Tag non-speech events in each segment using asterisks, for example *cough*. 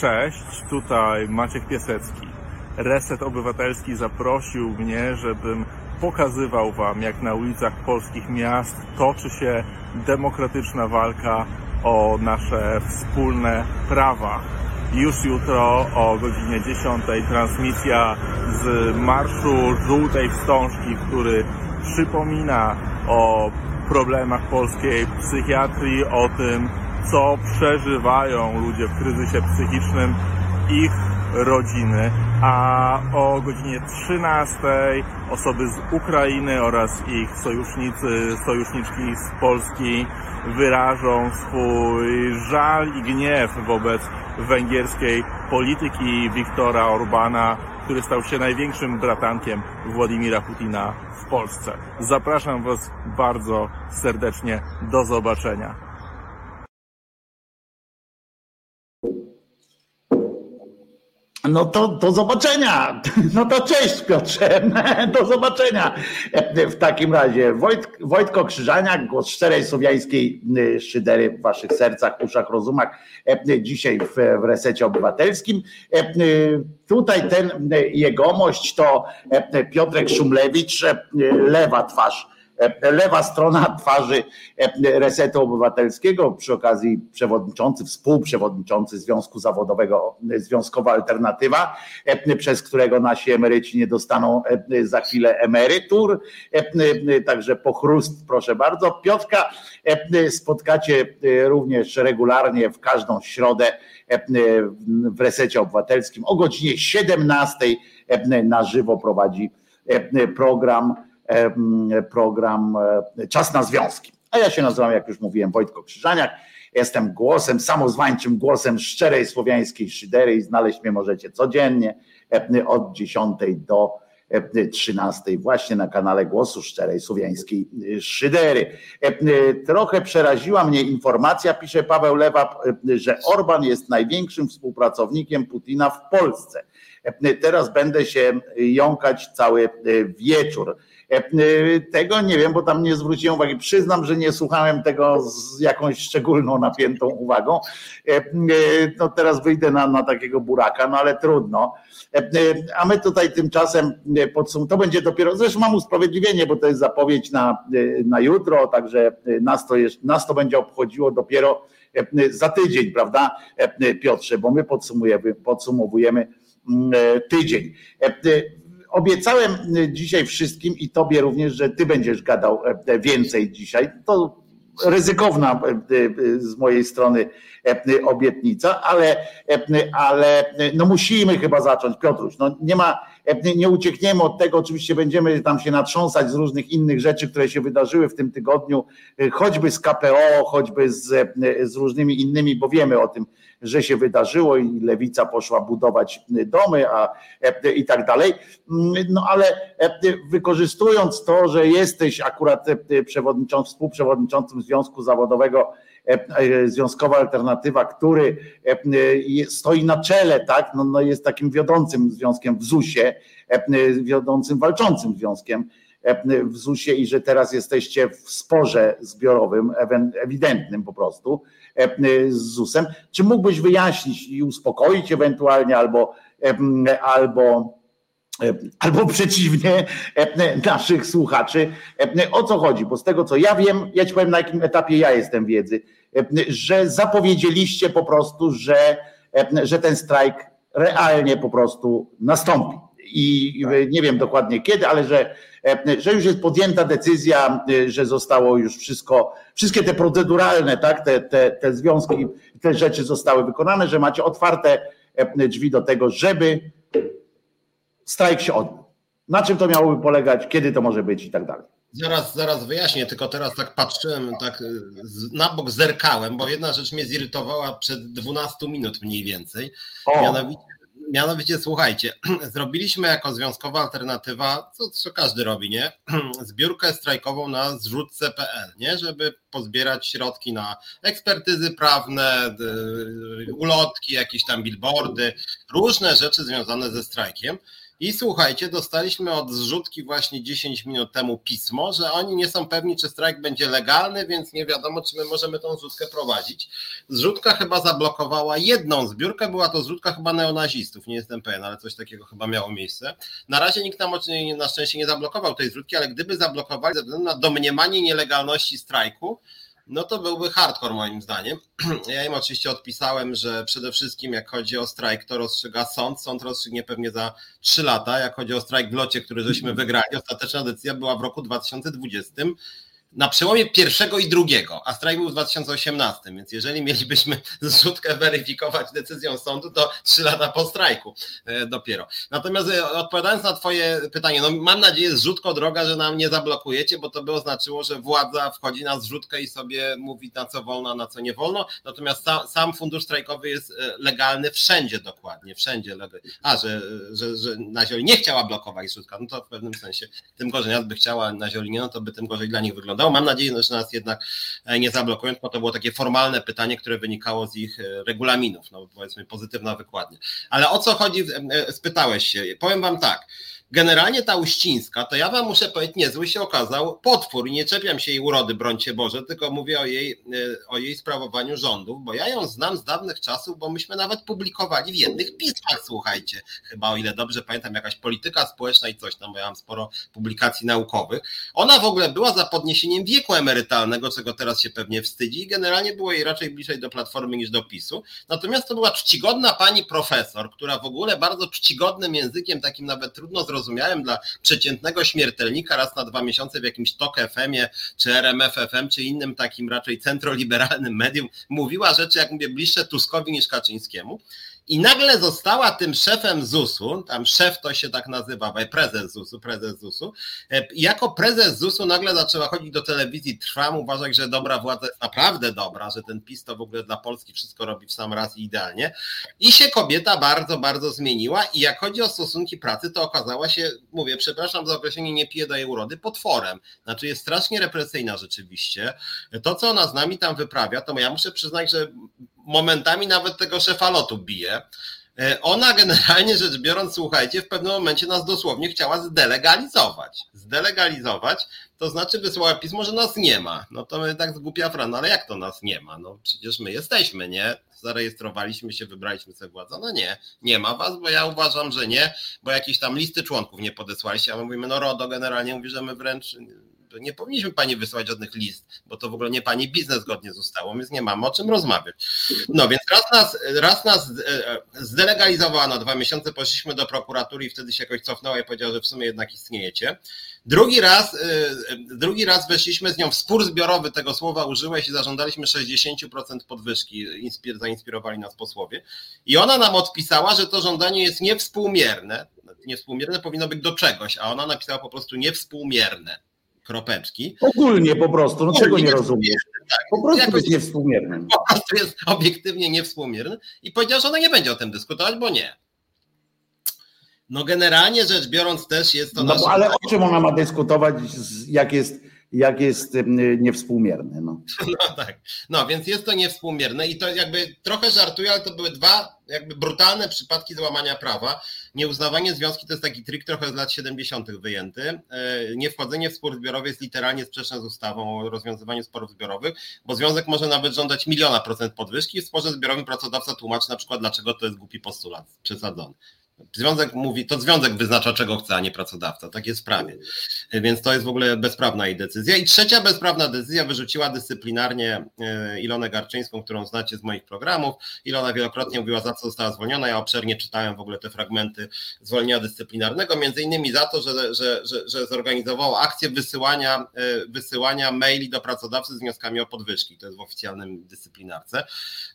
Cześć, tutaj Maciek Piesecki. Reset Obywatelski zaprosił mnie, żebym pokazywał Wam, jak na ulicach polskich miast toczy się demokratyczna walka o nasze wspólne prawa. Już jutro o godzinie 10 transmisja z Marszu Żółtej Wstążki, który przypomina o problemach polskiej psychiatrii, o tym, co przeżywają ludzie w kryzysie psychicznym, ich rodziny, a o godzinie 13 osoby z Ukrainy oraz ich sojusznicy, sojuszniczki z Polski wyrażą swój żal i gniew wobec węgierskiej polityki Wiktora Orbana, który stał się największym bratankiem Władimira Putina w Polsce. Zapraszam Was bardzo serdecznie. Do zobaczenia. No to do zobaczenia. *laughs* No to cześć Piotrze. *laughs* Do zobaczenia. W takim razie Wojt, Wojtko Krzyżaniak, głos szczerej słowiańskiej y, szydery w waszych sercach, uszach, rozumach. Dzisiaj w, w resecie obywatelskim. Y, tutaj ten jegomość to Piotrek Szumlewicz, lewa twarz lewa strona twarzy Resetu Obywatelskiego, przy okazji przewodniczący, współprzewodniczący Związku Zawodowego, Związkowa Alternatywa, przez którego nasi emeryci nie dostaną za chwilę emerytur. Także pochrust, proszę bardzo. Piotrka spotkacie również regularnie w każdą środę w Resecie Obywatelskim o godzinie 17 na żywo prowadzi program program e, Czas na Związki. A ja się nazywam, jak już mówiłem, Wojtko Krzyżaniak. Jestem głosem, samozwańczym głosem szczerej słowiańskiej szydery i znaleźć mnie możecie codziennie od 10 do 13 właśnie na kanale Głosu Szczerej Słowiańskiej Szydery. Trochę przeraziła mnie informacja, pisze Paweł Lewa, że Orban jest największym współpracownikiem Putina w Polsce. Teraz będę się jąkać cały wieczór. E, tego nie wiem, bo tam nie zwróciłem uwagi. Przyznam, że nie słuchałem tego z jakąś szczególną napiętą uwagą. E, e, no teraz wyjdę na, na takiego buraka, no ale trudno. A my tutaj tymczasem podsum- to będzie dopiero, zresztą mam usprawiedliwienie, bo to jest zapowiedź na, na jutro, także nas to, nas to będzie obchodziło dopiero za tydzień, prawda, Piotrze, bo my podsumujemy, podsumowujemy mm, tydzień obiecałem y, dzisiaj wszystkim i tobie również, że ty będziesz gadał e, więcej dzisiaj. To ryzykowna e, e, z mojej strony obietnica, ale, ale no musimy chyba zacząć, Piotruś. No nie ma, nie uciekniemy od tego, oczywiście będziemy tam się natrząsać z różnych innych rzeczy, które się wydarzyły w tym tygodniu, choćby z KPO, choćby z, z różnymi innymi, bo wiemy o tym, że się wydarzyło i lewica poszła budować domy a, i tak dalej. No ale wykorzystując to, że jesteś akurat przewodniczącym, współprzewodniczącym Związku Zawodowego Związkowa Alternatywa, który stoi na czele, tak, no, no jest takim wiodącym związkiem w ZUS-ie, wiodącym walczącym związkiem w ZUS-ie i że teraz jesteście w sporze zbiorowym, ewidentnym po prostu, z ZUS-em. Czy mógłbyś wyjaśnić i uspokoić ewentualnie albo, albo albo przeciwnie naszych słuchaczy, o co chodzi, bo z tego co ja wiem, ja ci powiem na jakim etapie ja jestem wiedzy, że zapowiedzieliście po prostu, że, że ten strajk realnie po prostu nastąpi. I nie wiem dokładnie kiedy, ale że E, że już jest podjęta decyzja, e, że zostało już wszystko, wszystkie te proceduralne, tak, te, te, te związki, te rzeczy zostały wykonane, że macie otwarte e, drzwi do tego, żeby strajk się odbył. Na czym to miałoby polegać, kiedy to może być i tak dalej. Zaraz, zaraz wyjaśnię, tylko teraz tak patrzyłem, tak na bok zerkałem, bo jedna rzecz mnie zirytowała przed 12 minut mniej więcej. O. Mianowicie mianowicie słuchajcie, *clears throat* zrobiliśmy jako związkowa alternatywa, co, co każdy robi, nie? *clears throat* Zbiórkę strajkową na zrzutce.pl, nie? Żeby pozbierać środki na ekspertyzy prawne, ulotki, jakieś tam billboardy, różne rzeczy związane ze strajkiem. I słuchajcie, dostaliśmy od zrzutki właśnie 10 minut temu pismo, że oni nie są pewni, czy strajk będzie legalny, więc nie wiadomo, czy my możemy tą zrzutkę prowadzić. Zrzutka chyba zablokowała jedną zbiórkę, była to zrzutka chyba neonazistów, nie jestem pewien, ale coś takiego chyba miało miejsce. Na razie nikt nam na szczęście nie zablokował tej zrzutki, ale gdyby zablokowali ze względu na domniemanie nielegalności strajku, no to byłby hardcore moim zdaniem. *clears throat* Ja im oczywiście odpisałem, że przede wszystkim jak chodzi o strajk, to rozstrzyga sąd. Sąd rozstrzygnie pewnie za 3 lata. Jak chodzi o strajk w locie, który żeśmy *clears throat* wygrali, ostateczna decyzja była w roku 2020 na przełomie pierwszego i drugiego, a strajk był w 2018, więc jeżeli mielibyśmy *laughs* zrzutkę weryfikować decyzją sądu, to trzy lata po strajku e, dopiero. Natomiast e, odpowiadając na Twoje pytanie, no mam nadzieję, zrzutko droga, że nam nie zablokujecie, bo to by oznaczyło, że władza wchodzi na zrzutkę i sobie mówi na co wolno, na co nie wolno. Natomiast sam, fundusz strajkowy jest e, legalny wszędzie dokładnie, wszędzie. A, że, że, że nie chciała blokować zrzutka, no to w pewnym sensie tym gorzej. Nas by chciała na Zioli nie, no to by tym gorzej dla nich wyglądało wyglądało. Mam nadzieję, że nas jednak e, nie zablokują, bo to było takie formalne pytanie, które wynikało z ich e, regulaminów, no powiedzmy pozytywna wykładnia. Ale o co chodzi, e, spytałeś się. Powiem wam tak. Generalnie ta Uścińska, to ja wam muszę powiedzieć, niezły się okazał potwór nie czepiam się jej urody, brońcie Boże, tylko mówię o jej, e, o jej sprawowaniu rządów, bo ja ją znam z dawnych czasów, bo myśmy nawet publikowali w jednych pismach, słuchajcie, chyba o ile dobrze pamiętam, jakaś polityka społeczna i coś tam, bo ja mam sporo publikacji naukowych. Ona w ogóle była za podniesieniem wieku emerytalnego, czego teraz się pewnie wstydzi i generalnie było jej raczej bliżej do Platformy niż do PiSu. Natomiast to była czcigodna pani profesor, która w ogóle bardzo czcigodnym językiem, takim nawet trudno zrozumieć, zrozumiałem dla przeciętnego śmiertelnika raz na dwa miesiące w jakimś TOK FM-ie, czy RMF FM, czy innym takim raczej centroliberalnym medium, mówiła rzeczy, jak mówię, bliższe Tuskowi niż Kaczyńskiemu. I nagle została tym szefem ZUS-u, tam szef to się tak nazywa, prezes ZUS-u, prezes ZUS-u. E, jako prezes ZUS-u nagle zaczęła chodzić do telewizji Trwam, uważać, że dobra władza jest naprawdę dobra, że ten PiS to w ogóle dla Polski wszystko robi w sam raz idealnie. I się kobieta bardzo, bardzo zmieniła i jak chodzi o stosunki pracy, to okazała się, mówię, przepraszam za określenie, nie pije do jej urody, potworem. Znaczy jest strasznie represyjna rzeczywiście. To, co ona z nami tam wyprawia, to ja muszę przyznać, że momentami nawet tego szefa lotu bije. E, ona generalnie rzecz biorąc, słuchajcie, w pewnym momencie nas dosłownie chciała zdelegalizować. Zdelegalizować, to znaczy wysłała pismo, że nas nie ma. No to my tak zgłupia frana, ale jak to nas nie ma? No przecież my jesteśmy, nie? Zarejestrowaliśmy się, wybraliśmy sobie władzę. No nie, nie ma was, bo ja uważam, że nie, bo jakieś tam listy członków nie podesłaliście, a my mówimy, no RODO generalnie mówi, że my wręcz nie powinniśmy pani wysłać żadnych list, bo to w ogóle nie pani biznes zgodnie z ustawą, więc nie mamy o czym rozmawiać. No więc raz nas, raz nas e, zdelegalizowała na dwa miesiące, poszliśmy do prokuratury i wtedy się jakoś cofnęła i powiedziała, że w sumie jednak istniejecie. Drugi raz, e, drugi raz weszliśmy z nią w spór zbiorowy, tego słowa użyłeś i zażądaliśmy 60% podwyżki, zainspirowali nas posłowie. I ona nam odpisała, że to żądanie jest niewspółmierne. Niewspółmierne powinno być do czegoś, a ona napisała po prostu niewspółmierne kropeczki. Ogólnie po prostu, no czego nie rozumiem. Tak, po prostu jakoś, jest niewspółmierny. Po prostu jest obiektywnie niewspółmierny i powiedział, że ona nie będzie o tym dyskutować, bo nie. No generalnie rzecz biorąc też jest to... No nasze... ale o czym ona ma dyskutować, jak jest jak jest niewspółmierne. No. *laughs* no tak, no więc jest to niewspółmierne i to jakby trochę żartuję, ale to były dwa jakby brutalne przypadki złamania prawa. Nieuznawanie związki to jest taki trik trochę z lat 70. wyjęty. E, niewchodzenie w spór zbiorowy jest literalnie sprzeczne z ustawą o rozwiązywaniu sporów zbiorowych, bo związek może nawet żądać miliona procent podwyżki. W sporze zbiorowym pracodawca tłumaczy na przykład, dlaczego to jest głupi postulat przesadzony. Związek mówi, to związek wyznacza, czego chce, a nie pracodawca. Tak jest w prawie. Więc to jest w ogóle bezprawna jej decyzja. I trzecia bezprawna decyzja wyrzuciła dyscyplinarnie e, Ilonę Garczyńską, którą znacie z moich programów. Ilona wielokrotnie mówiła, za co została zwolniona. Ja obszernie czytałem w ogóle te fragmenty zwolnienia dyscyplinarnego, między innymi za to, że, że, że, że zorganizowała akcję wysyłania, e, wysyłania maili do pracodawcy z wnioskami o podwyżki. To jest w oficjalnym dyscyplinarce.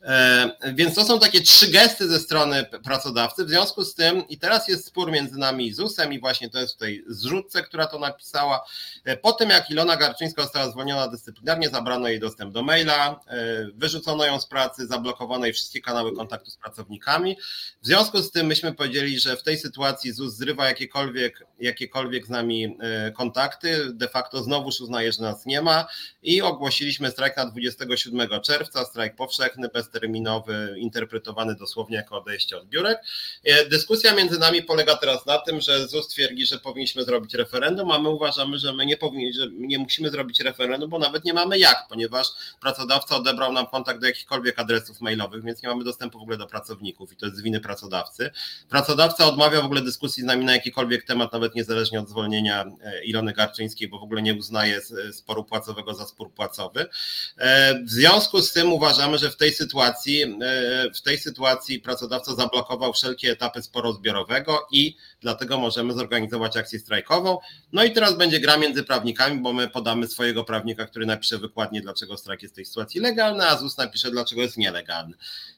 E, więc to są takie trzy gesty ze strony pracodawcy. W związku z tym i teraz jest spór między nami i ZUS-em i właśnie to jest tutaj zrzutce, która to napisała. E, po tym jak Ilona Garczyńska została zwolniona dyscyplinarnie, zabrano jej dostęp do maila, e, wyrzucono ją z pracy, zablokowano jej wszystkie kanały kontaktu z pracownikami. W związku z tym myśmy powiedzieli, że w tej sytuacji ZUS zrywa jakiekolwiek, jakiekolwiek z nami e, kontakty, de facto znowuż uznaje, że nas nie ma i ogłosiliśmy strajk na 27 czerwca, strajk powszechny, bezterminowy, interpretowany dosłownie jako odejście od biurek. Dyskusja dyskusja między nami polega teraz na tym, że ZUS twierdzi, że powinniśmy zrobić referendum, a my uważamy, że my nie powinni, że nie musimy zrobić referendum, bo nawet nie mamy jak, ponieważ pracodawca odebrał nam kontakt do jakichkolwiek adresów mailowych, więc nie mamy dostępu w ogóle do pracowników i to jest z winy pracodawcy. Pracodawca odmawia w ogóle dyskusji z nami na jakikolwiek temat, nawet niezależnie od zwolnienia e, Ilony Garczyńskiej, bo w ogóle nie uznaje sporu płacowego za spór płacowy. E, w związku z tym uważamy, że w tej sytuacji, e, w tej sytuacji pracodawca zablokował wszelkie etapy sporu zbiorowego i dlatego możemy zorganizować akcję strajkową. No i teraz będzie gra między prawnikami, bo my podamy swojego prawnika, który napisze wykładnie, dlaczego strajk jest w tej sytuacji legalny, a ZUS napisze, dlaczego jest nielegalny.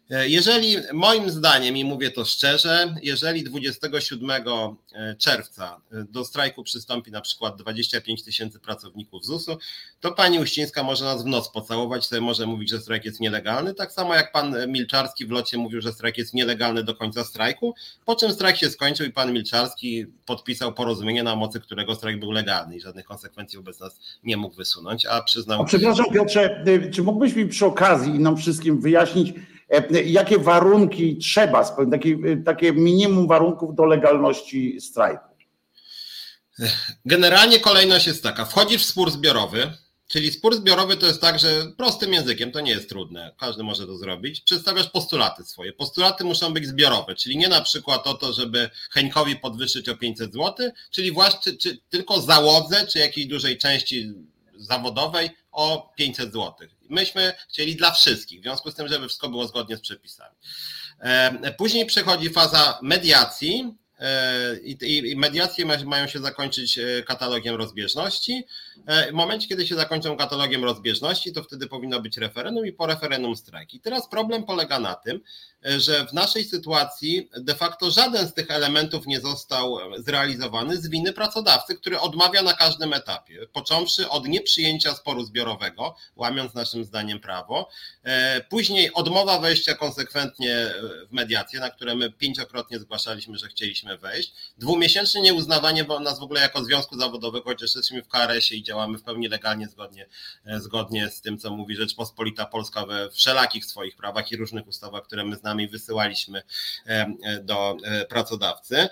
E, jeżeli, moim zdaniem, i mówię to szczerze, jeżeli 27 e, czerwca e, do strajku przystąpi na przykład 25 tysięcy pracowników ZUS-u, to pani Uścińska może nas w noc pocałować, sobie może mówić, że strajk jest nielegalny, tak samo jak pan Milczarski w locie mówił, że strajk jest nielegalny do końca strajku, po czym strajk się skończył i pan Milczarski podpisał porozumienie, na mocy którego strajk był legalny i żadnych konsekwencji wobec nas nie mógł wysunąć, a przyznał... A przepraszam Piotrze, czy mógłbyś mi przy okazji nam wszystkim wyjaśnić, E, jakie warunki trzeba spełnić, takie, takie minimum warunków do legalności strajku? Generalnie kolejność jest taka, wchodzi w spór zbiorowy, Czyli spór zbiorowy to jest tak, że prostym językiem to nie jest trudne, każdy może to zrobić. Przedstawiasz postulaty swoje. Postulaty muszą być zbiorowe, czyli nie na przykład o to, żeby Heńkowi podwyższyć o 500 zł, czyli właśnie czy, tylko załodze, czy jakiejś dużej części zawodowej o 500 zł. Myśmy chcieli dla wszystkich, w związku z tym, żeby wszystko było zgodnie z przepisami. E, później przychodzi faza mediacji, E, i mediacje mają się zakończyć e, katalogiem rozbieżności. E, w momencie, kiedy się zakończą katalogiem rozbieżności, to wtedy powinno być referendum i po referendum strajk. I teraz problem polega na tym, że w naszej sytuacji de facto żaden z tych elementów nie został zrealizowany z winy pracodawcy, który odmawia na każdym etapie, począwszy od nieprzyjęcia sporu zbiorowego, łamiąc naszym zdaniem prawo, później odmowa wejścia konsekwentnie w mediację, na które my pięciokrotnie zgłaszaliśmy, że chcieliśmy wejść. Dwumiesięczne nieuznawanie nas w ogóle jako związku zawodowego, chociaż jesteśmy w KRS-ie i działamy w pełni legalnie zgodnie, e, zgodnie z tym, co mówi Rzeczpospolita Polska we wszelakich swoich prawach i różnych ustawach, które my z nami wysyłaliśmy e, e, do pracodawcy.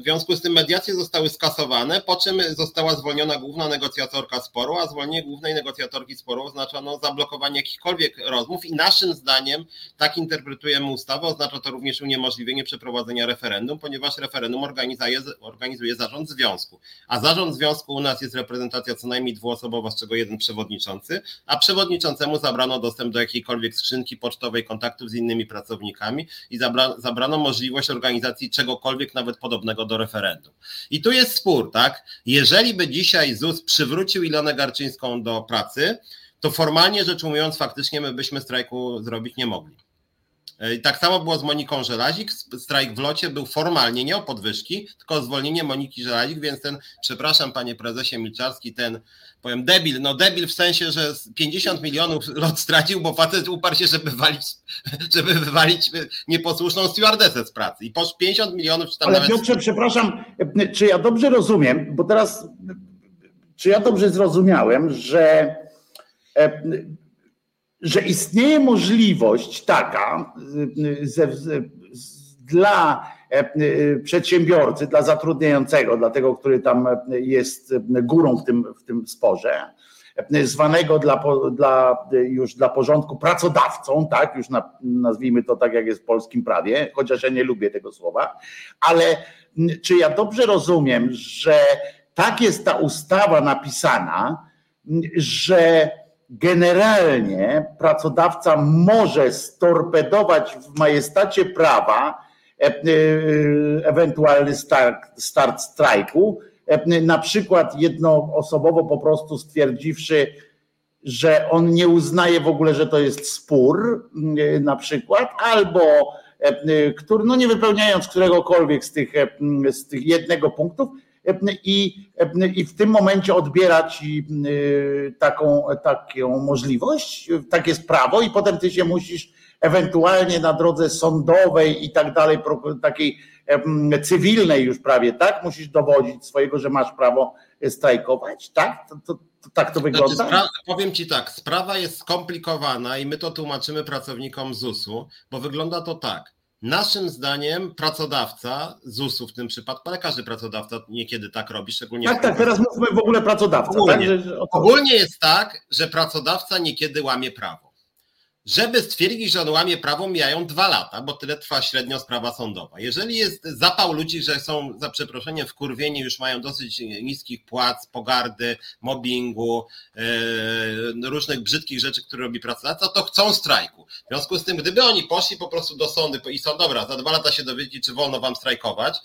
W związku z tym mediacje zostały skasowane, po czym została zwolniona główna negocjatorka sporu, a zwolnienie głównej negocjatorki sporu oznacza no, zablokowanie jakichkolwiek rozmów i naszym zdaniem, tak interpretujemy ustawę, oznacza to również uniemożliwienie przeprowadzenia referendum referendum, ponieważ referendum organizuje, organizuje zarząd związku. A zarząd związku u nas jest reprezentacja co najmniej dwuosobowa, z czego jeden przewodniczący, a przewodniczącemu zabrano dostęp do jakiejkolwiek skrzynki pocztowej, kontaktów z innymi pracownikami i zabra, zabrano możliwość organizacji czegokolwiek, nawet podobnego do referendum. I tu jest spór, tak? Jeżeli by dzisiaj ZUS przywrócił Ilonę Garczyńską do pracy, to formalnie rzecz ujmując, faktycznie my byśmy strajku zrobić nie mogli. E, I tak samo było z Moniką Żelazik. Strajk w locie był formalnie nie o podwyżki, tylko o zwolnienie Moniki Żelazik, więc ten, przepraszam panie prezesie Milczarski, ten powiem debil, no debil w sensie, że 50 milionów lot stracił, bo facet uparł się, żeby wywalić, *laughs* żeby wywalić nieposłuszną stewardesę z pracy. I po 50 milionów czy tam Ale nawet... Przepraszam, czy ja dobrze rozumiem, bo teraz czy ja dobrze zrozumiałem, że e, że istnieje możliwość taka ze, dla e, przedsiębiorcy, dla zatrudniającego, dla tego, który tam jest górą w tym, w tym sporze, zwanego dla, dla, już dla porządku pracodawcą, tak, już na, nazwijmy to tak, jak jest w polskim prawie, chociaż ja nie lubię tego słowa, ale czy ja dobrze rozumiem, że tak jest ta ustawa napisana, że generalnie pracodawca może storpedować w majestacie prawa e, e, ewentualny start, start strajku, e, na przykład jednoosobowo po prostu stwierdziwszy, że on nie uznaje w ogóle, że to jest spór, na przykład, albo który, no nie wypełniając któregokolwiek z tych, z tych jednego punktów, i, i w tym momencie odbierać y, taką, taką możliwość, takie jest prawo i potem ty się musisz ewentualnie na drodze sądowej i tak dalej, takiej cywilnej już prawie, tak? Musisz dowodzić swojego, że masz prawo strajkować, tak? To, to, to tak to znaczy, wygląda? Znaczy, powiem Ci tak, sprawa jest skomplikowana i my to tłumaczymy pracownikom ZUS-u, bo wygląda to tak Naszym zdaniem pracodawca, ZUS-u w tym przypadku, ale każdy pracodawca niekiedy tak robi, szczególnie. Tak, tak, teraz mówmy w ogóle pracodawca. Ogólnie, tak, że, ogólnie jest tak, że pracodawca niekiedy łamie prawo. Żeby stwierdzić, że on łamie prawo, mijają dwa lata, bo tyle trwa średnio sprawa sądowa. Jeżeli jest zapał ludzi, że są za przeproszeniem wkurwieni, już mają dosyć niskich płac, pogardy, mobbingu, yy, różnych brzydkich rzeczy, które robi pracodawca, to chcą strajku. W związku z tym, gdyby oni poszli po prostu do sądu i są dobra, za dwa lata się dowiedzieć, czy wolno wam strajkować,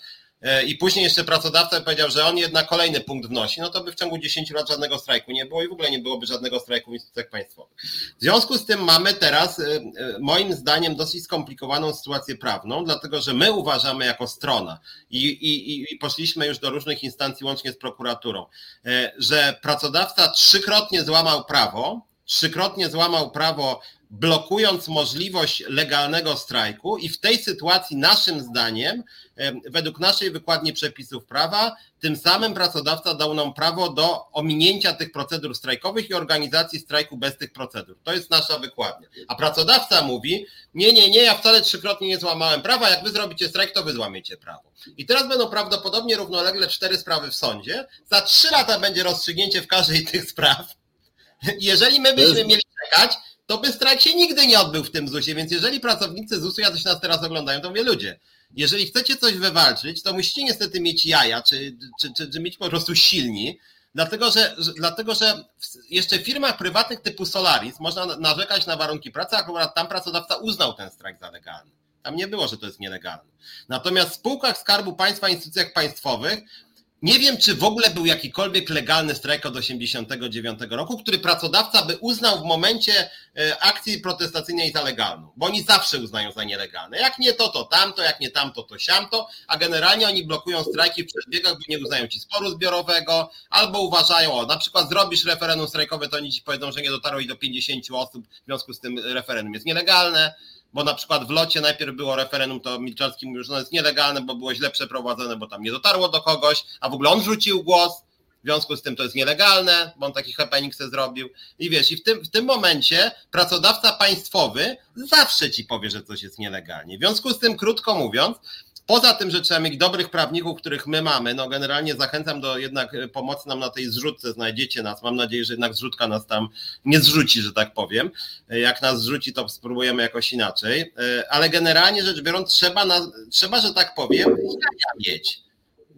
i później jeszcze pracodawca powiedział, że on jednak kolejny punkt wnosi, no to by w ciągu 10 lat żadnego strajku nie było i w ogóle nie byłoby żadnego strajku w instytucjach państwowych. W związku z tym mamy teraz, e, e, moim zdaniem, dosyć skomplikowaną sytuację prawną, dlatego że my uważamy jako strona i, i, i poszliśmy już do różnych instancji, łącznie z prokuraturą, że pracodawca trzykrotnie złamał prawo, trzykrotnie złamał prawo blokując możliwość legalnego strajku i w tej sytuacji naszym zdaniem, według naszej wykładni przepisów prawa, tym samym pracodawca dał nam prawo do ominięcia tych procedur strajkowych i organizacji strajku bez tych procedur. To jest nasza wykładnia. A pracodawca mówi, nie, nie, nie, ja wcale trzykrotnie nie złamałem prawa, jak wy zrobicie strajk, to wy złamiecie prawo. I teraz będą prawdopodobnie równolegle cztery sprawy w sądzie, za trzy lata będzie rozstrzygnięcie w każdej z tych spraw. *laughs* Jeżeli my byśmy mieli czekać, to by strajk się nigdy nie odbył w tym ZUS-ie, więc jeżeli pracownicy ZUS-u jacyś nas teraz oglądają, to mówię, ludzie, jeżeli chcecie coś wywalczyć, to musicie niestety mieć jaja, czy, czy, czy, czy mieć po prostu silni, dlatego że, dlatego, że jeszcze w firmach prywatnych typu Solaris można narzekać na warunki pracy, akurat tam pracodawca uznał ten strajk za legalny. Tam nie było, że to jest nielegalne. Natomiast w spółkach Skarbu Państwa, instytucjach państwowych nie wiem, czy w ogóle był jakikolwiek legalny strajk od 1989 roku, który pracodawca by uznał w momencie e, akcji protestacyjnej za legalną, bo oni zawsze uznają za nielegalne. Jak nie to, to tamto, jak nie tamto, to siamto, a generalnie oni blokują strajki w przebiegach, bo nie uznają ci sporu zbiorowego, albo uważają, o, na przykład zrobisz referendum strajkowe, to oni ci powiedzą, że nie dotarło i do 50 osób, w związku z tym referendum jest nielegalne bo na przykład w locie najpierw było referendum, to Milczanski mówił, że ono jest nielegalne, bo było źle przeprowadzone, bo tam nie dotarło do kogoś, a w ogóle on rzucił głos, w związku z tym to jest nielegalne, bo on taki happening se zrobił. I wiesz, i w tym, w tym momencie pracodawca państwowy zawsze ci powie, że coś jest nielegalnie. W związku z tym, krótko mówiąc, Poza tym, że trzeba mieć dobrych prawników, których my mamy, no generalnie zachęcam do jednak e, pomocy nam na tej zrzutce, znajdziecie nas. Mam nadzieję, że jednak zrzutka nas tam nie zrzuci, że tak powiem. E, jak nas zrzuci, to spróbujemy jakoś inaczej. E, ale generalnie rzecz biorąc, trzeba, trzeba że tak powiem, mieć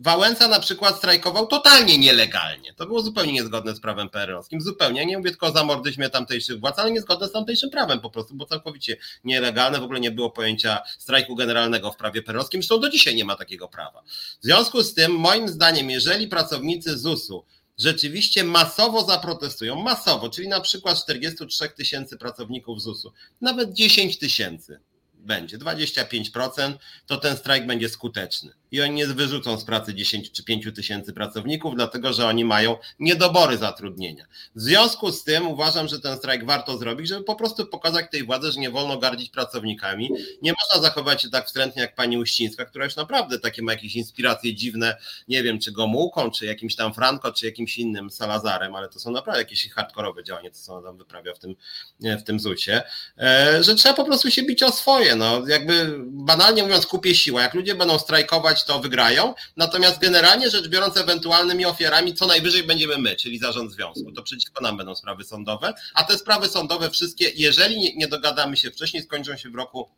Wałęsa na przykład strajkował totalnie nielegalnie. To było zupełnie niezgodne z prawem PRL-owskim. Zupełnie. Ja nie mówię tylko o zamordyzmie tamtejszych władz, ale niezgodne z tamtejszym prawem po prostu, bo całkowicie nielegalne. W ogóle nie było pojęcia strajku generalnego w prawie PRL-owskim. Zresztą do dzisiaj nie ma takiego prawa. W związku z tym, moim zdaniem, jeżeli pracownicy ZUS-u rzeczywiście masowo zaprotestują, masowo, czyli na przykład 43 tysięcy pracowników ZUS-u, nawet 10 tysięcy będzie, 25%, to ten strajk będzie skuteczny i oni nie wyrzucą z pracy 10 czy 5 tysięcy pracowników, dlatego że oni mają niedobory zatrudnienia. W związku z tym uważam, że ten strajk warto zrobić, żeby po prostu pokazać tej władzy, że nie wolno gardzić pracownikami. Nie można zachować się tak wstrętnie jak pani Uścińska, która już naprawdę takie ma jakieś inspiracje dziwne, nie wiem, czy Gomułką, czy jakimś tam Franco, czy jakimś innym Salazarem, ale to są naprawdę jakieś hardkorowe działania, co ona tam wyprawia w tym, w tym ZUS-ie, e, że trzeba po prostu się bić o swoje. No, jakby banalnie mówiąc, kupię siłę. Jak ludzie będą strajkować, to wygrają. Natomiast generalnie rzecz biorąc, ewentualnymi ofiarami co najwyżej będziemy my, czyli zarząd związku. To przeciwko nam będą sprawy sądowe, a te sprawy sądowe wszystkie, jeżeli nie dogadamy się wcześniej, skończą się w roku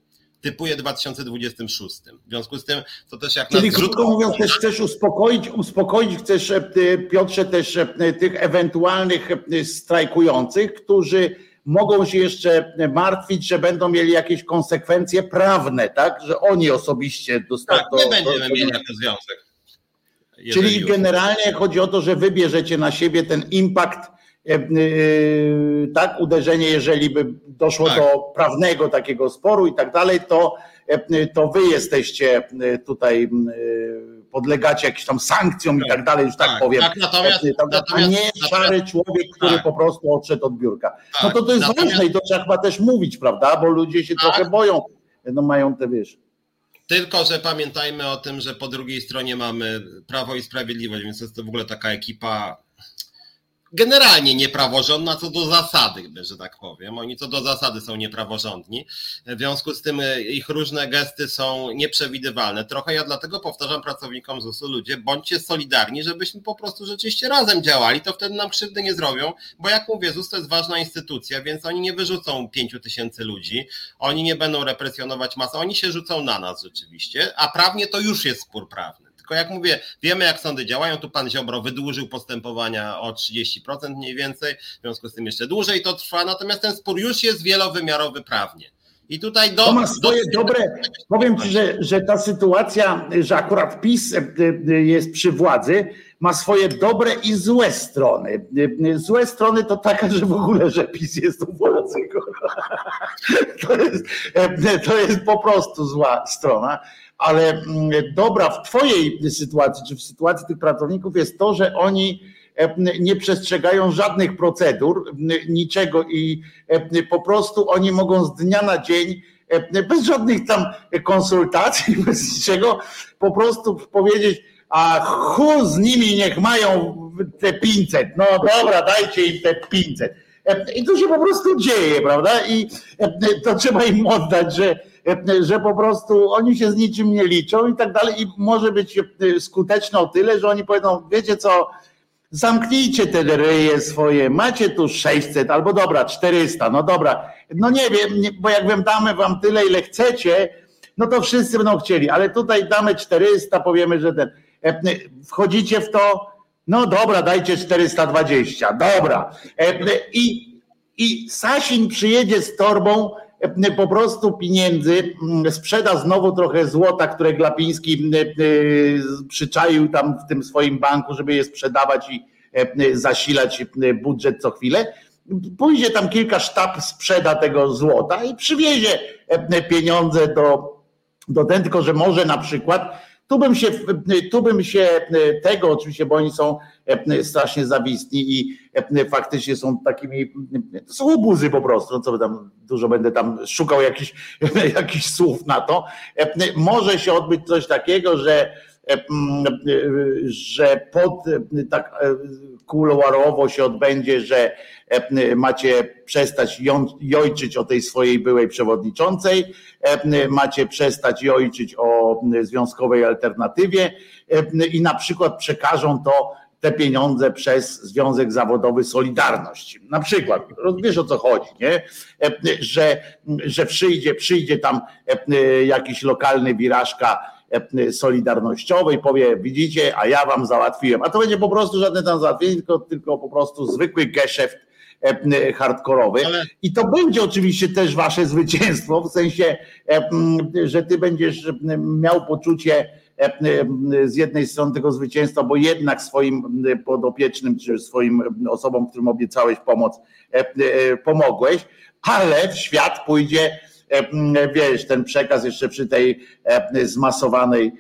typuje 2026. W związku z tym to też jak Czyli krótko mówiąc, też chcesz uspokoić, uspokoić chcesz e, Piotrze też e, tych ewentualnych e, strajkujących, którzy mogą się jeszcze martwić, że będą mieli jakieś konsekwencje prawne, tak? Że oni osobiście dostaną. Tak, nie będziemy mieli jako związek. Czyli już. generalnie chodzi o to, że wybierzecie na siebie ten impact, e, e, tak, uderzenie, jeżeli by doszło tak. do prawnego takiego sporu i tak dalej, to, e, to wy jesteście tutaj podlegacie jakimś tam sankcjom tak, i tak dalej, już tak, tak powiem. Tak, natomiast, a nie szary człowiek, który tak. po prostu odszedł od biurka. no to to jest natomiast, ważne i to trzeba chyba też mówić, prawda? Bo ludzie się trochę boją, no mają te wiesz. Tylko, że pamiętajmy o tym, że po drugiej stronie mamy Prawo i Sprawiedliwość, więc jest to w ogóle taka ekipa generalnie niepraworządna co do zasady, że tak powiem. Oni co do zasady są niepraworządni. W związku z tym e, ich różne gesty są nieprzewidywalne. Trochę ja dlatego powtarzam pracownikom ZUS-u, ludzie, bądźcie solidarni, żebyśmy po prostu rzeczywiście razem działali, to wtedy nam krzywdy nie zrobią, bo jak mówię, ZUS to jest ważna instytucja, więc oni nie wyrzucą pięciu tysięcy ludzi, oni nie będą represjonować masy, oni się rzucą na nas rzeczywiście, a prawnie to już jest spór prawny. Tylko jak mówię, wiemy jak sądy działają, tu pan Ziobro wydłużył postępowania o 30% mniej więcej, w związku z tym jeszcze dłużej to trwa, natomiast ten spór już jest wielowymiarowy prawnie. I tutaj do. To ma swoje do... dobre. Powiem ci, że, że ta sytuacja, że akurat PiS e, e, jest przy władzy, ma swoje dobre i złe strony. E, złe strony to taka, że w ogóle, że PiS jest u władzy. *laughs* To jest, to jest po prostu zła strona ale mm, dobra w Twojej sytuacji, czy w sytuacji tych pracowników jest to, że oni e, nie przestrzegają żadnych procedur, niczego i e, po prostu oni mogą z dnia na dzień e, bez żadnych tam konsultacji, *laughs* bez niczego, po prostu powiedzieć, a chu z nimi niech mają te 500, no dobra, dajcie im te 500. I to się po prostu dzieje, prawda? I to trzeba im oddać, że że po prostu oni się z niczym nie liczą i tak dalej. I może być skuteczne o tyle, że oni powiedzą, wiecie co, zamknijcie te ryje swoje, macie tu 600 albo dobra, 400, no dobra, no nie wiem, bo jak wam damy wam tyle, ile chcecie, no to wszyscy będą chcieli, ale tutaj damy 400, powiemy, że ten, wchodzicie w to, no dobra, dajcie 420, dobra. I, i Sasin przyjedzie z torbą po prostu pieniędzy, mm, sprzeda znowu trochę złota, które Glapiński mm, e, przyczaił tam w tym swoim banku, żeby je sprzedawać i e, zasilać e, budżet co chwilę. Pójdzie tam kilka sztab, sprzeda tego złota i przywiezie pieniądze do, do ten, tylko że może na przykład tu bym się, tu bym się tego oczywiście, bo oni są strasznie zawistni i faktycznie są takimi, to są obuzy po prostu, no co by tam, dużo będę tam szukał jakichś, *laughs* jakichś słów na to. Może się odbyć coś takiego, że że pod tak kuluarowo się odbędzie, że macie przestać jojczyć o tej swojej byłej przewodniczącej, macie przestać jojczyć o związkowej alternatywie i na przykład przekażą to te pieniądze przez Związek Zawodowy Solidarność. Na przykład, wiesz o co chodzi, nie? Że, że przyjdzie, przyjdzie tam jakiś lokalny wirażka solidarnościowy i powie, widzicie, a ja wam załatwiłem. A to będzie po prostu żadne tam załatwienie, tylko, tylko po prostu zwykły geszeft hardkorowy. Ale... I to będzie oczywiście też wasze zwycięstwo, w sensie, że ty będziesz miał poczucie, E, e, z jednej strony tego zwycięstwa, bo jednak swoim podopiecznym, czy swoim osobom, którym obiecałeś pomoc, e, pomogłeś, ale w świat pójdzie, wiesz, ten przekaz jeszcze przy tej zmasowanej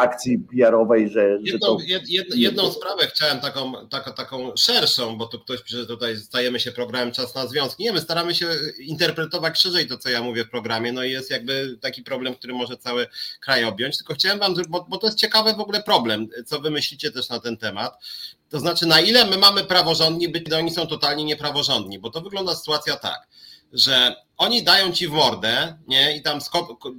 akcji PR-owej, że. Jedną, że to... jed, jedną sprawę chciałem taką, taką, taką szerszą, bo tu ktoś pisze, że tutaj stajemy się programem Czas na Związki. Nie, my staramy się interpretować szerzej to, co ja mówię w programie, no i jest jakby taki problem, który może cały kraj objąć. Tylko chciałem wam, bo, bo to jest ciekawy w ogóle problem, co wy myślicie też na ten temat. To znaczy, na ile my mamy praworządni, być oni są totalnie niepraworządni, bo to wygląda sytuacja tak że oni dają ci w mordę, nie? I tam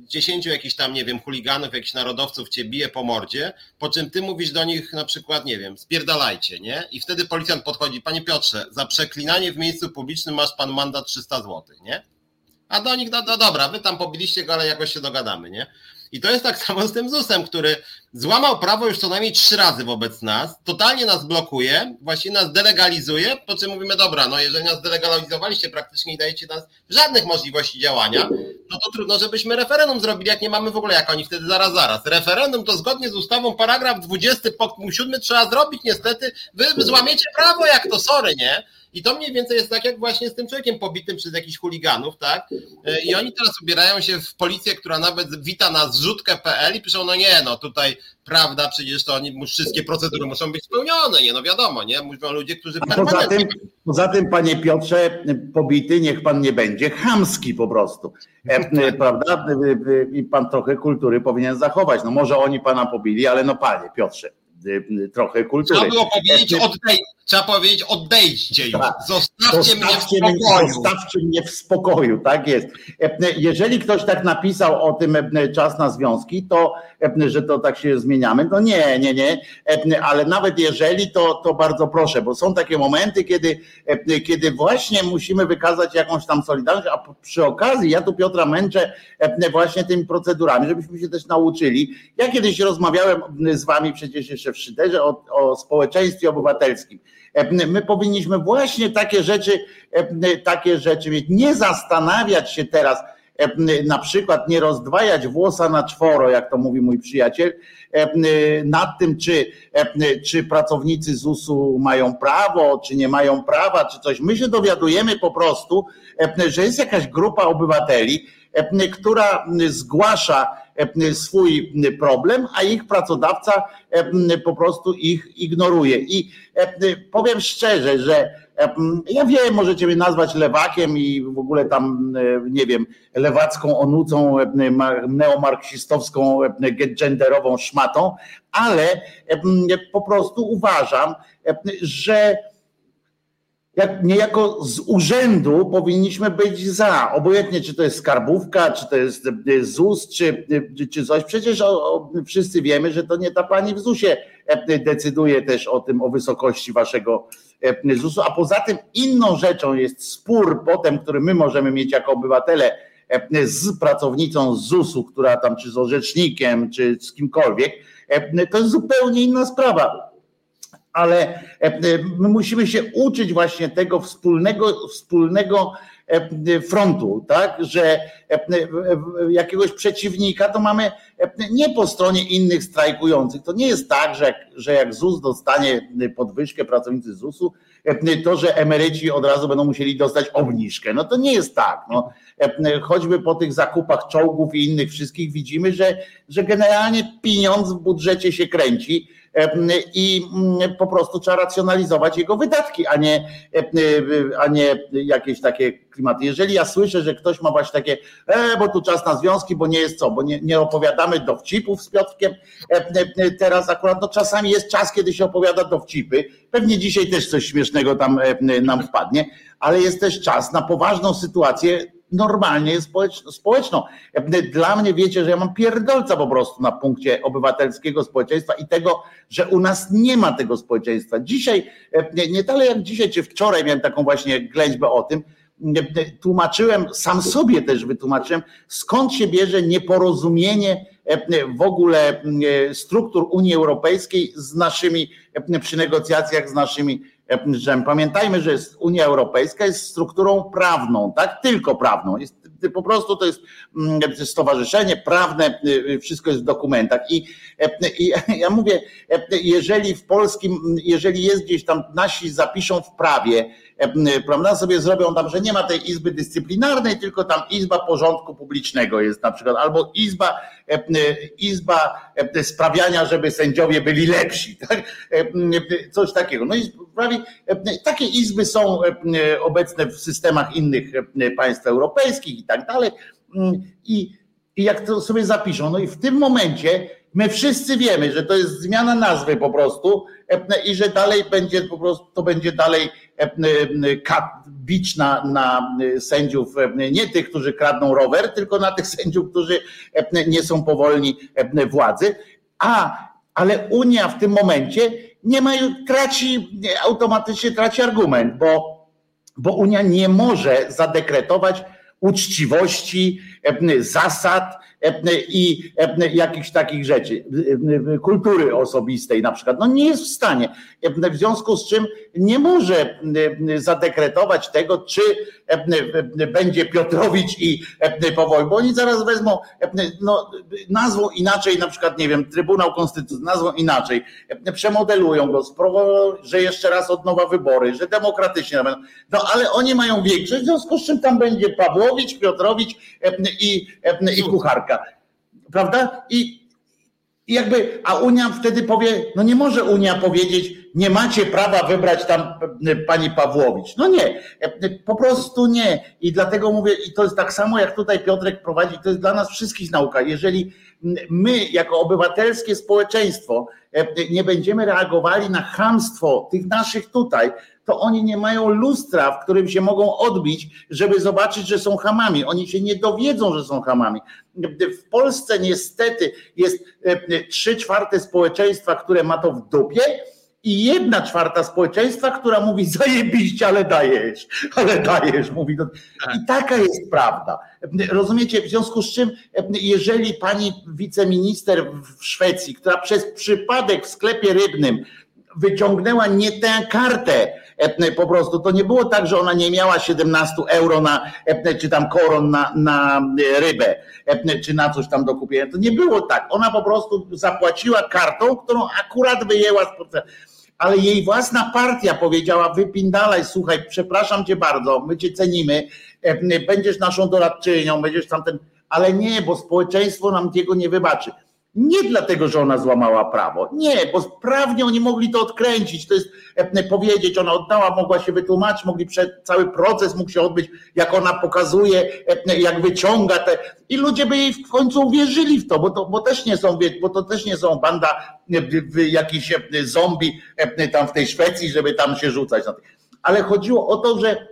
dziesięciu jakichś tam, nie wiem, chuliganów, jakichś narodowców cię bije po mordzie, po czym ty mówisz do nich na przykład, nie wiem, spierdalajcie, nie? I wtedy policjant podchodzi, panie Piotrze, za przeklinanie w miejscu publicznym masz pan mandat 300 zł, nie? A do nich, no, no dobra, wy tam pobiliście go, ale jakoś się dogadamy, nie? I to jest tak samo z tym ZUS-em, który złamał prawo już co najmniej trzy razy wobec nas, totalnie nas blokuje, właściwie nas delegalizuje, po czym mówimy, dobra, no jeżeli nas delegalizowaliście praktycznie i dajecie nas żadnych możliwości działania, no to trudno, żebyśmy referendum zrobili, jak nie mamy w ogóle, jak oni wtedy zaraz, zaraz. Referendum to zgodnie z ustawą paragraf 20 punkt 7 trzeba zrobić, niestety, wy złamiecie prawo, jak to, sorry, nie? I to mniej więcej jest tak, jak właśnie z tym człowiekiem pobitym przez jakichś chuliganów, tak? E, I oni teraz ubierają się w policję, która nawet wita na zrzutkę.pl i piszą, no nie, no tutaj prawda, przecież to oni, wszystkie procedury muszą być spełnione, nie, no wiadomo, nie, mówią ludzie, którzy poza tym, poza tym, panie Piotrze, pobity niech pan nie będzie chamski po prostu, e, prawda, i pan trochę kultury powinien zachować, no może oni pana pobili, ale no panie Piotrze, trochę kultury. Trzeba było powiedzieć od tej, trzeba powiedzieć odejdźcie już, tak. zostawcie, mnie w spokoju. Zostawcie mnie w spokoju, tak jest. Jeżeli ktoś tak napisał o tym czas na związki, to że to tak się zmieniamy, to nie, nie, nie, ale nawet jeżeli, to, to bardzo proszę, bo są takie momenty, kiedy, kiedy właśnie musimy wykazać jakąś tam solidarność, a przy okazji ja tu Piotra męczę właśnie tymi procedurami, żebyśmy się też nauczyli. Ja kiedyś rozmawiałem z wami przecież jeszcze w Szyderze o, o społeczeństwie obywatelskim. My powinniśmy właśnie takie rzeczy, takie rzeczy mieć, nie zastanawiać się teraz, na przykład nie rozdwajać włosa na czworo, jak to mówi mój przyjaciel, nad tym, czy, czy pracownicy ZUS-u mają prawo, czy nie mają prawa, czy coś. My się dowiadujemy po prostu, że jest jakaś grupa obywateli, która zgłasza swój problem, a ich pracodawca po prostu ich ignoruje. I powiem szczerze, że ja wiem, możecie mnie nazwać lewakiem i w ogóle tam, nie wiem, lewacką onucą, neomarksistowską, genderową szmatą, ale po prostu uważam, że jak niejako z urzędu powinniśmy być za, obojętnie czy to jest skarbówka, czy to jest e, ZUS, czy, e, czy coś. Przecież o, o, wszyscy wiemy, że to nie ta pani w ZUSie e, decyduje też o tym, o wysokości waszego ZUS-u, a poza tym inną rzeczą jest spór potem, który my możemy mieć jako obywatele z pracownicą ZUS-u, która tam czy z orzecznikiem, czy z kimkolwiek, to jest zupełnie inna sprawa ale e, e, my musimy się uczyć właśnie tego wspólnego, wspólnego e, frontu, tak, że jakiegoś przeciwnika to mamy nie po stronie innych strajkujących. To nie jest tak, że jak, że jak ZUS dostanie podwyżkę pracownicy ZUS-u, to, że emeryci od razu będą musieli dostać obniżkę. No to nie jest tak. No, choćby po tych zakupach czołgów i innych wszystkich widzimy, że, że generalnie pieniądz w budżecie się kręci i mm, po prostu trzeba racjonalizować jego wydatki, a nie, a nie jakieś takie klimaty. Jeżeli ja słyszę, że ktoś ma właśnie takie, e, bo tu czas na związki, bo nie jest co, bo nie, nie opowiadamy dowcipów z Piotrkiem, teraz akurat no czasami jest czas, kiedy się opowiada dowcipy, pewnie dzisiaj też coś śmiesznego tam nam wpadnie, ale jest też czas na poważną sytuację normalnie społeczną. Dla mnie wiecie, że ja mam pierdolca po prostu na punkcie obywatelskiego społeczeństwa i tego, że u nas nie ma tego społeczeństwa. Dzisiaj, nie, nie dalej jak dzisiaj, czy wczoraj miałem taką właśnie ględźbę o tym, tłumaczyłem, sam sobie też wytłumaczyłem, skąd się bierze nieporozumienie w ogóle struktur Unii Europejskiej z naszymi, przy negocjacjach z naszymi pamiętajmy, że jest Unia Europejska jest strukturą prawną, tak? Tylko prawną. Jest, po prostu to jest mm, stowarzyszenie prawne, y, y, wszystko jest w dokumentach. I, i *laughs* ja mówię, jeżeli w polskim, jeżeli jest gdzieś tam nasi zapiszą w prawie, prawda, sobie zrobią tam, że nie ma tej izby dyscyplinarnej, tylko tam izba porządku publicznego jest na przykład, albo izba, izba sprawiania, żeby sędziowie byli lepsi, *laughs* tak? coś takiego. No i prawie takie izby są obecne w systemach innych państw europejskich i tak dalej. I, i jak to sobie zapiszą, no i w tym momencie my wszyscy wiemy, że to jest zmiana nazwy po prostu i że dalej będzie po prostu, to będzie dalej bicz na, na sędziów, nie tych, którzy kradną rower, tylko na tych *laughs* sędziów, którzy nie są powolni władzy. A, ale Unia w tym momencie nie ma, traci, automatycznie traci argument, bo, bo Unia nie może zadekretować uczciwości, zasad, i jakichś takich rzeczy, kultury osobistej na przykład, no nie jest w stanie. W związku z czym nie może zadekretować tego, czy będzie Piotrowicz i powoli, bo oni zaraz wezmą, no, nazwą inaczej, na przykład, nie wiem, Trybunał Konstytucyjny, nazwą inaczej, przemodelują go, że jeszcze raz od nowa wybory, że demokratycznie będą. No ale oni mają większość, w związku z czym tam będzie Pawłowicz, Piotrowicz i, i Kucharka prawda? I, I jakby, a Unia wtedy powie, no nie może Unia powiedzieć, nie macie prawa wybrać tam e, pani Pawłowicz. No nie, e, po prostu nie. I dlatego mówię, i to jest tak samo, jak tutaj Piotrek prowadzi, to jest dla nas wszystkich nauka. Jeżeli my, jako obywatelskie społeczeństwo, e, nie będziemy reagowali na hamstwo tych naszych tutaj, to oni nie mają lustra, w którym się mogą odbić, żeby zobaczyć, że są hamami. Oni się nie dowiedzą, że są hamami. W Polsce niestety jest trzy czwarte społeczeństwa, które ma to w dupie, i jedna czwarta społeczeństwa, która mówi zajebiście, ale dajesz, ale dajesz, mówi. To. I taka jest prawda. Rozumiecie, w związku z czym, jeżeli pani wiceminister w Szwecji, która przez przypadek w sklepie rybnym wyciągnęła nie tę kartę, po prostu to nie było tak, że ona nie miała 17 euro na, czy tam koron na, na rybę, czy na coś tam do kupienia. To nie było tak. Ona po prostu zapłaciła kartą, którą akurat wyjęła z ale jej własna partia powiedziała: wypindalaj, słuchaj, przepraszam cię bardzo, my cię cenimy, e, będziesz naszą doradczynią, będziesz tamten, ale nie, bo społeczeństwo nam tego nie wybaczy. Nie dlatego, że ona złamała prawo. Nie, bo prawnie oni mogli to odkręcić. To jest e, powiedzieć, ona oddała, mogła się wytłumaczyć, mogli przed, cały proces mógł się odbyć, jak ona pokazuje, e, jak wyciąga te. I ludzie by jej w końcu uwierzyli w to, bo, to, bo też nie są, bo to też nie są banda e, jakichś zombie tam w tej Szwecji, żeby tam się rzucać. Ale chodziło o to, że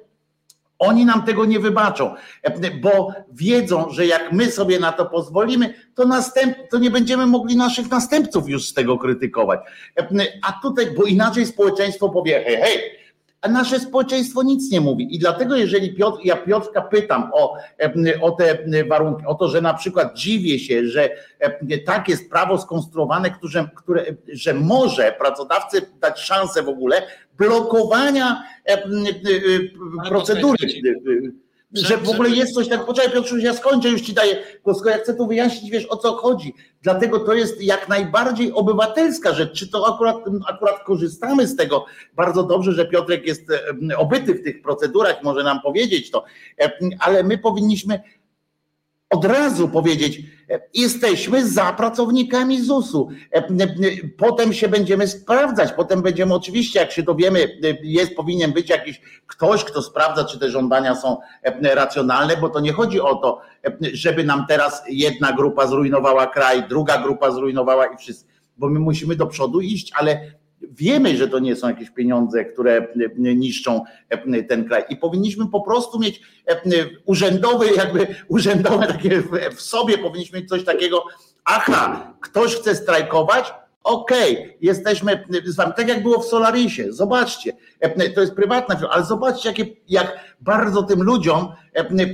oni nam tego nie wybaczą, bo wiedzą, że jak my sobie na to pozwolimy, to, następ, to nie będziemy mogli naszych następców już z tego krytykować. A tutaj, bo inaczej społeczeństwo powie, hej, hej, a nasze społeczeństwo nic nie mówi. I dlatego, jeżeli Piotr, ja Piotrka pytam o, o te warunki, o to, że na przykład dziwię się, że tak jest prawo skonstruowane, które, które, że może pracodawcy dać szansę w ogóle blokowania procedury że w ogóle jest coś tak, poczekaj Piotrze, ja skończę, już ci daję głos, ja chcę tu wyjaśnić, wiesz o co chodzi. Dlatego to jest jak najbardziej obywatelska rzecz. Czy to akurat, akurat korzystamy z tego bardzo dobrze, że Piotrek jest obyty w tych procedurach, może nam powiedzieć to, ale my powinniśmy od razu powiedzieć, jesteśmy za pracownikami ZUS-u. Potem się będziemy sprawdzać, potem będziemy oczywiście, jak się dowiemy, jest, powinien być jakiś ktoś, kto sprawdza, czy te żądania są racjonalne, bo to nie chodzi o to, żeby nam teraz jedna grupa zrujnowała kraj, druga grupa zrujnowała i wszyscy, bo my musimy do przodu iść, ale Wiemy, że to nie są jakieś pieniądze, które niszczą ten kraj. I powinniśmy po prostu mieć urzędowy, jakby urzędowe takie w sobie, powinniśmy mieć coś takiego, aha, ktoś chce strajkować, Okej, okay, jesteśmy z wami, tak jak było w Solarisie. Zobaczcie, to jest prywatna firma, ale zobaczcie, jakie, jak bardzo tym ludziom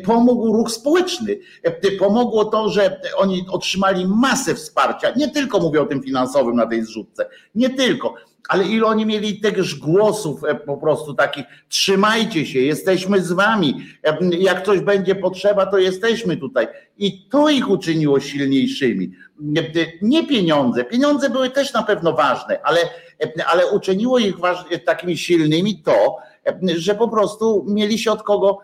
pomógł ruch społeczny. Pomogło to, że oni otrzymali masę wsparcia. Nie tylko mówię o tym finansowym na tej zrzutce, nie tylko ale ile oni mieli tegoż głosów e, po prostu takich, trzymajcie się, jesteśmy z wami, e, jak coś będzie potrzeba, to jesteśmy tutaj. I to ich uczyniło silniejszymi. Nie pieniądze, pieniądze były też na pewno ważne, ale, e, ale uczyniło ich takimi silnymi to, że po prostu mieli się od kogo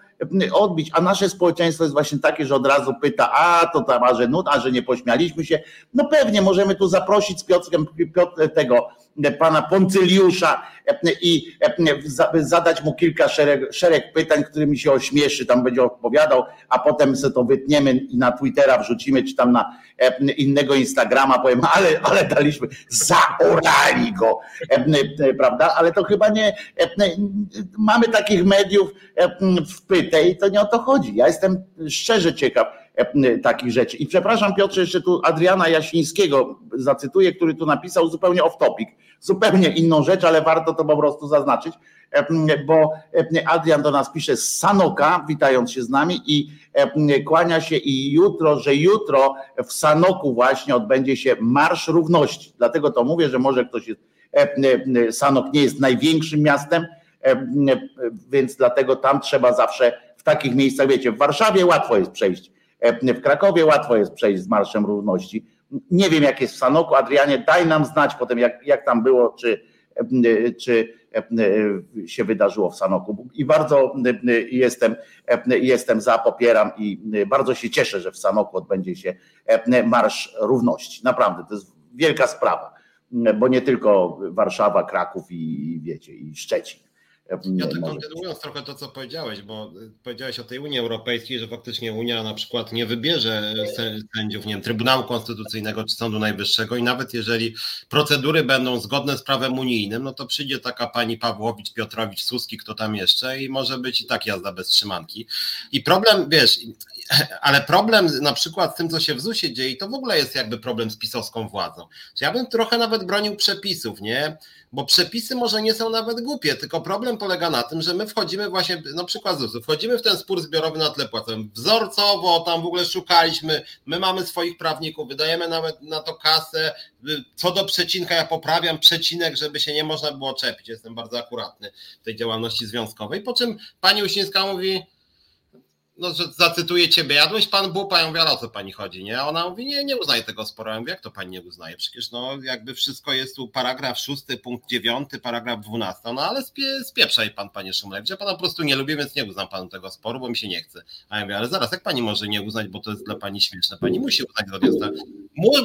odbić, a nasze społeczeństwo jest właśnie takie, że od razu pyta, a to tam, a że nut, a że nie pośmialiśmy się. No pewnie możemy tu zaprosić z Piotrem Piotr, tego pana Poncyliusza i zadać mu kilka szereg, szereg pytań, którymi się ośmieszy, tam będzie odpowiadał, a potem sobie to wytniemy i na Twittera wrzucimy, czy tam na innego Instagrama, powiem, ale, ale daliśmy, zaorali go, prawda? Ale to chyba nie, mamy takich mediów w pyte i to nie o to chodzi. Ja jestem szczerze ciekaw, takich rzeczy. I przepraszam Piotrze, jeszcze tu Adriana Jasińskiego zacytuję, który tu napisał zupełnie off topic, zupełnie inną rzecz, ale warto to po prostu zaznaczyć, bo Adrian do nas pisze z Sanoka, witając się z nami i kłania się i jutro, że jutro w Sanoku właśnie odbędzie się Marsz Równości. Dlatego to mówię, że może ktoś jest, Sanok nie jest największym miastem, więc dlatego tam trzeba zawsze w takich miejscach, wiecie, w Warszawie łatwo jest przejść w Krakowie łatwo jest przejść z Marszem Równości. Nie wiem, jak jest w Sanoku. Adrianie, daj nam znać potem, jak, jak tam było, czy, czy się wydarzyło w Sanoku. I bardzo jestem, jestem za, popieram i bardzo się cieszę, że w Sanoku odbędzie się Marsz Równości. Naprawdę, to jest wielka sprawa, bo nie tylko Warszawa, Kraków i wiecie, i Szczecin. Ja tak kontynuując trochę to, co powiedziałeś, bo powiedziałeś o tej Unii Europejskiej, że faktycznie Unia na przykład nie wybierze sędziów, nie wiem, Trybunału Konstytucyjnego czy Sądu Najwyższego i nawet jeżeli procedury będą zgodne z prawem unijnym, no to przyjdzie taka pani Pawłowicz, Piotrowicz, Suski, kto tam jeszcze i może być i tak jazda bez trzymanki. I problem, wiesz, *clears throat* ale problem na przykład z tym, co się w ZUS-ie dzieje, to w ogóle jest jakby problem z pisowską władzą. Ja bym trochę nawet bronił przepisów, nie? Bo przepisy może nie są nawet głupie, tylko problem polega na tym, że my wchodzimy właśnie, na przykład ZUS-u, wchodzimy w ten spór zbiorowy na tle płacowym. Wzorcowo tam w ogóle szukaliśmy, my mamy swoich prawników, wydajemy nawet na to kasę. Co do przecinka, ja poprawiam przecinek, żeby się nie można było czepić. Jestem bardzo akuratny w tej działalności związkowej. Po czym pani Uścińska mówi, no, że zacytuję ciebie, jadłeś pan bupa, ja mówię, o co pani chodzi, nie? Ona mówi, nie, nie uznaje tego sporu. Ja mówię, jak to pani nie uznaje? Przecież no jakby wszystko jest tu paragraf szósty, punkt dziewiąty, paragraf dwunasty, no ale spie, spieprzaj pan, panie Szumlewicz, ja pana po prostu nie lubię, więc nie uznam panu tego sporu, bo mi się nie chce. A ja mówię, ale zaraz, jak pani może nie uznać, bo to jest dla pani śmieszne? Pani musi uznać zgodnie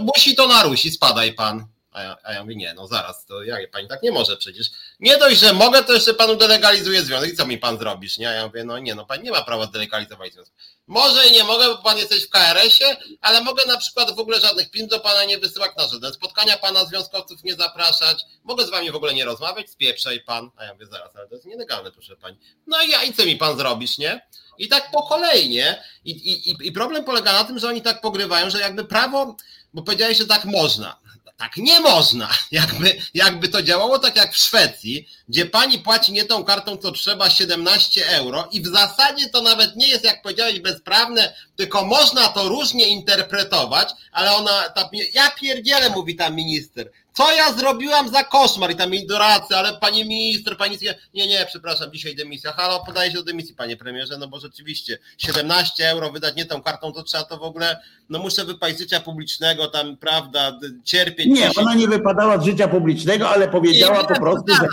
Musi to narusi, spadaj pan. A ja, a ja mówię, nie, no zaraz, to jak pani tak nie może przecież. Nie dość, że mogę, to jeszcze panu delegalizuję związek. I co mi pan zrobisz? Nie? A ja mówię, no nie, no pan nie ma prawa delegalizować związku. Może i nie mogę, bo pan jesteś w KRS-ie, ale mogę na przykład w ogóle żadnych pin do pana nie wysyłać na żadne spotkania pana związkowców nie zapraszać. Mogę z wami w ogóle nie rozmawiać, spieprzaj pan. A ja mówię, zaraz, ale to jest nielegalne, proszę pani. No i ja, i co mi pan zrobisz, nie? I tak po kolei, nie? I, i, I problem polega na tym, że oni tak pogrywają, że jakby prawo, bo powiedziałeś, że tak można. Tak nie można. *laughs* Jakby, jakby to działało tak jak w Szwecji, gdzie pani płaci nie tą kartą, co trzeba 17 euro i w zasadzie to nawet nie jest, jak powiedziałeś, bezprawne, tylko można to różnie interpretować, ale ona, ta, ja pierdzielę, mówi tam minister, co ja zrobiłam za koszmar i tam mi doradcy, ale panie minister, pani nie, nie, przepraszam, dzisiaj dymisja. Halo, podaję się do dymisji, panie premierze, no bo rzeczywiście 17 euro wydać nie tą kartą, to trzeba to w ogóle, no muszę wypaść z życia publicznego, tam, prawda, cierpieć. Nie, ona nie wypadała z życia publicznego, ale powiedziała nie, po prostu, że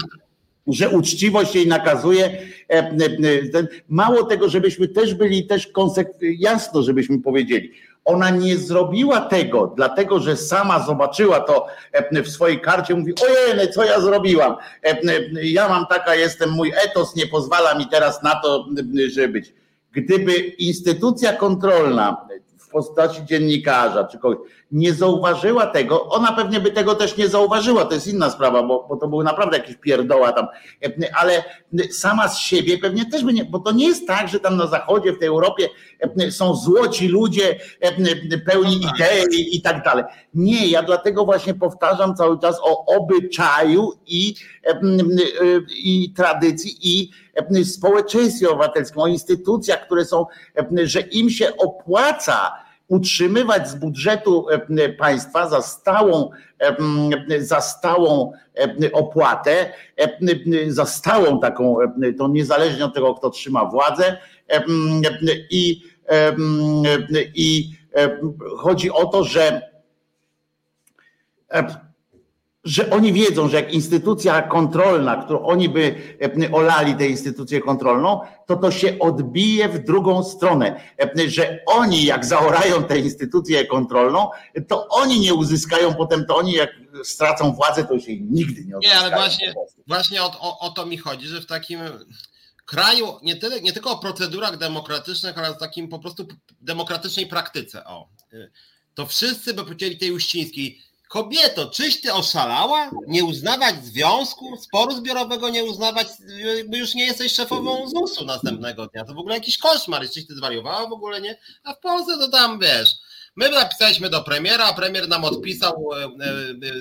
że uczciwość jej nakazuje. E, e, e, mało tego, żebyśmy też byli też jasno, żebyśmy powiedzieli. Ona nie zrobiła tego, dlatego że sama zobaczyła to w swojej karcie, mówi: Ojej, co ja zrobiłam? Ja mam taka, jestem, mój etos nie pozwala mi teraz na to, żeby być. Gdyby instytucja kontrolna w postaci dziennikarza czy kogoś nie zauważyła tego, ona pewnie by tego też nie zauważyła, to jest inna sprawa, bo, bo to były naprawdę jakieś pierdoła tam, ale sama z siebie pewnie też by nie, bo to nie jest tak, że tam na zachodzie, w tej Europie są złoci ludzie pełni no tak. idei i tak dalej. Nie, ja dlatego właśnie powtarzam cały czas o obyczaju i, i tradycji i społeczeństwie obywatelskim, o instytucjach, które są, że im się opłaca utrzymywać z budżetu e, państwa za stałą, e, za stałą e, opłatę, za stałą taką, to niezależnie od tego, kto trzyma władzę i, i chodzi o to, że że oni wiedzą, że jak instytucja kontrolna, którą oni by e, olali tę instytucję kontrolną, to to się odbije w drugą stronę, e, że oni jak zaorają tę instytucję kontrolną, to oni nie uzyskają potem, to oni jak stracą władzę, to się nigdy nie odzyskają. Nie, ale właśnie, właśnie o, o, o to mi chodzi, że w takim kraju, nie, tyle, nie tylko o procedurach demokratycznych, ale o takim po prostu demokratycznej praktyce. O, to wszyscy by powiedzieli tej Uścińskiej, Kobieto, czyś ty oszalała? Nie uznawać związku, sporu zbiorowego nie uznawać, bo już nie jesteś szefową ZUS-u następnego dnia. To w ogóle jakiś koszmar, czyś ty zwariowała w ogóle, nie? A w Polsce to tam, wiesz, My napisaliśmy do premiera, a premier nam odpisał e, e,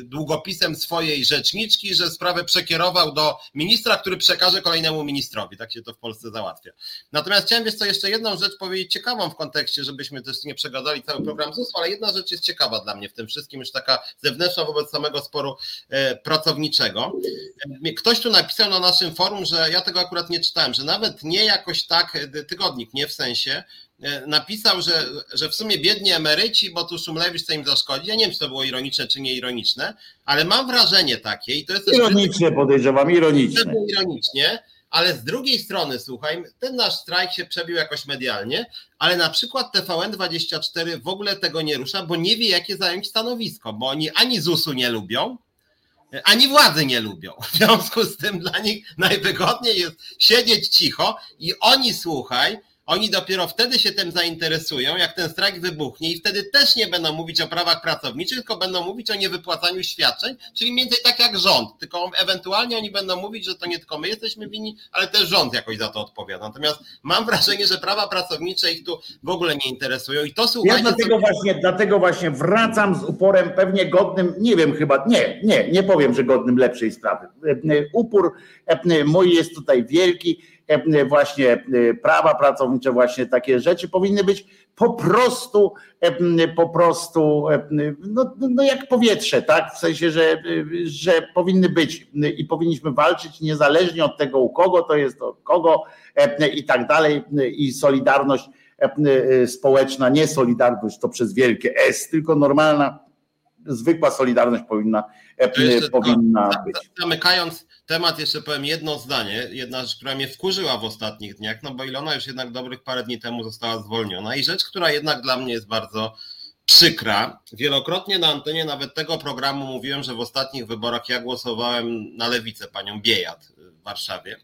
długopisem swojej rzeczniczki, że sprawę przekierował do ministra, który przekaże kolejnemu ministrowi. Tak się to w Polsce załatwia. Natomiast chciałem wiesz co, jeszcze jedną rzecz powiedzieć ciekawą w kontekście, żebyśmy też nie przegadali cały program ZUS, ale jedna rzecz jest ciekawa dla mnie w tym wszystkim, już taka zewnętrzna wobec samego sporu e, pracowniczego. Ktoś tu napisał na naszym forum, że ja tego akurat nie czytałem, że nawet nie jakoś tak tygodnik, nie w sensie, E, napisał, że, że w sumie biedni emeryci, bo tu Szumlewicz co im zaszkodzi. Ja nie wiem, czy to było ironiczne, czy nie ironiczne, ale mam wrażenie takie i to jest... Ironicznie podejrzewam, ironiczne. Ironicznie, ale z drugiej strony, słuchaj, ten nasz strajk się przebił jakoś medialnie, ale na przykład TVN24 w ogóle tego nie rusza, bo nie wie, jakie zająć stanowisko, bo oni ani ZUS-u nie lubią, ani władzy nie lubią. W związku z tym dla nich najwygodniej jest siedzieć cicho i oni, słuchaj, oni dopiero wtedy się tym zainteresują, jak ten strajk wybuchnie i wtedy też nie będą mówić o prawach pracowniczych, tylko będą mówić o niewypłacaniu świadczeń, czyli mniej więcej tak jak rząd, tylko ewentualnie oni będą mówić, że to nie tylko my jesteśmy winni, ale też rząd jakoś za to odpowiada. Natomiast mam wrażenie, że prawa pracownicze ich tu w ogóle nie interesują i to słuchajcie... Ja dlatego, właśnie, dlatego właśnie wracam z uporem pewnie godnym, nie wiem chyba, nie, nie, nie powiem, że godnym lepszej sprawy. Upór mój jest tutaj wielki E, właśnie e, prawa pracownicze, właśnie takie rzeczy powinny być po prostu, e, po prostu, no, no jak powietrze, tak? W sensie, że, że powinny być i powinniśmy walczyć niezależnie od tego, u kogo to jest, od kogo i tak dalej. I solidarność społeczna, nie solidarność to przez wielkie S, tylko normalna, zwykła solidarność powinna, powinna być. Zamykając temat jeszcze powiem jedno zdanie, jedna rzecz, która mnie wkurzyła w ostatnich dniach, no bo Ilona już jednak dobrych parę dni temu została zwolniona i rzecz, która jednak dla mnie jest bardzo przykra. Wielokrotnie na antenie nawet tego programu mówiłem, że w ostatnich wyborach ja głosowałem na lewicę, panią Biejat w Warszawie.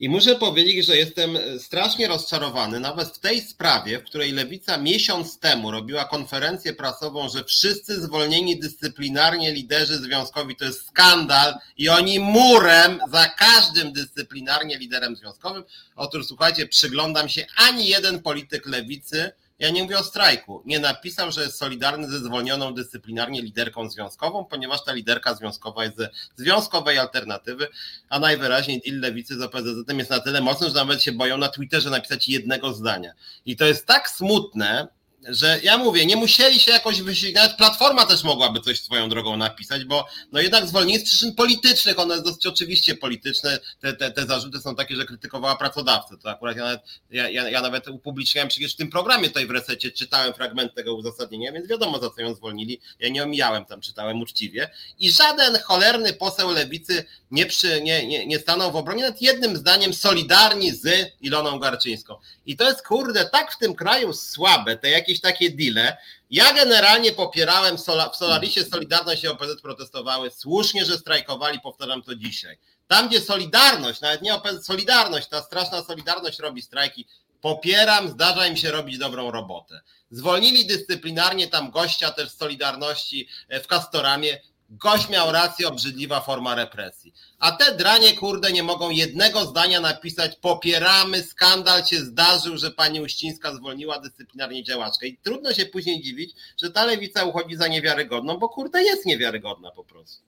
I muszę powiedzieć, że jestem strasznie rozczarowany, nawet w tej sprawie, w której Lewica miesiąc temu robiła konferencję prasową, że wszyscy zwolnieni dyscyplinarnie liderzy związkowi to jest skandal i oni murem za każdym dyscyplinarnie liderem związkowym. Otóż słuchajcie, przyglądam się, ani jeden polityk Lewicy ja nie mówię o strajku. Nie napisał, że jest solidarny ze zwolnioną dyscyplinarnie liderką związkową, ponieważ ta liderka związkowa jest ze związkowej alternatywy, a najwyraźniej deal lewicy z OPZZ jest na tyle mocny, że nawet się boją na Twitterze napisać jednego zdania. I to jest tak smutne, że ja mówię, nie musieli się jakoś wysiłkować, nawet Platforma też mogłaby coś swoją drogą napisać, bo no jednak zwolnienie z przyczyn politycznych, one dosyć oczywiście polityczne, te, te, te zarzuty są takie, że krytykowała pracodawcę, to akurat ja nawet, ja, ja, ja nawet upubliczniałem przecież w tym programie tutaj w resecie, czytałem fragment tego uzasadnienia, więc wiadomo za co ją zwolnili, ja nie omijałem tam, czytałem uczciwie i żaden cholerny poseł lewicy nie, przy, nie, nie, nie stanął w obronie nad jednym zdaniem solidarni z Iloną Garczyńską. I to jest kurde tak w tym kraju słabe, te jakieś takie deale. Ja generalnie popierałem w Solarisie Solidarność i OPZ protestowały, słusznie, że strajkowali, powtarzam to dzisiaj. Tam, gdzie Solidarność, nawet nie OPZ, Solidarność, ta straszna Solidarność robi strajki, popieram, zdarza im się robić dobrą robotę. Zwolnili dyscyplinarnie tam gościa też z Solidarności e, w Kastoramie, Gość miał rację, obrzydliwa forma represji. A te dranie, kurde, nie mogą jednego zdania napisać, popieramy, skandal się zdarzył, że pani Uścińska zwolniła dyscyplinarnie działaczkę. I trudno się później dziwić, że ta lewica uchodzi za niewiarygodną, bo kurde jest niewiarygodna po prostu.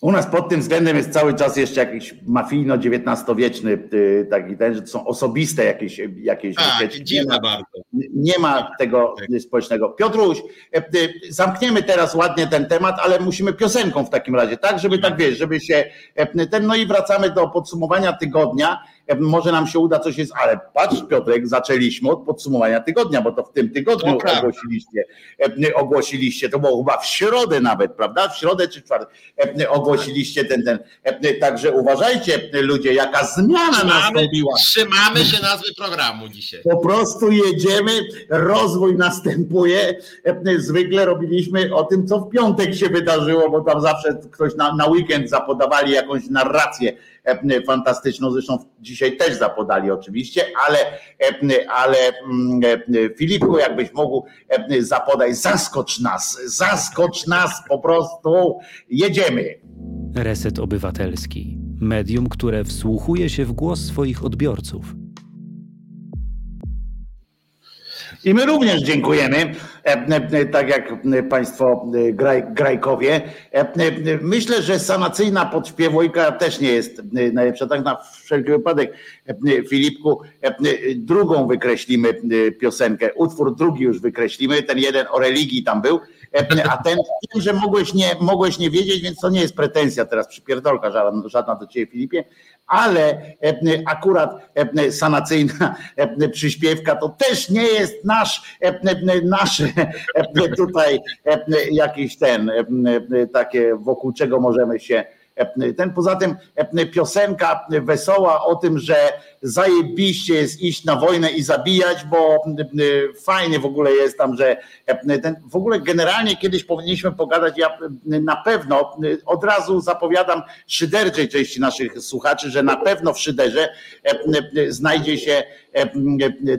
U nas pod tym względem jest cały czas jeszcze jakiś mafijno-XIX-wieczny y, taki ten, że to są osobiste jakieś jakieś tak, nie, ma, bardzo. nie ma tego tak. społecznego. Piotruś, y, zamkniemy teraz ładnie ten temat, ale musimy piosenką w takim razie, tak, żeby tak wiesz, żeby się ten, no i wracamy do podsumowania tygodnia może nam się uda coś jest, ale patrz Piotrek, zaczęliśmy od podsumowania tygodnia, bo to w tym tygodniu no, ogłosiliście, ogłosiliście, to było chyba w środę nawet, prawda? W środę czy czwartek ogłosiliście ten, ten, także uważajcie ludzie, jaka zmiana trzymamy, nastąpiła. Trzymamy się nazwy programu dzisiaj. Po prostu jedziemy, rozwój następuje, zwykle robiliśmy o tym, co w piątek się wydarzyło, bo tam zawsze ktoś na, na weekend zapodawali jakąś narrację E, fantastyczną, zresztą dzisiaj też zapodali oczywiście, ale, e, ale mm, e, Filipku, jakbyś mógł zapodać, zaskocz nas, zaskocz nas po prostu, jedziemy. Reset Obywatelski. Medium, które wsłuchuje się w głos swoich odbiorców I my również dziękujemy, e, e, tak jak Państwo e, graj, grajkowie. Myślę, że sanacyjna podśpiewojka też nie jest najlepsza. Tak na wszelki wypadek, Filipku, drugą wykreślimy piosenkę. Utwór drugi już wykreślimy. Ten jeden o religii tam był. A ten wiem, że mogłeś nie, mogłeś nie wiedzieć, więc to nie jest pretensja teraz przypierdolka żadna, żadna do ciebie, Filipie, ale akurat sanacyjna przyśpiewka to też nie jest nasz, nasz tutaj jakiś ten, takie wokół czego możemy się ten poza tym piosenka wesoła o tym, że zajebiście jest iść na wojnę i zabijać, bo fajnie w ogóle jest tam, że ten, w ogóle generalnie kiedyś powinniśmy pogadać, ja na pewno od razu zapowiadam szyderczej części naszych słuchaczy, że na pewno w szyderze znajdzie się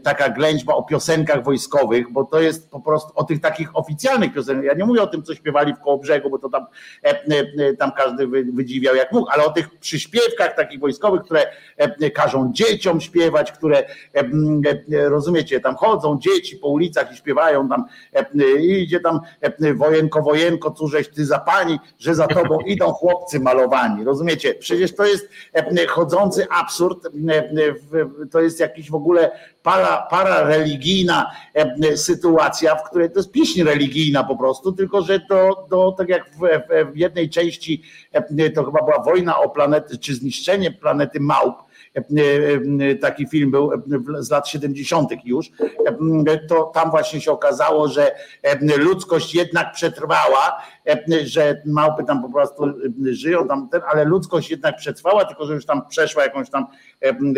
taka ględźba o piosenkach wojskowych, bo to jest po prostu o tych takich oficjalnych piosenkach. Ja nie mówię o tym, co śpiewali w Kołobrzegu, bo to tam, tam każdy wydziwiał jak mógł, ale o tych przyśpiewkach takich wojskowych, które każą dzieciom śpiewać, które rozumiecie, tam chodzą dzieci po ulicach i śpiewają tam idzie tam wojenko, wojenko, cóżeś ty za pani, że za tobą *laughs* idą chłopcy malowani. Rozumiecie? Przecież to jest chodzący absurd, to jest jakiś w ogóle para, para religijna sytuacja, w której to jest pieśń religijna po prostu, tylko że to, to tak jak w, w jednej części to chyba była wojna o planety, czy zniszczenie planety Małp, taki film był z lat 70. już, to tam właśnie się okazało, że ludzkość jednak przetrwała, że małpy tam po prostu żyją tam, ale ludzkość jednak przetrwała, tylko że już tam przeszła jakąś tam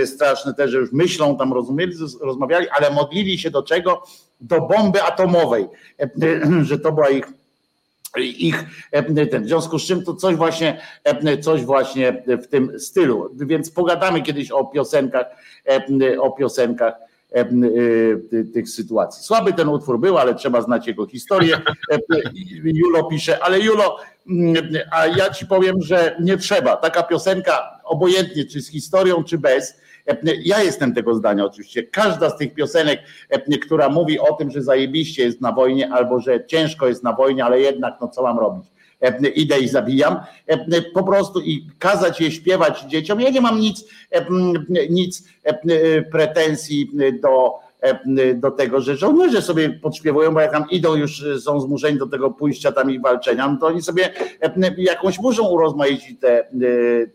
straszne te, że już myślą, tam rozumieli, rozmawiali, ale modlili się do czego? Do bomby atomowej, że to była ich ich ten. W związku z czym to coś właśnie, coś właśnie w tym stylu. Więc pogadamy kiedyś o piosenkach, o piosenkach tych sytuacji. Słaby ten utwór był, ale trzeba znać jego historię. Julo pisze, ale Julo, a ja ci powiem, że nie trzeba. Taka piosenka, obojętnie czy z historią, czy bez, ja jestem tego zdania oczywiście. Każda z tych piosenek, która mówi o tym, że zajebiście jest na wojnie albo że ciężko jest na wojnie, ale jednak no co mam robić? Idę i zabijam. Po prostu i kazać je śpiewać dzieciom. Ja nie mam nic, nic pretensji do E, do tego, że żołnierze sobie podśpiewują, bo jak tam idą już, e, są zmuszeni do tego pójścia tam i walczenia, no to oni sobie e, jakąś muszą urozmaicić te,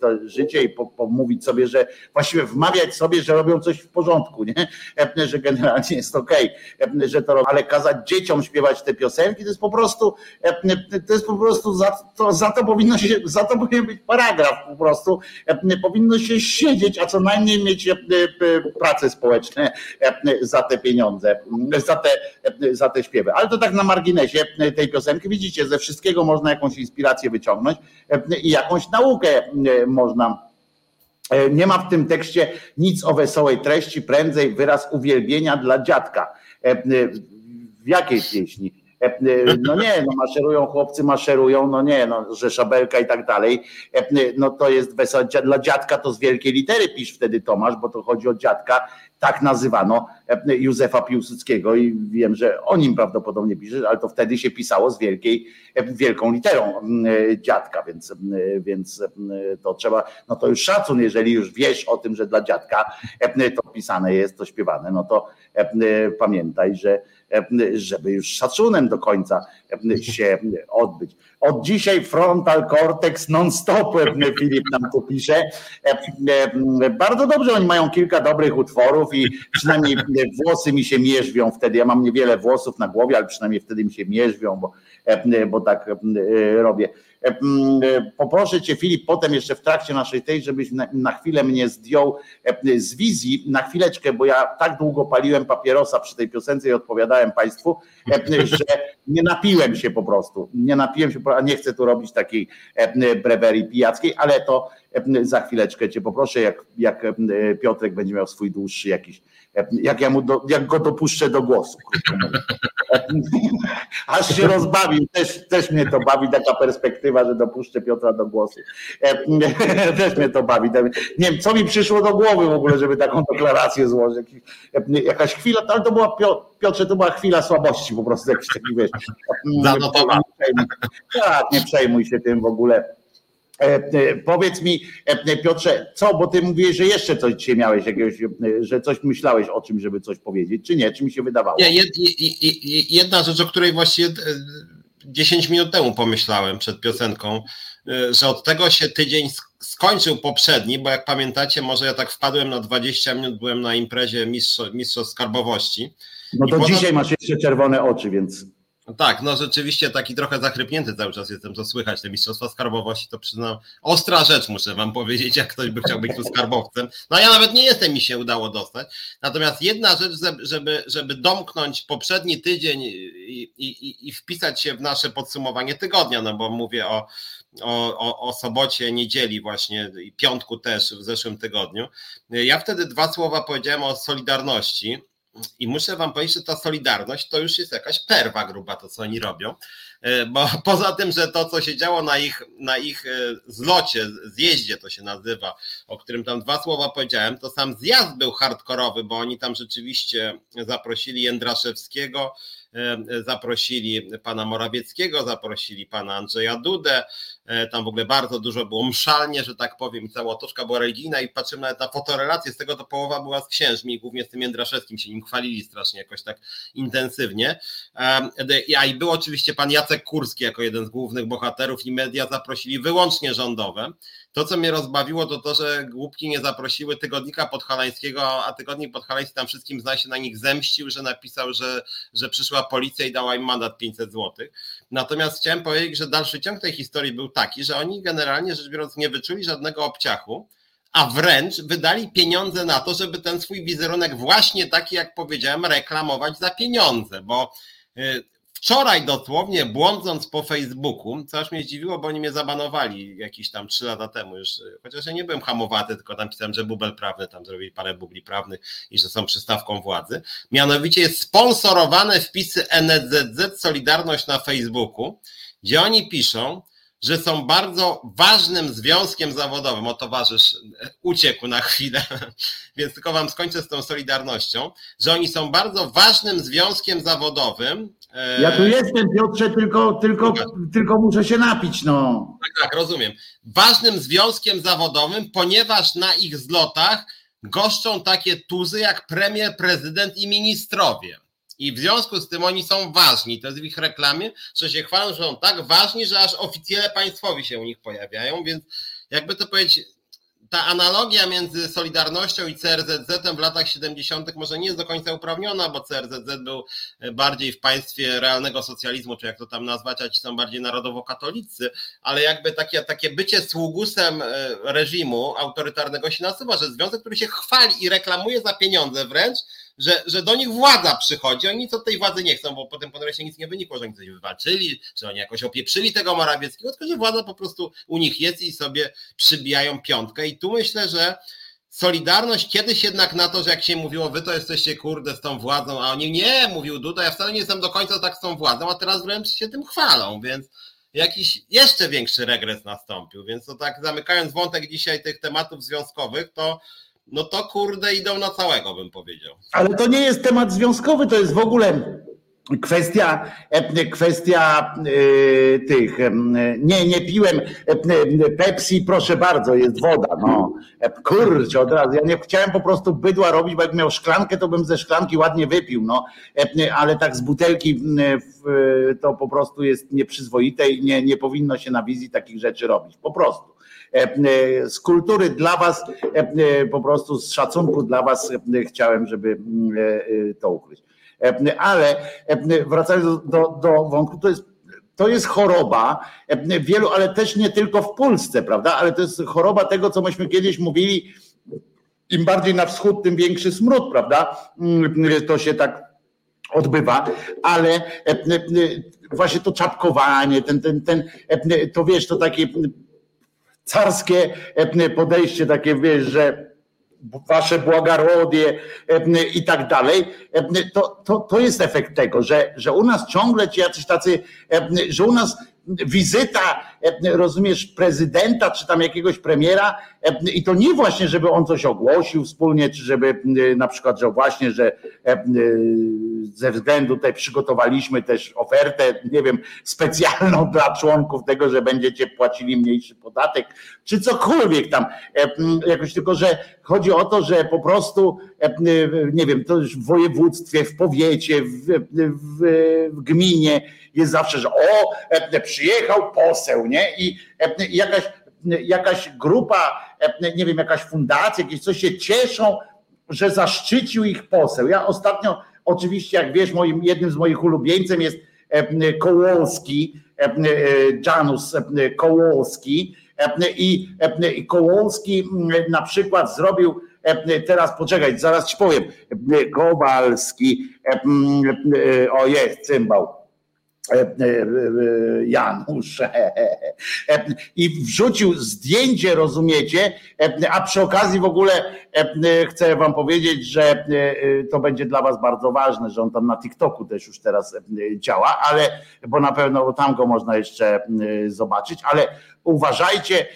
to życie i pomówić sobie, że właściwie wmawiać sobie, że robią coś w porządku, nie? Że generalnie jest okej, okay, że to robią, ale kazać dzieciom śpiewać te piosenki, to jest po prostu, to jest po prostu, za to, za to powinno się, za to powinien być paragraf po prostu, powinno się siedzieć, a co najmniej mieć prace społeczne za za te pieniądze, za te, za te śpiewy. Ale to tak na marginesie tej piosenki. Widzicie, ze wszystkiego można jakąś inspirację wyciągnąć i jakąś naukę można. Nie ma w tym tekście nic o wesołej treści, prędzej wyraz uwielbienia dla dziadka. W jakiej pieśni? No nie, no maszerują chłopcy, maszerują, no nie, no, że szabelka i tak dalej. No to jest wesołe. Dla dziadka to z wielkiej litery pisz wtedy Tomasz, bo to chodzi o dziadka tak nazywano e, Józefa Piłsudskiego i wiem, że o nim prawdopodobnie pisze, ale to wtedy się pisało z wielkiej, e, wielką literą e, dziadka, więc, więc to trzeba, no to już szacun, jeżeli już wiesz o tym, że dla dziadka to pisane jest, to śpiewane, no to pamiętaj, że żeby już szacunem do końca się odbyć. Od dzisiaj frontal cortex non-stop, Filip nam tu pisze. Bardzo dobrze, oni mają kilka dobrych utworów i przynajmniej włosy mi się mierzwią wtedy. Ja mam niewiele włosów na głowie, ale przynajmniej wtedy mi się mierzwią, bo, bo tak robię. Poproszę Cię, Filip, potem jeszcze w trakcie naszej tej, żebyś na, chwilę mnie zdjął z wizji, na chwileczkę, bo ja tak długo paliłem papierosa przy tej piosence i odpowiadałem Państwu, że nie napiłem się po prostu. Nie napiłem się, a nie chcę tu robić takiej brewerii pijackiej, ale to za chwileczkę Cię poproszę, jak, jak Piotrek będzie miał swój dłuższy jakiś, jak, ja mu do, jak go dopuszczę do głosu. *laughs* Aż się rozbawił, też, też mnie to bawi, taka perspektywa, że dopuszczę Piotra do głosu. *laughs* Też mnie to bawi. Nie wiem, co mi przyszło do głowy w ogóle, żeby taką deklarację złożyć. Jakaś chwila, ale to była, Piotrze, to była chwila słabości po prostu, jakiś taki, wiesz. *laughs* Zanotowany. Tak, nie przejmuj się tym w ogóle E, e, powiedz mi, e, Piotrze, co, bo ty mówiłeś, że jeszcze coś dzisiaj miałeś, jakiegoś, że coś myślałeś o czym, żeby coś powiedzieć, czy nie? Czy mi się wydawało? Nie, jedna rzecz, o której właściwie 10 minut temu pomyślałem przed piosenką, że od tego się tydzień skończył poprzedni, bo jak pamiętacie, może ja tak wpadłem na 20 minut, byłem na imprezie mistrzostw, skarbowości. No to dzisiaj masz jeszcze czerwone oczy, więc No tak, no rzeczywiście taki trochę zachrypnięty cały czas jestem, to słychać, te mistrzostwa skarbowości, to przyznam, ostra rzecz muszę wam powiedzieć, jak ktoś by chciał być tu skarbowcem. No ja nawet nie jestem, mi się udało dostać. Natomiast jedna rzecz, żeby, żeby domknąć poprzedni tydzień i, i, i wpisać się w nasze podsumowanie tygodnia, no bo mówię o, o, o sobocie, niedzieli właśnie i piątku też w zeszłym tygodniu. Ja wtedy dwa słowa powiedziałem o Solidarności i muszę wam powiedzieć, że ta solidarność to już jest jakaś perwa gruba, to co oni robią. E, bo *laughs* poza tym, że to, co się działo na ich, na ich e, zlocie, zjeździe to się nazywa, o którym tam dwa słowa powiedziałem, to sam zjazd był hardkorowy, bo oni tam rzeczywiście zaprosili Jędraszewskiego, zaprosili pana Morawieckiego, zaprosili pana Andrzeja Dudę, e, tam w ogóle bardzo dużo było mszalnie, że tak powiem, cała otoczka była religijna i patrzymy nawet na fotorelacje, z tego to połowa była z księżmi, głównie z tym Jędraszewskim się nim chwalili strasznie jakoś tak intensywnie. E, a i był oczywiście pan Jacek Kurski jako jeden z głównych bohaterów i media zaprosili wyłącznie rządowe. To, co mnie rozbawiło, to to, że głupki nie zaprosiły tygodnika podhalańskiego, a tygodnik podhalański tam wszystkim zna się na nich zemścił, że napisał, że, że przyszła policja i dała im mandat 500 zł. Natomiast chciałem powiedzieć, że dalszy ciąg tej historii był taki, że oni generalnie rzecz biorąc nie wyczuli żadnego obciachu, a wręcz wydali pieniądze na to, żeby ten swój wizerunek właśnie taki, jak powiedziałem, reklamować za pieniądze, bo y, Wczoraj dosłownie błądząc po Facebooku, co aż mnie zdziwiło, bo oni mnie zabanowali jakieś tam trzy lata temu już, chociaż ja nie byłem hamowaty, tylko tam pisałem, że bubel prawny, tam zrobili parę bubli prawnych i że są przystawką władzy. Mianowicie jest sponsorowane wpisy NZZ Solidarność na Facebooku, gdzie oni piszą, że są bardzo ważnym związkiem zawodowym. O towarzysz uciekł na chwilę, *laughs* więc tylko wam skończę z tą solidarnością, że oni są bardzo ważnym związkiem zawodowym. E, ja tu jestem, Piotrze, tylko, tylko, tylko muszę się napić, no. Tak, tak, rozumiem. Ważnym związkiem zawodowym, ponieważ na ich zlotach goszczą takie tuzy jak premier, prezydent i ministrowie. I w związku z tym oni są ważni, to jest w ich reklamie, że się chwalą, że są tak ważni, że aż oficjele państwowi się u nich pojawiają, więc jakby to powiedzieć, ta analogia między Solidarnością i CRZZ w latach 70. może nie jest do końca uprawniona, bo CRZZ był bardziej w państwie realnego socjalizmu, czy jak to tam nazwać, a ci są bardziej narodowo-katolicy, ale jakby takie, takie bycie sługusem e, reżimu autorytarnego się nasuwa, że związek, który się chwali i reklamuje za pieniądze wręcz, że, że do nich władza przychodzi, oni od tej władzy nie chcą, bo potem po się nic nie wynikło, że oni coś wywalczyli, że oni jakoś opieprzyli tego Morawieckiego, tylko że władza po prostu u nich jest i sobie przybijają piątkę. I tu myślę, że Solidarność kiedyś jednak na to, że jak się mówiło, wy to jesteście kurde z tą władzą, a oni nie, mówił Duda, ja wcale nie jestem do końca tak z tą władzą, a teraz wręcz się tym chwalą, więc jakiś jeszcze większy regres nastąpił. Więc to tak zamykając wątek dzisiaj tych tematów związkowych, to no to kurde idą na całego, bym powiedział. Ale to nie jest temat związkowy, to jest w ogóle kwestia, e, kwestia yy, tych, nie, nie piłem e, Pepsi, proszę bardzo, jest woda, no, kurczę, od razu, ja nie chciałem po prostu bydła robić, bo jak miał szklankę, to bym ze szklanki ładnie wypił, no, ale tak z butelki to po prostu jest nieprzyzwoite i nie, nie powinno się na wizji takich rzeczy robić, po prostu. E, e, z kultury dla Was, e, po prostu z szacunku dla Was chciałem, żeby to ukryć. Ale wracając do, do, do wątku, to jest to jest choroba wielu, ale też nie tylko w Polsce, prawda? Ale to jest choroba tego, co myśmy kiedyś mówili, im bardziej na wschód, tym większy smród, prawda? Mm, to się tak odbywa, ale właśnie to czapkowanie, ten, ten, ten, to wiesz, to takie carskie e, podejście, takie wiesz, że wasze błagarodie e, i tak dalej, e, to, to, to jest efekt tego, że, że u nas ciągle ci jacyś tacy, że u nas wizyta, rozumiesz, prezydenta czy tam jakiegoś premiera i to nie właśnie, żeby on coś ogłosił wspólnie, czy żeby na przykład, że właśnie, że ze względu tutaj przygotowaliśmy też ofertę, nie wiem, specjalną *laughs* dla członków tego, że będziecie płacili mniejszy podatek, czy cokolwiek tam. Jakoś tylko, że chodzi o to, że po prostu, nie wiem, to już w województwie, w powiecie, w, w, w gminie jest zawsze, że o, przyjechał poseł, nie? I jakaś, jakaś grupa, nie wiem, jakaś fundacja, jakieś coś się cieszą, że zaszczycił ich poseł. Ja ostatnio Oczywiście, jak wiesz, moim, jednym z moich ulubieńcem jest Kołowski, Janus Kołowski i, Kołowski na przykład zrobił teraz poczekaj, zaraz ci powiem, Kowalski, o jest, cymbał, E, e, e, Janusz *laughs* i wrzucił zdjęcie, rozumiecie, a przy okazji w ogóle chcę wam powiedzieć, że to będzie dla was bardzo ważne, że on tam na TikToku też już teraz działa, ale bo na pewno tam go można jeszcze zobaczyć, ale uważajcie,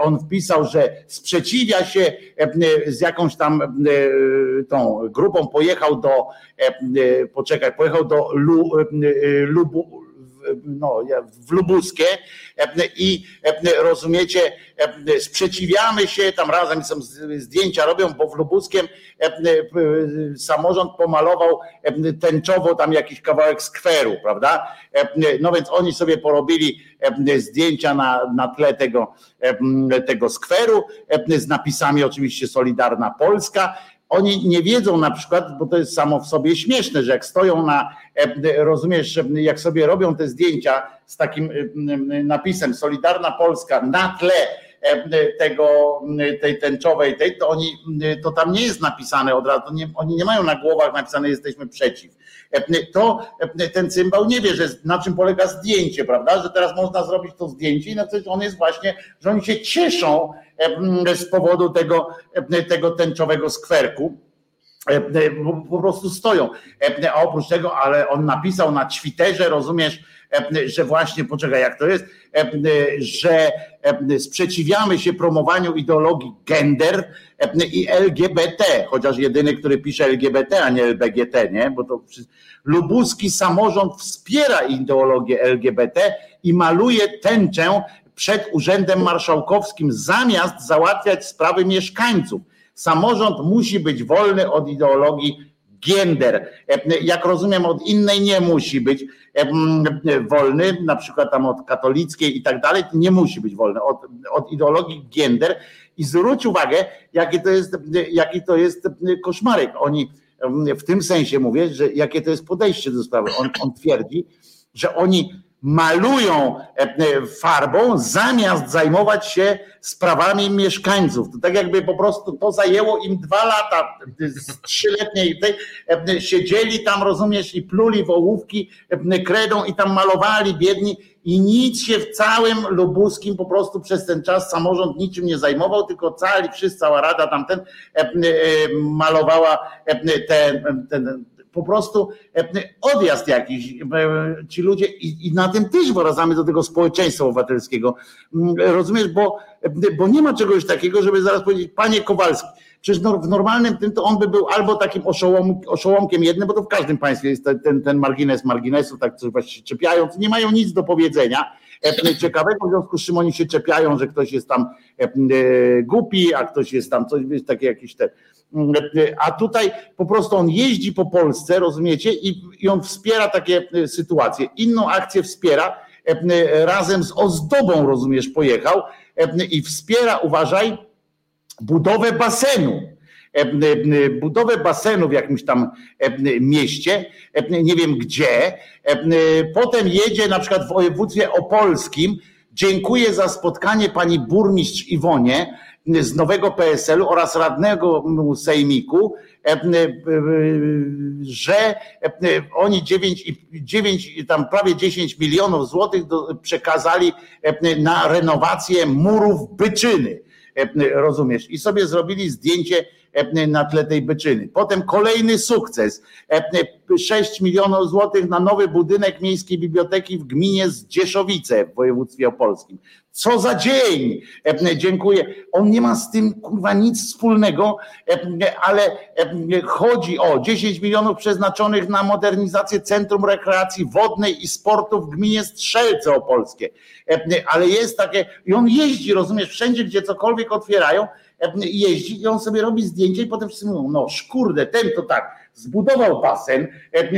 on wpisał, że sprzeciwia się z jakąś tam tą grupą, pojechał do, poczekaj, pojechał do Lubu, no, w Lubuskie i rozumiecie, sprzeciwiamy się, tam razem są zdjęcia robią, bo w Lubuskiem samorząd pomalował tęczowo tam jakiś kawałek skweru, prawda? No więc oni sobie porobili zdjęcia na, na tle tego, tego skweru z napisami oczywiście Solidarna Polska oni nie wiedzą na przykład, bo to jest samo w sobie śmieszne, że jak stoją na, e, rozumiesz, jak sobie robią te zdjęcia z takim e, napisem Solidarna Polska na tle e, tego, tej tęczowej, tej, to oni, to tam nie jest napisane od razu, nie, oni nie mają na głowach napisane jesteśmy przeciw. To ten cymbał nie wie, że na czym polega zdjęcie, prawda, że teraz można zrobić to zdjęcie i na coś on jest właśnie, że oni się cieszą, z powodu tego, tego tęczowego skwerku. Po prostu stoją. A oprócz tego, ale on napisał na Twitterze, rozumiesz, że właśnie, poczekaj, jak to jest, że sprzeciwiamy się promowaniu ideologii gender i LGBT, chociaż jedyny, który pisze LGBT, a nie LBGT, nie? Bo to lubuski samorząd wspiera ideologię LGBT i maluje tęczę przed Urzędem Marszałkowskim, zamiast załatwiać sprawy mieszkańców. Samorząd musi być wolny od ideologii gender. Jak rozumiem, od innej nie musi być wolny, na przykład tam od katolickiej i tak dalej, nie musi być wolny od, od ideologii gender. I zwróć uwagę, jaki to jest, jaki to jest koszmarek. Oni w tym sensie mówię, że jakie to jest podejście do sprawy. On, on twierdzi, że oni malują e, e, farbą, zamiast zajmować się sprawami mieszkańców. To tak jakby po prostu to zajęło im dwa lata z trzyletniej tej, e, siedzieli tam, rozumiesz, i pluli w ołówki kredą i tam malowali biedni i nic się w całym Lubuskim po prostu przez ten czas samorząd niczym nie zajmował, tylko cali, wszyscy, cała rada tamten malowała ten, ten po prostu e, odjazd jakiś. E, ci ludzie i, i na tym też wracamy do tego społeczeństwa obywatelskiego. Mm, rozumiesz, bo, e, bo nie ma czegoś takiego, żeby zaraz powiedzieć, panie Kowalski, Przecież w normalnym tym to on by był albo takim oszołom, oszołomkiem jednym, bo to w każdym państwie jest ten, ten margines marginesu, tak coś właśnie czepiają, nie mają nic do powiedzenia ciekawego, w związku z czym oni się czepiają, że ktoś jest tam głupi, a ktoś jest tam coś, takie jakieś te a tutaj po prostu on jeździ po Polsce, rozumiecie, i, i on wspiera takie e, sytuacje. Inną akcję wspiera, e, razem z ozdobą, rozumiesz, pojechał e, i wspiera, uważaj, budowę basenu. Budowę basenu w jakimś tam mieście, nie wiem gdzie. Potem jedzie na przykład w województwie opolskim. Dziękuję za spotkanie pani burmistrz Iwonie z nowego PSL-u oraz radnego sejmiku, e, e, że e, oni 9, 9 tam prawie 10 milionów złotych przekazali na renowację murów Byczyny. Rozumiesz? I sobie zrobili zdjęcie na tle tej byczyny. Potem kolejny sukces. 6 milionów złotych na nowy budynek Miejskiej Biblioteki w gminie Zdzieszowice w województwie opolskim. Co za dzień! Dziękuję. On nie ma z tym kurwa nic wspólnego, ale chodzi o 10 milionów przeznaczonych na modernizację Centrum Rekreacji Wodnej i Sportu w gminie Strzelce Opolskie. Ale jest takie, i on jeździ, rozumiesz, wszędzie, gdzie cokolwiek otwierają, jeździ i on sobie robi zdjęcie i potem wszyscy mówią, no szkurde, ten to tak, zbudował basen,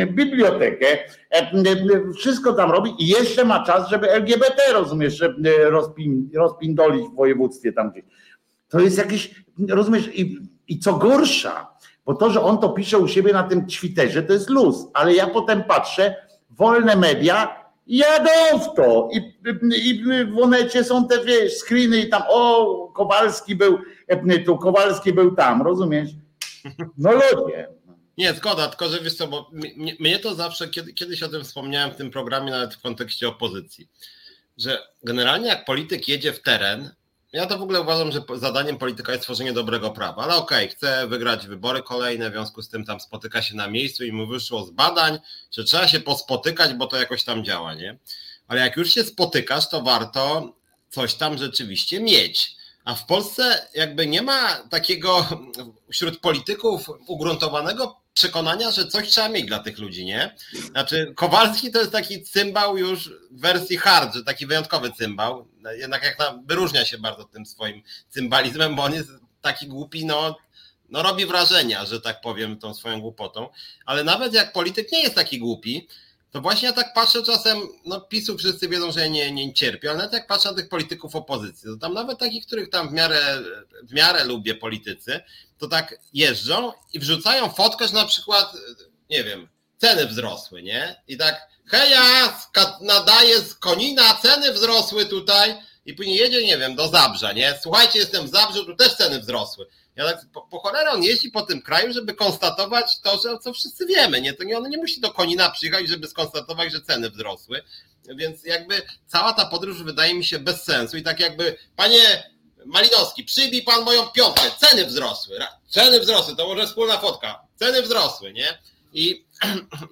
bibliotekę, wszystko tam robi i jeszcze ma czas, żeby LGBT, rozumiesz, rozpin, rozpindolić w województwie tam gdzieś. To jest jakieś, rozumiesz, i, i co gorsza, bo to, że on to pisze u siebie na tym Twitterze, to jest luz, ale ja potem patrzę wolne media jadą w to. I, i w Onecie są te wiesz, screeny i tam, o, Kowalski był, tu Kowalski był tam, rozumiesz? No ludzie. Nie, zgoda, tylko że wiesz co, bo mnie, mnie to zawsze, kiedy, kiedyś o tym wspomniałem w tym programie, nawet w kontekście opozycji, że generalnie jak polityk jedzie w teren, ja to w ogóle uważam, że zadaniem polityka jest tworzenie dobrego prawa, ale okej, okay, chce wygrać wybory kolejne, w związku z tym tam spotyka się na miejscu i mu wyszło z badań, że trzeba się pospotykać, bo to jakoś tam działa, nie? Ale jak już się spotykasz, to warto coś tam rzeczywiście mieć. A w Polsce jakby nie ma takiego wśród polityków ugruntowanego przekonania, że coś trzeba mieć dla tych ludzi, nie? Znaczy, Kowalski to jest taki cymbał już w wersji hard, że taki wyjątkowy cymbał. Jednak jak na, wyróżnia się bardzo tym swoim cymbalizmem, bo on jest taki głupi, no, no robi wrażenia, że tak powiem, tą swoją głupotą. Ale nawet jak polityk nie jest taki głupi, to właśnie ja tak patrzę czasem, no PiSu wszyscy wiedzą, że nie, nie cierpię, ale nawet jak patrzę na tych polityków opozycji, to tam nawet takich, których tam w miarę, w miarę lubię politycy, to tak jeżdżą i wrzucają fotkę, że na przykład, nie wiem, ceny wzrosły, nie? I tak, heja, nadaje z Konina, ceny wzrosły tutaj i później jedzie, nie wiem, do Zabrza, nie? Słuchajcie, jestem w Zabrzu, tu też ceny wzrosły. Ja tak, po, po cholerę on jeździ po tym kraju, żeby konstatować to, że, co wszyscy wiemy. Nie? To nie, on nie musi do Konina przyjechać, żeby skonstatować, że ceny wzrosły. Więc jakby cała ta podróż wydaje mi się bez sensu i tak jakby, panie Malinowski, przybij pan moją piątkę, ceny wzrosły, ceny wzrosły, to może wspólna fotka, ceny wzrosły, nie? *clears throat* I,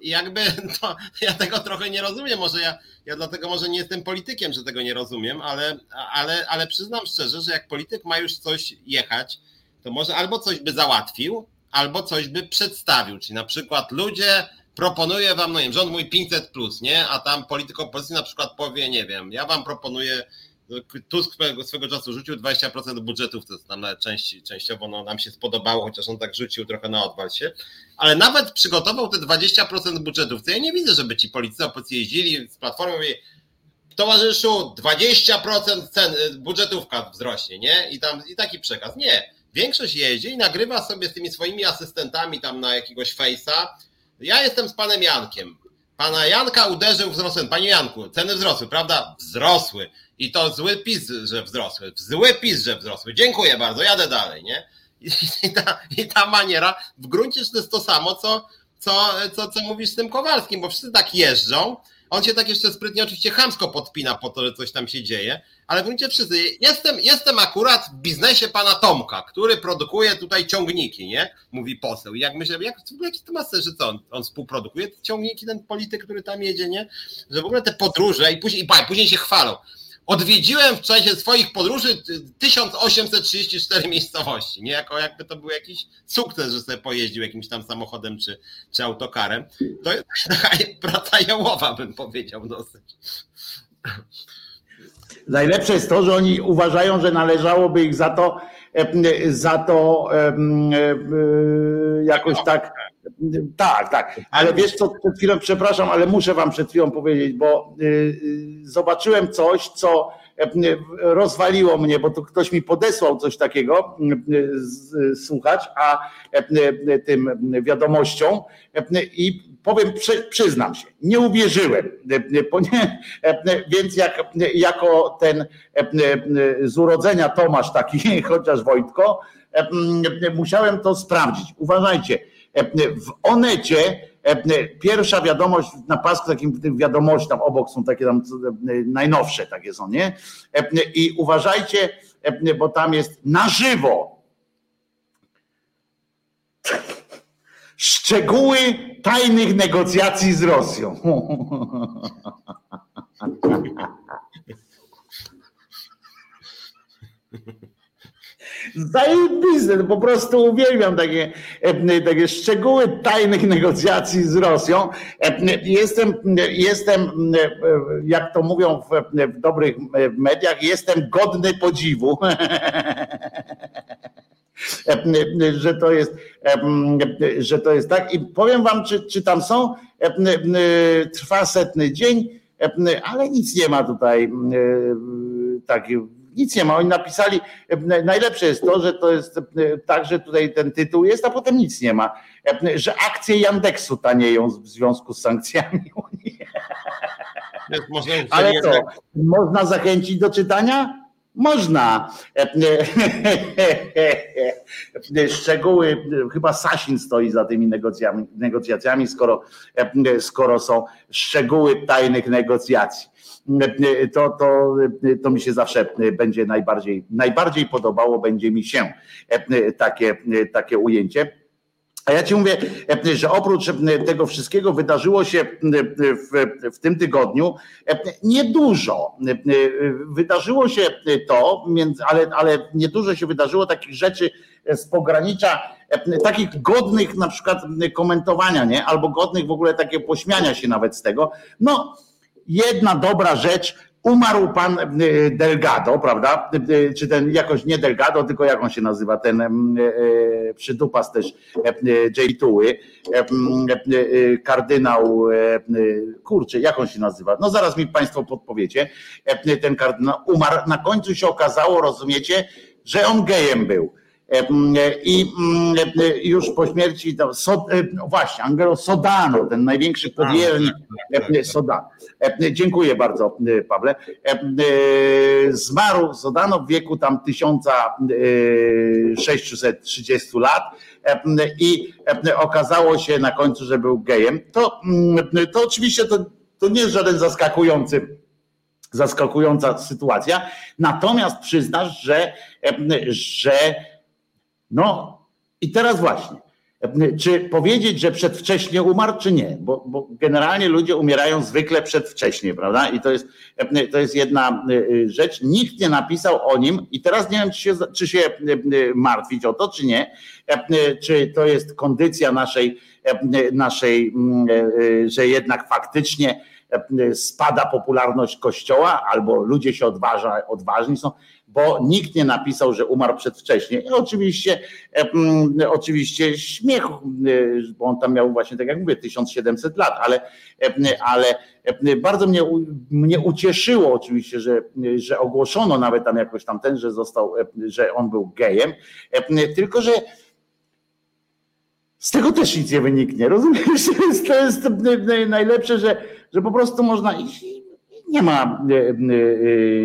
jakby to, ja tego trochę nie rozumiem, może ja, ja dlatego może nie jestem politykiem, że tego nie rozumiem, ale, ale, ale przyznam szczerze, że jak polityk ma już coś jechać, to może albo coś by załatwił, albo coś by przedstawił. Czyli na przykład ludzie, proponuję wam, no nie wiem, rząd mój 500 plus, nie? A tam polityk opozycji na przykład powie, nie wiem, ja wam proponuję Tusk swego, swego czasu rzucił 20% budżetów, to tam nawet części, częściowo no, nam się spodobało, chociaż on tak rzucił trochę na odwal się, ale nawet przygotował te 20% budżetów, to ja nie widzę, żeby ci politycy opozycji jeździli z platformą i towarzyszu 20% cen, budżetówka wzrośnie, nie? I tam i taki przekaz. Nie Większość jeździ i nagrywa sobie z tymi swoimi asystentami tam na jakiegoś fejsa. Ja jestem z panem Jankiem. Pana Janka uderzył wzrostem. Panie Janku, ceny wzrosły, prawda? Wzrosły. I to zły pis, że wzrosły. Zły pis, że wzrosły. Dziękuję bardzo, jadę dalej, nie? I ta, i ta maniera w gruncie to jest to samo, co, co, co, co mówisz z tym Kowalskim, bo wszyscy tak jeżdżą. On się tak jeszcze sprytnie oczywiście chamsko podpina po to, że coś tam się dzieje, ale w wszyscy, jestem, jestem akurat w biznesie pana Tomka, który produkuje tutaj ciągniki, nie? Mówi poseł. I jak myślę, jak, jaki to ma sens, że co, on, on współprodukuje te ciągniki, ten polityk, który tam jedzie, nie? Że w ogóle te podróże i później, i później się chwalą. Odwiedziłem w czasie swoich podróży 1834 miejscowości, nie? Jako jakby to był jakiś sukces, że sobie pojeździł jakimś tam samochodem czy, czy autokarem. To jest taka *laughs* praca jałowa, bym powiedział dosyć. Najlepsze jest to, że oni uważają, że należałoby ich za to, za to jakoś tak. Tak, tak. Ale wiesz co, przed chwilą, przepraszam, ale muszę wam przed chwilą powiedzieć, bo y, y, zobaczyłem coś, co rozwaliło mnie, bo tu ktoś mi podesłał coś takiego słuchać, a tym wiadomością i powiem, przy, przyznam się, nie uwierzyłem, więc jak, jako ten z urodzenia Tomasz taki, *laughs* chociaż Wojtko, musiałem to sprawdzić. Uważajcie, w Onecie pierwsza wiadomość na pasku takim wiadomości, tam obok są takie tam najnowsze takie są, nie? I uważajcie, bo tam jest na żywo Szczegóły tajnych negocjacji z Rosją. *laughs* Zajebiste, po prostu uwielbiam takie, takie szczegóły tajnych negocjacji z Rosją. Jestem, jestem jak to mówią w, w dobrych mediach, jestem godny podziwu. *laughs* że to jest, że to jest tak. I powiem wam, czy, czy tam są, trwa setny dzień, ale nic nie ma tutaj tak, nic nie ma. Oni napisali, najlepsze jest to, że to jest tak, że tutaj ten tytuł jest, a potem nic nie ma. Że akcje Yandexu tanieją w związku z sankcjami *laughs* Unii. Ale co, można zachęcić do czytania? Można. Szczegóły, chyba Sasin stoi za tymi negocjacjami, negocjacjami skoro, skoro są szczegóły tajnych negocjacji. To, to, to mi się zawsze będzie najbardziej, najbardziej podobało, będzie mi się takie, takie ujęcie. A ja ci mówię, że oprócz tego wszystkiego wydarzyło się w, w, tym tygodniu niedużo. Wydarzyło się to, ale, ale niedużo się wydarzyło takich rzeczy z pogranicza, takich godnych na przykład komentowania, nie? albo godnych w ogóle takie pośmiania się nawet z tego. No, jedna dobra rzecz, Umarł pan y, Delgado, prawda? Y, y, czy ten jakoś nie Delgado, tylko jak on się nazywa, ten przydupas też J. Tuły, kardynał, kurczę, jak on się nazywa? No zaraz mi państwo podpowiecie. Ten kardynał umarł, na końcu się okazało, rozumiecie, że on gejem był. I już po śmierci, to, so, właśnie, Angelo Sodano, ten największy podiernik Sodano. Dziękuję bardzo, Pawle. Zmarł Sodano w wieku tam 1630 lat i okazało się na końcu, że był gejem. To, to oczywiście to, to nie jest żaden zaskakujący zaskakująca sytuacja. Natomiast przyznasz, że, że no i teraz właśnie, czy powiedzieć, że przedwcześnie umarł, czy nie? Bo, bo, generalnie ludzie umierają zwykle przedwcześnie, prawda? I to jest, to jest jedna y, rzecz. Nikt nie napisał o nim i teraz nie wiem, czy się, czy się martwić o to, czy nie. Czy to jest kondycja naszej, naszej, mm, że jednak faktycznie spada popularność kościoła, albo ludzie się odważa, odważni są bo nikt nie napisał, że umarł przedwcześnie. I oczywiście, oczywiście śmiech, y, bo on tam miał właśnie, tak jak mówię, 1700 lat, ale, ale bardzo mnie, mnie ucieszyło oczywiście, że, że ogłoszono nawet tam jakoś tam ten, że został, że on był gejem, tylko że z tego też nic nie wyniknie, rozumiesz? To jest, najlepsze, że, że po prostu można iść i nie ma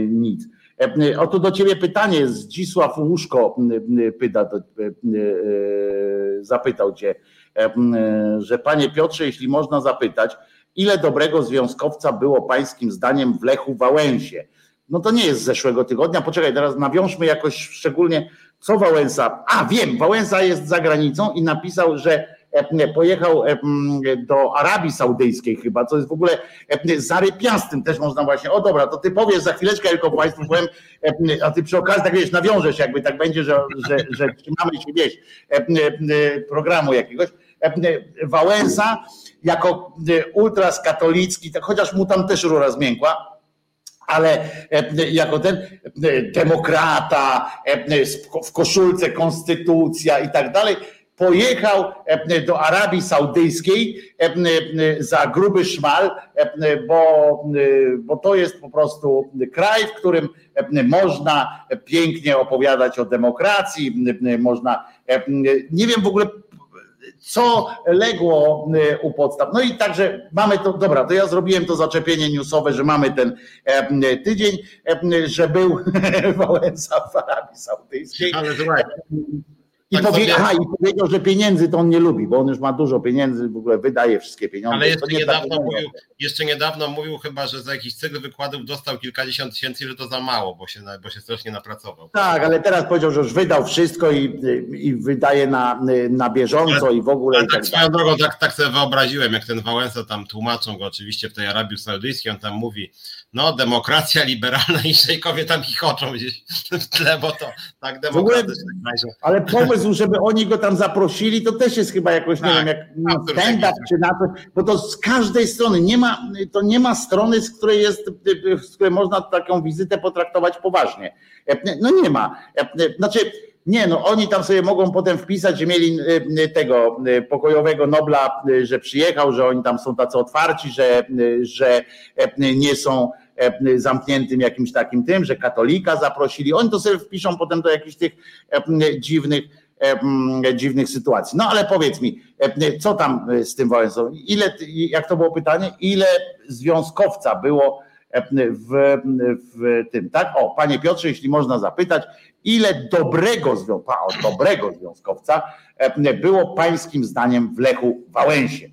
nic. E, oto do ciebie pytanie, Zdzisław Łóżko pyta, e, zapytał cię, e, że panie Piotrze, jeśli można zapytać, ile dobrego związkowca było pańskim zdaniem w Lechu Wałęsie? No to nie jest z zeszłego tygodnia. Poczekaj, teraz nawiążmy jakoś szczególnie, co Wałęsa. A wiem, Wałęsa jest za granicą i napisał, że E, pojechał e, do Arabii Saudyjskiej chyba, co jest w ogóle e, zarypiastym też można właśnie, o dobra, to ty powiesz za chwileczkę tylko Państwu powiem, a ty przy okazji tak wiesz, nawiążesz jakby tak będzie, że, że, że trzymamy się wieś programu jakiegoś. Wałęsa jako ultras katolicki, tak chociaż mu tam też rura zmiękła, ale jako ten demokrata w koszulce konstytucja i tak dalej, pojechał e, do Arabii Saudyjskiej e, e, za gruby szmal, bo, bo to jest po prostu kraj, w którym można pięknie opowiadać o demokracji, można, nie wiem w ogóle co legło u podstaw. No i także mamy to, dobra, to ja zrobiłem to zaczepienie newsowe, że mamy ten tydzień, że był *laughs* Wałęsa w Arabii Saudyjskiej. Ale słuchaj, i, tak powie, aha, I powiedział, że pieniędzy to on nie lubi, bo on już ma dużo pieniędzy, w ogóle wydaje wszystkie pieniądze. Ale jeszcze niedawno, mówił, jeszcze niedawno mówił chyba, że za jakiś cykl wykładów dostał kilkadziesiąt tysięcy, że to za mało, bo się, bo się strasznie napracował. Tak, ale teraz powiedział, że już wydał wszystko i, i wydaje na, na bieżąco ale, i w ogóle. Ale tak, tak swoją drogą, tak, tak sobie wyobraziłem, jak ten Wałęsa tam tłumaczą go oczywiście w tej Arabii Saudyjskiej, on tam mówi, no demokracja liberalna i szejkowie tam chichoczą gdzieś w tle, bo to tak demokratycznie. Ale pomysł, żeby oni go tam zaprosili, to też jest chyba jakoś, tak, nie wiem, jak stand-up czy na to, bo to z każdej strony, nie ma, to nie ma strony, z której jest, z której można taką wizytę potraktować poważnie. No nie ma. Znaczy, nie, no oni tam sobie mogą potem wpisać, że mieli tego pokojowego Nobla, że przyjechał, że oni tam są tacy otwarci, że, że nie są zamkniętym jakimś takim tym, że katolika zaprosili. Oni to sobie wpiszą potem do jakichś tych e, dziwnych, dziwnych sytuacji. No ale powiedz mi, co tam z tym Wałęsą? Ile, jak to było pytanie, ile związkowca było w, w tym, tak? O, panie Piotrze, jeśli można zapytać, ile dobrego, o, dobrego związkowca było pańskim zdaniem w Lechu Wałęsie?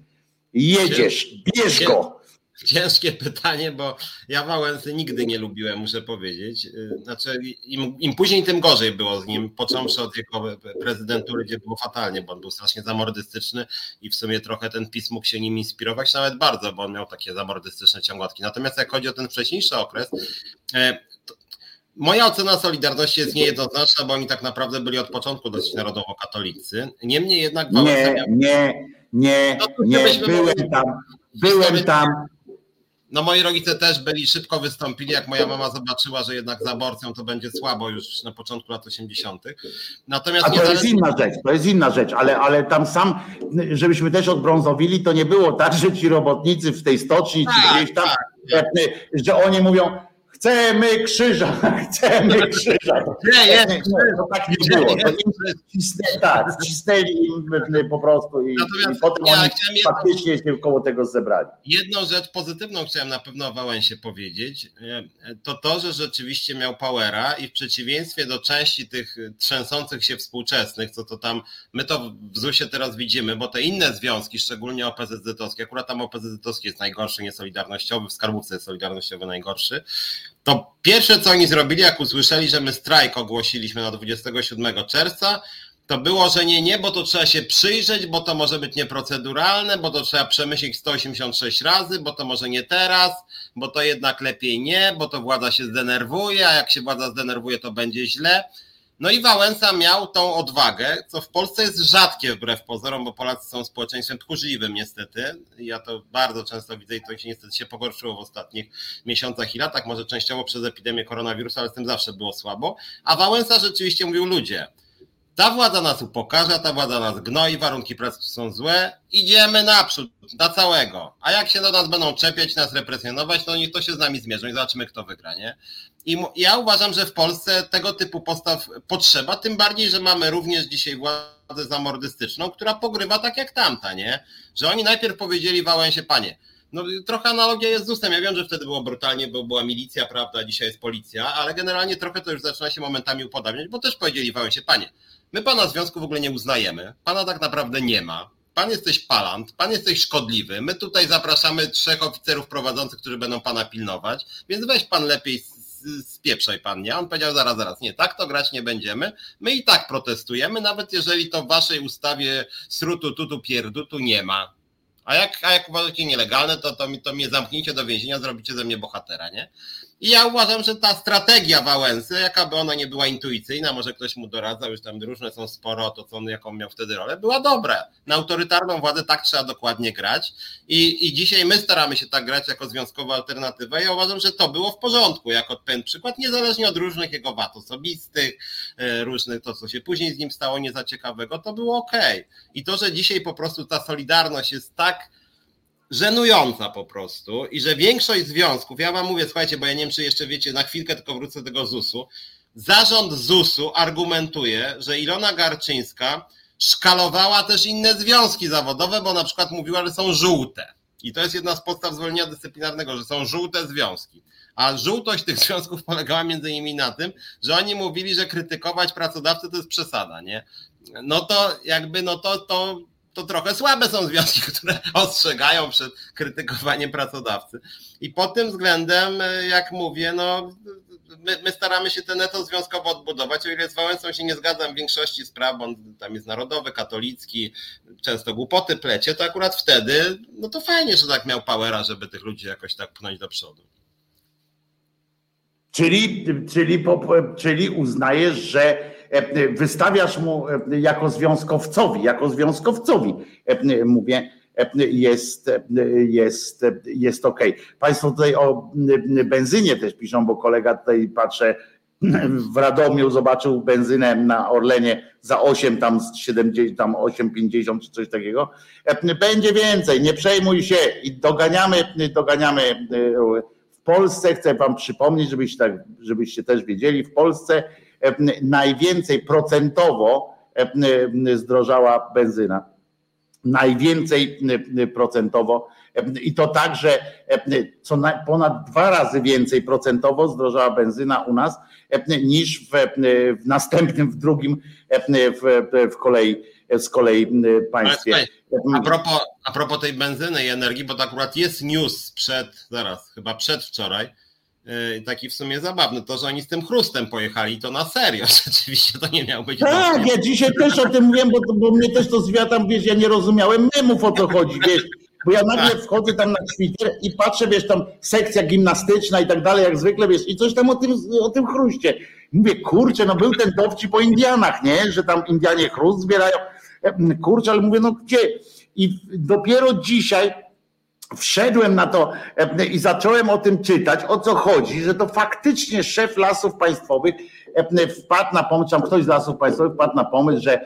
Jedziesz, bierz go. Ciężkie pytanie, bo ja Wałęsy nigdy nie lubiłem, muszę powiedzieć. Y, znaczy, im, im, później, tym gorzej było z nim, począwszy od jego prezydentury, gdzie było fatalnie, bo on był strasznie zamordystyczny i w sumie trochę ten PiS mógł się nim inspirować, nawet bardzo, bo on miał takie zamordystyczne ciągotki. Natomiast jak chodzi o ten wcześniejszy okres, e, Moja ocena Solidarności jest niejednoznaczna, bo oni tak naprawdę byli od początku dosyć narodowo-katolicy. Niemniej jednak Nie, nie, nie, no nie, byłem tam, byłem tam, no moi rodzice też byli, szybko wystąpili, jak moja mama zobaczyła, że jednak z aborcją to będzie słabo już na początku lat 80. Natomiast A to jest inna rzecz, to jest inna rzecz, ale, ale tam sam, żebyśmy też odbrązowili, to nie było tak, że ci robotnicy w tej stoczni, tak, czy gdzieś tam, tak. że oni mówią, Chcemy krzyża, *laughs* chcemy krzyża. Nie, nie, nie, to tak nie było. To tak, cisnęli im po prostu i, i potem ja oni faktycznie się koło tego zebrali. Jedną rzecz pozytywną chciałem na pewno o Wałęsie powiedzieć, to to, że rzeczywiście miał powera i w przeciwieństwie do części tych trzęsących się współczesnych, co to tam, my to w ZUS-ie teraz widzimy, bo te inne związki, szczególnie OPZZ-owskie, akurat tam OPZZ-owski jest najgorszy, niesolidarnościowy, w Skarbówce jest solidarnościowy najgorszy, to pierwsze, co oni zrobili, jak usłyszeli, że my strajk ogłosiliśmy na 27 czerwca, to było, że nie, nie, bo to trzeba się przyjrzeć, bo to może być nieproceduralne, bo to trzeba przemyśleć 186 razy, bo to może nie teraz, bo to jednak lepiej nie, bo to władza się zdenerwuje, a jak się władza zdenerwuje, to będzie źle. No i Wałęsa miał tą odwagę, co w Polsce jest rzadkie wbrew pozorom, bo Polacy są społeczeństwem tchórzliwym niestety. Ja to bardzo często widzę i to się niestety się pogorszyło w ostatnich miesiącach i latach, może częściowo przez epidemię koronawirusa, ale z tym zawsze było słabo. A Wałęsa rzeczywiście mówił ludzie, ta władza nas upokarza, ta władza nas gnoi, warunki pracy są złe, idziemy naprzód, na całego. A jak się do nas będą czepiać, nas represjonować, to niech to się z nami zmierzą i zobaczymy, kto wygra, nie? I ja uważam, że w Polsce tego typu postaw potrzeba, tym bardziej, że mamy również dzisiaj władzę zamordystyczną, która pogrywa tak jak tamta, nie? Że oni najpierw powiedzieli Wałęsie, panie, no trochę analogia jest z ustem. Ja wiem, że wtedy było brutalnie, bo była milicja, prawda, dzisiaj jest policja, ale generalnie trochę to już zaczyna się momentami upodabniać, bo też powiedzieli Wałęsie, panie, my pana związku w ogóle nie uznajemy, pana tak naprawdę nie ma, pan jesteś palant, pan jesteś szkodliwy, my tutaj zapraszamy trzech oficerów prowadzących, którzy będą pana pilnować, więc weź pan lepiej spieprzaj pan, nie? On powiedział zaraz, zaraz, nie, tak to grać nie będziemy. My i tak protestujemy, nawet jeżeli to w waszej ustawie srutu, tutu, pierdutu nie ma. A jak, a jak uważacie nielegalne, to, to, to mnie zamknijcie do więzienia, zrobicie ze mnie bohatera, nie? I ja uważam, że ta strategia Wałęsy, jaka by ona nie była intuicyjna, może ktoś mu doradzał, już tam różne są sporo, to co on, jaką miał wtedy rolę, była dobra. Na autorytarną władzę tak trzeba dokładnie grać i, i dzisiaj my staramy się tak grać jako związkowa alternatywa i ja uważam, że to było w porządku, jako ten przykład, niezależnie od różnych jego wad osobistych, e, różnych, to co się później z nim stało nie za ciekawego, to było ok. I to, że dzisiaj po prostu ta solidarność jest tak żenująca po prostu i że większość związków, ja wam mówię, słuchajcie, bo ja nie wiem, czy jeszcze wiecie, na chwilkę tylko wrócę do tego ZUS-u. Zarząd ZUS-u argumentuje, że Ilona Garczyńska szkalowała też inne związki zawodowe, bo na przykład mówiła, że są żółte. I to jest jedna z podstaw zwolnienia dyscyplinarnego, że są żółte związki. A żółtość tych *laughs* związków polegała między innymi na tym, że oni mówili, że krytykować pracodawcę to jest przesada, nie? No to jakby, no to, to to trochę słabe są związki, *laughs* które ostrzegają przed krytykowaniem pracodawcy. I pod tym względem, e, jak mówię, no, my, my staramy się ten etos związkowo odbudować. O ile z Wałęsą się nie zgadzam w większości spraw, bo on tam jest narodowy, katolicki, często głupoty plecie, to akurat wtedy, no to fajnie, że tak miał powera, żeby tych ludzi jakoś tak pchnąć do przodu. Czyli, czyli, czyli uznajesz, że wystawiasz mu e, jako związkowcowi, jako związkowcowi, e, mówię, jest, jest, jest ok. Państwo tutaj o benzynie też piszą, bo kolega tutaj patrzę, w Radomiu zobaczył benzynę na Orlenie za 8 tam 70, tam 8,50 czy coś takiego. Będzie więcej, nie przejmuj się i doganiamy, doganiamy w Polsce, chcę wam przypomnieć, żebyście, tak, żebyście też wiedzieli, w Polsce najwięcej procentowo zdrożała benzyna. Najwięcej procentowo i to tak, że co ponad dwa razy więcej procentowo zdrożała benzyna u nas niż w, w następnym, w drugim w, w kolei z kolei państwie. A propos, a propos tej benzyny i energii, bo to akurat jest news przed, zaraz, chyba przedwczoraj, taki w sumie zabawny, to, że oni z tym chrustem pojechali, to na serio, *laughs* rzeczywiście to nie miało być. Tak, ja dzisiaj też o tym mówiłem, bo, bo mnie też to zwiatam, wiesz, ja nie rozumiałem memów o co chodzi, wiesz, bo ja nagle tak. wchodzę tam na Twitter i patrzę, wiesz, tam sekcja gimnastyczna i tak dalej, jak zwykle, wiesz, i coś tam o tym, o tym chruście. Mówię, kurczę, no był ten dowcip po Indianach, nie, że tam Indianie chrust zbierają, kurczę, ale mówię, no gdzie? I dopiero dzisiaj wszedłem na to i zacząłem o tym czytać, o co chodzi, że to faktycznie szef lasów państwowych wpadł na pomysł, tam ktoś z lasów państwowych wpadł na pomysł, że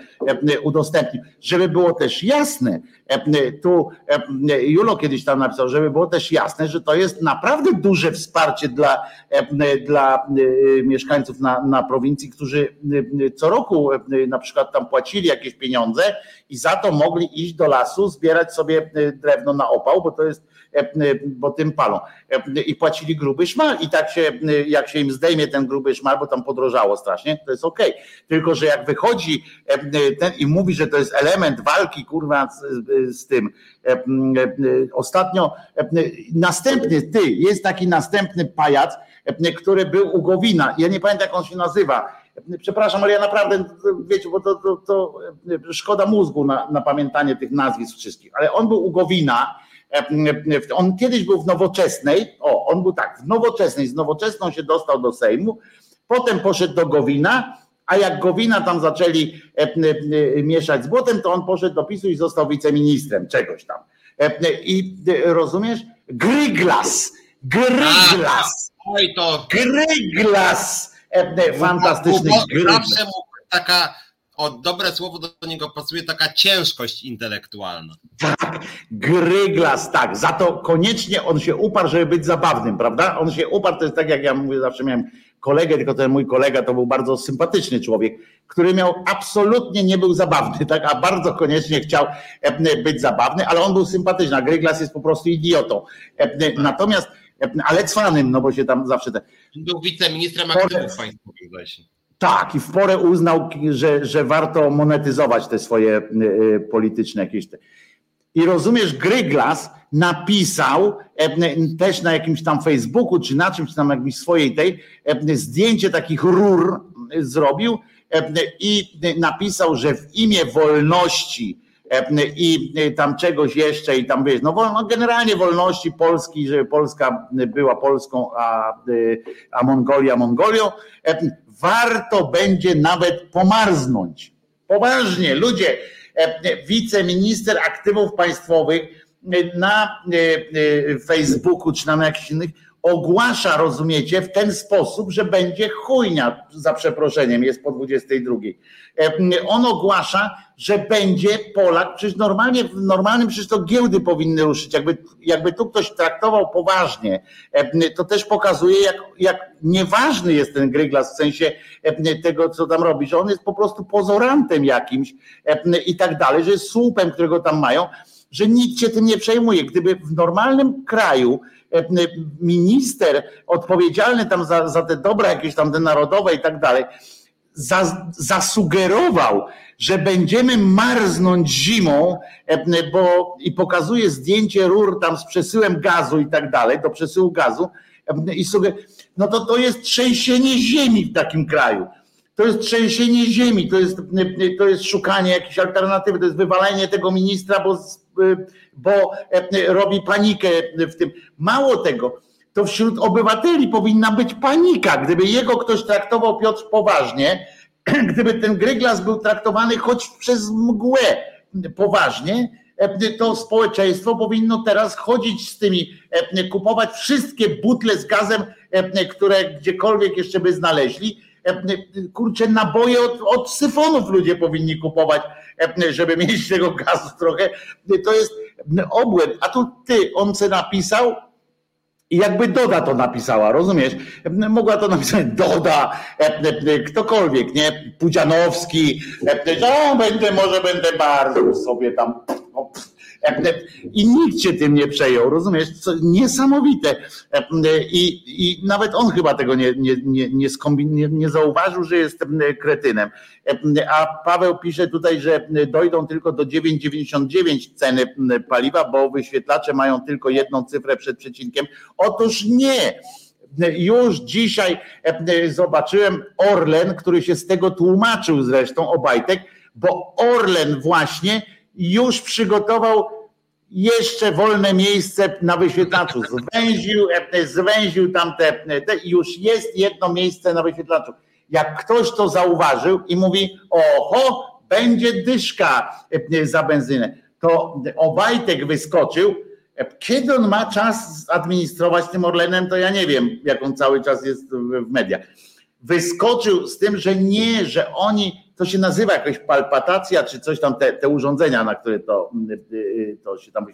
udostępnił, żeby było też jasne, tu Julo kiedyś tam napisał, żeby było też jasne, że to jest naprawdę duże wsparcie dla, dla mieszkańców na, na prowincji, którzy co roku na przykład tam płacili jakieś pieniądze i za to mogli iść do lasu, zbierać sobie drewno na opał, bo to jest bo tym palą. I płacili gruby szmal. I tak się, jak się im zdejmie ten gruby szmal, bo tam podrożało strasznie, to jest okej. Okay. Tylko, że jak wychodzi ten i mówi, że to jest element walki, kurwa, z, z tym. Ostatnio następny, ty, jest taki następny pajac, który był u Gowina. Ja nie pamiętam, jak on się nazywa. Przepraszam, ale ja naprawdę, wiecie, bo to, to, to szkoda mózgu na, na pamiętanie tych nazwisk wszystkich, ale on był u Gowina on kiedyś był w nowoczesnej, o, on był tak, w nowoczesnej, z nowoczesną się dostał do Sejmu, potem poszedł do Gowina, a jak Gowina tam zaczęli mieszać z błotem, to on poszedł do PiSu i został wiceministrem czegoś tam. I rozumiesz? Gryglas, Gryglas, Oj to... Gryglas, fantastyczny Gryglas. Zawsze mu taka o dobre słowo do niego pasuje taka ciężkość intelektualna. Tak, gryglas, tak. Za to koniecznie on się uparł, żeby być zabawnym, prawda? On się uparł, to jest tak jak ja mówię, zawsze miałem kolegę, tylko ten mój kolega to był bardzo sympatyczny człowiek, który miał absolutnie nie był zabawny, tak, a bardzo koniecznie chciał e, być zabawny, ale on był sympatyczny, a Gryglas jest po prostu idiotą. E, natomiast, e, ale cwanym, no bo się tam zawsze... Te... Był wiceministrem aktywów państwowych właśnie. Tak, i w porę uznał, że, że warto monetyzować te swoje y, y, polityczne jakieś. Te. I rozumiesz, Gryglas napisał e, też na jakimś tam Facebooku, czy na czymś tam jakimś swojej tej, e, zdjęcie takich rur zrobił e, i napisał, że w imię wolności i tam czegoś jeszcze i tam wiesz, no, no generalnie wolności Polski, żeby Polska była Polską, a, a Mongolia Mongolią, warto będzie nawet pomarznąć. Poważnie, ludzie, e, wiceminister aktywów państwowych na e, e, Facebooku czy na jakichś innych ogłasza, rozumiecie, w ten sposób, że będzie chujnia, za przeproszeniem, jest po 22. On ogłasza, że będzie Polak, przecież normalnie, w normalnym przecież to giełdy powinny ruszyć, jakby, jakby tu ktoś traktował poważnie, to też pokazuje, jak, jak nieważny jest ten Gryglas w sensie tego, co tam robi, że on jest po prostu pozorantem jakimś i tak dalej, że jest słupem, którego tam mają, że nikt się tym nie przejmuje. Gdyby w normalnym kraju minister odpowiedzialny tam za, za te dobra jakieś tam te narodowe i tak dalej, zasugerował, że będziemy marznąć zimą, bo i pokazuje zdjęcie rur tam z przesyłem gazu i tak dalej, do przesyłu gazu, i sobie, no to to jest trzęsienie ziemi w takim kraju. To jest trzęsienie ziemi, to jest, to jest szukanie jakiejś alternatywy, to jest wywalenie tego ministra, bo, bo robi panikę w tym. Mało tego, to wśród obywateli powinna być panika. Gdyby jego ktoś traktował Piotr poważnie, *clears throat* gdyby ten Gryglas był traktowany choć przez mgłę poważnie, to społeczeństwo powinno teraz chodzić z tymi, kupować wszystkie butle z gazem, które gdziekolwiek jeszcze by znaleźli. Kurczę, naboje od, od syfonów ludzie powinni kupować, żeby mieć tego gazu trochę. To jest obłęd. A tu ty, on se napisał, I jakby Doda to napisała, rozumiesz? Mogła to napisać Doda, ktokolwiek, nie? Pudzianowski, że będę, może będę bardzo sobie tam i nikt się tym nie przejął, rozumiesz? Co niesamowite. I, I nawet on chyba tego nie, nie, nie, nie, nie, zauważył, że jest kretynem. A Paweł pisze tutaj, że dojdą tylko do 9,99 ceny paliwa, bo wyświetlacze mają tylko jedną cyfrę przed przecinkiem. Otóż nie. Już dzisiaj zobaczyłem Orlen, który się z tego tłumaczył zresztą, Obajtek, bo Orlen właśnie już przygotował jeszcze wolne miejsce na wyświetlaczu. Zwęził, zwęził tam te, te już jest jedno miejsce na wyświetlaczu. Jak ktoś to zauważył i mówi, oho, będzie dyszka za benzynę, to Obajtek wyskoczył. Kiedy on ma czas administrować tym Orlenem, to ja nie wiem, jak on cały czas jest w mediach. Wyskoczył z tym, że nie, że oni to się nazywa jakoś palpatacja, czy coś tam, te, te urządzenia, na które to, y, y, to się tam.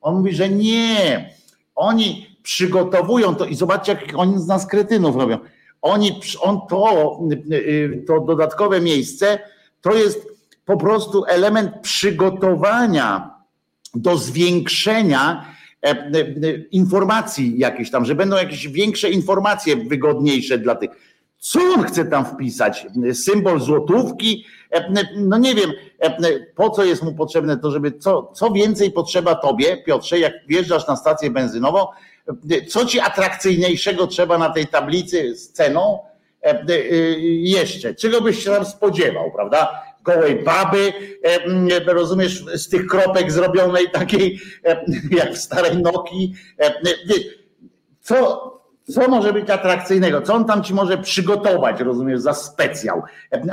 On mówi, że nie. Oni przygotowują to i zobaczcie, jak oni z nas kretynów robią. Oni, on to, y, to dodatkowe miejsce, to jest po prostu element przygotowania do zwiększenia e, e, informacji jakieś tam, że będą jakieś większe informacje wygodniejsze dla tych co on chce tam wpisać? Symbol złotówki? No nie wiem, po co jest mu potrzebne to, żeby co, co więcej potrzeba tobie, Piotrze, jak wjeżdżasz na stację benzynową, co ci atrakcyjniejszego trzeba na tej tablicy z ceną jeszcze? Czego byś się tam spodziewał, prawda? Gołej baby, rozumiesz, z tych kropek zrobionej takiej jak w starej Nokii. Co, co może być atrakcyjnego? Co on tam ci może przygotować, rozumiesz, za specjał?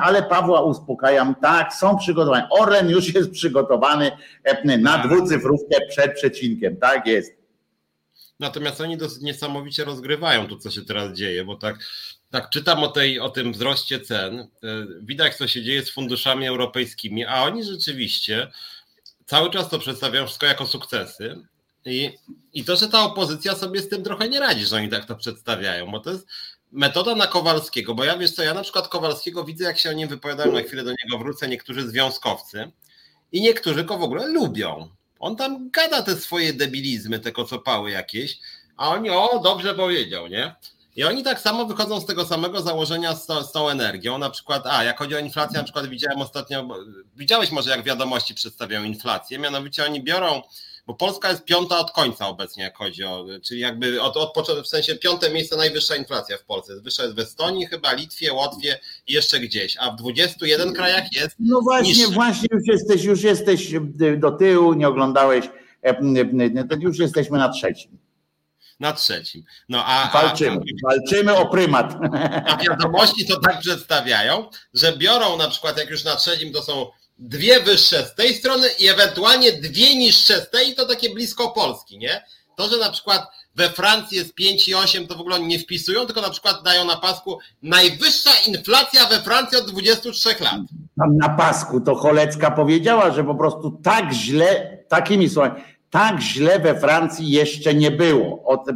Ale Pawła uspokajam, tak, są przygotowani. Orlen już jest przygotowany na dwucyfrówkę przed przecinkiem, tak jest. Natomiast oni dosyć niesamowicie rozgrywają to, co się teraz dzieje, bo tak, tak czytam o, tej, o tym wzroście cen. E, widać, co się dzieje z funduszami europejskimi, a oni rzeczywiście cały czas to przedstawiają wszystko jako sukcesy. I, I to, że ta opozycja sobie z tym trochę nie radzi, że oni tak to przedstawiają, bo to jest metoda na Kowalskiego, bo ja wiesz co, ja na przykład Kowalskiego widzę, jak się o nim wypowiadają, na chwilę do niego wrócę, niektórzy związkowcy i niektórzy go w ogóle lubią. On tam gada te swoje debilizmy, te kocopały jakieś, a oni, o, dobrze powiedział, nie? I oni tak samo wychodzą z tego samego założenia z, z tą energią. Na przykład, a jak chodzi o inflację, na przykład widziałem ostatnio, widziałeś może jak wiadomości przedstawiają inflację, mianowicie oni biorą bo Polska jest piąta od końca obecnie, jak chodzi o, czyli jakby od, od w sensie piąte miejsce najwyższa inflacja w Polsce. Wyższa jest w Estonii, chyba Litwie, Łotwie i jeszcze gdzieś, a w 21 krajach jest. No właśnie, niższa. właśnie już jesteś, już jesteś do tyłu, nie oglądałeś, e, już jesteśmy na trzecim. Na trzecim. No, a, walczymy, a, walczymy o prymat. A wiadomości to tak przedstawiają, że biorą na przykład, jak już na trzecim to są dwie wyższe z tej strony i ewentualnie dwie niższe z tej, to takie blisko Polski, nie? To, że na przykład we Francji jest 5,8, to w ogóle nie wpisują, tylko na przykład dają na pasku najwyższa inflacja we Francji od 23 lat. Na pasku to Cholecka powiedziała, że po prostu tak źle, takimi słowami, tak źle we Francji jeszcze nie było. Od, y,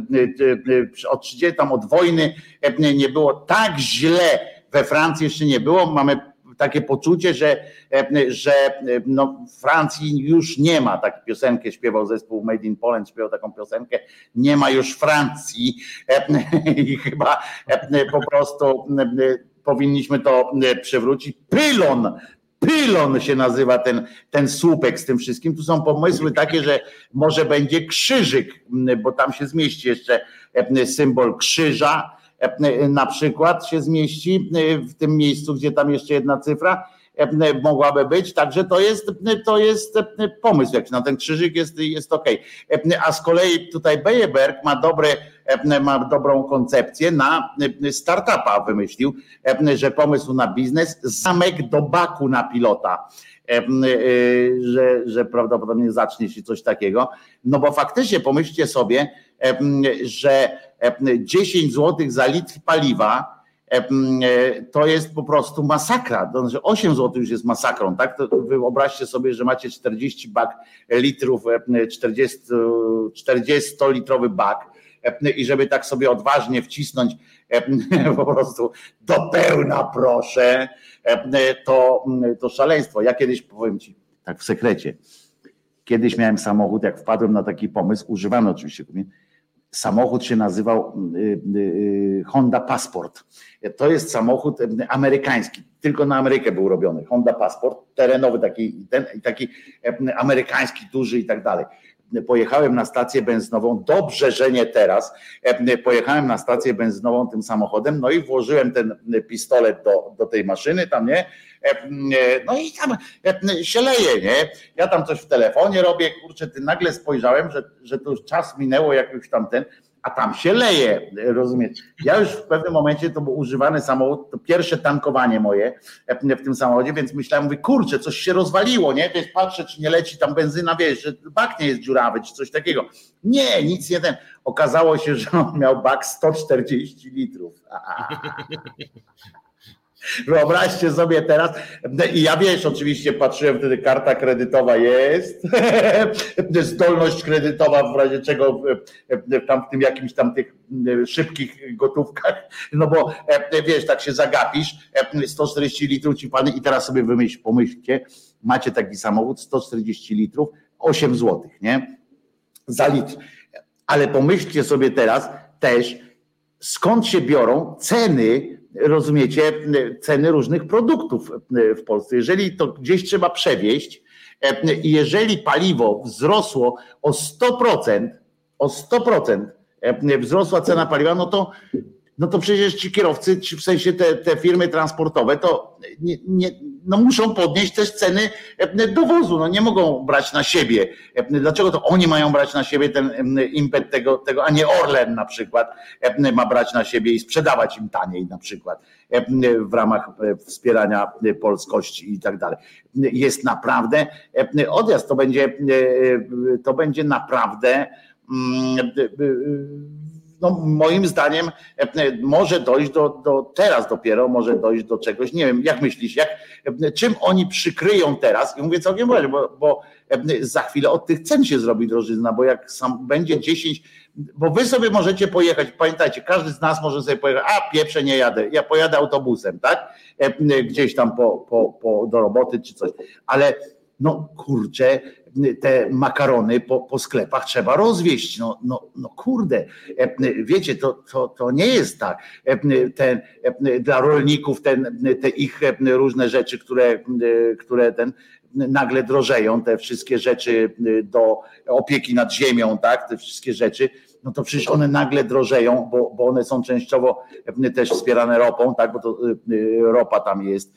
y, od 30 tam od wojny nie było tak źle we Francji jeszcze nie było. Mamy takie poczucie, że, e, że e, no, Francji już nie ma. Taką piosenkę śpiewał zespół Made in Poland, śpiewał taką piosenkę, nie ma już Francji e, *laughs* i chyba po prostu powinniśmy to przywrócić. Pylon, Pylon się nazywa ten, ten słupek z tym wszystkim. Tu są pomysły takie, że może będzie krzyżyk, bo tam się zmieści jeszcze symbol krzyża na przykład się zmieści e, w tym miejscu, gdzie tam jeszcze jedna cyfra e, mogłaby być, także to jest, to jest pomysł, jak na ten krzyżyk jest, jest ok. A z kolei tutaj Bejeberg ma, dobre, ma dobrą koncepcję na startupa wymyślił, że pomysł na biznes, zamek do baku na pilota. Że, że prawdopodobnie zacznie się coś takiego. No bo faktycznie pomyślcie sobie, że 10 zł za litr paliwa to jest po prostu masakra. To znaczy 8 zł już jest masakrą, tak? To wyobraźcie sobie, że macie 40 bak litrów, 40, 40 litrowy bak i żeby tak sobie odważnie wcisnąć *laughs* po prostu do pełna proszę, to, to szaleństwo. Ja kiedyś powiem ci, tak w sekrecie, kiedyś miałem samochód, jak wpadłem na taki pomysł, używany oczywiście, samochód się nazywał y, y, y, Honda Passport. To jest samochód amerykański, tylko na Amerykę był robiony. Honda Passport, terenowy taki, ten, taki amerykański, duży i tak dalej. Pojechałem na stację benzynową, dobrze, że nie teraz. Pojechałem na stację benzynową tym samochodem, no i włożyłem ten pistolet do, do tej maszyny, tam nie, no i tam się leje, nie? Ja tam coś w telefonie robię, kurczę, ty nagle spojrzałem, że, że to już czas minęło, jak już tam ten, a tam się leje, rozumiecie? Ja już w pewnym momencie to był używany samochód, to pierwsze tankowanie moje w tym samochodzie, więc myślałem, mówię, kurczę, coś się rozwaliło, nie? Więc patrzę, czy nie leci tam benzyna, wiesz, że bak nie jest dziurawy, czy coś takiego. Nie, nic nie ten. Okazało się, że on miał bak 140 litrów. *laughs* *laughs* Wyobraźcie sobie teraz, i ja wiesz, oczywiście patrzyłem wtedy, karta kredytowa jest, *laughs* zdolność kredytowa w razie czego tam w tym jakimś tam tych szybkich gotówkach, no bo wiesz, tak się zagapisz, 140 litrów ci padnie i teraz sobie wymyśl, pomyślcie, macie taki samochód, 140 litrów, 8 złotych, nie? Za litr. Ale pomyślcie sobie teraz też, skąd się biorą ceny rozumiecie, ceny różnych produktów w Polsce. Jeżeli to gdzieś trzeba przewieźć jeżeli paliwo wzrosło o 100%, o 100% wzrosła cena paliwa, no to no to przecież ci kierowcy, czy w sensie te, te firmy transportowe, to nie, nie, no muszą podnieść też ceny e, dowozu. No nie mogą brać na siebie. E, dlaczego to oni mają brać na siebie ten impet tego, tego a nie Orlen na przykład e, ma brać na siebie i sprzedawać im taniej na przykład w ramach wspierania polskości i tak dalej. Jest naprawdę odjazd, to będzie, to będzie naprawdę mm, no moim zdaniem e, e, może dojść do, do teraz dopiero, może dojść do czegoś, nie wiem, jak myślisz, jak, e, czym oni przykryją teraz, i mówię całkiem właśnie, bo, bo za chwilę od tych cen się zrobi drożyzna, bo jak sam będzie 10, bo wy sobie możecie pojechać, pamiętajcie, każdy z nas może sobie pojechać, a pieprze nie jadę, ja pojadę autobusem, tak, gdzieś tam po, po, po, do roboty czy coś, ale no kurczę, te makarony po, po sklepach trzeba rozwieść. No, no, no kurde, wiecie, to, to, to nie jest tak. Ten, dla rolników ten, te ich różne rzeczy, które, które ten nagle drożeją, te wszystkie rzeczy do opieki nad ziemią, tak, te wszystkie rzeczy, no to przecież one nagle drożeją, bo, bo one są częściowo też wspierane ropą, tak, bo to ropa tam jest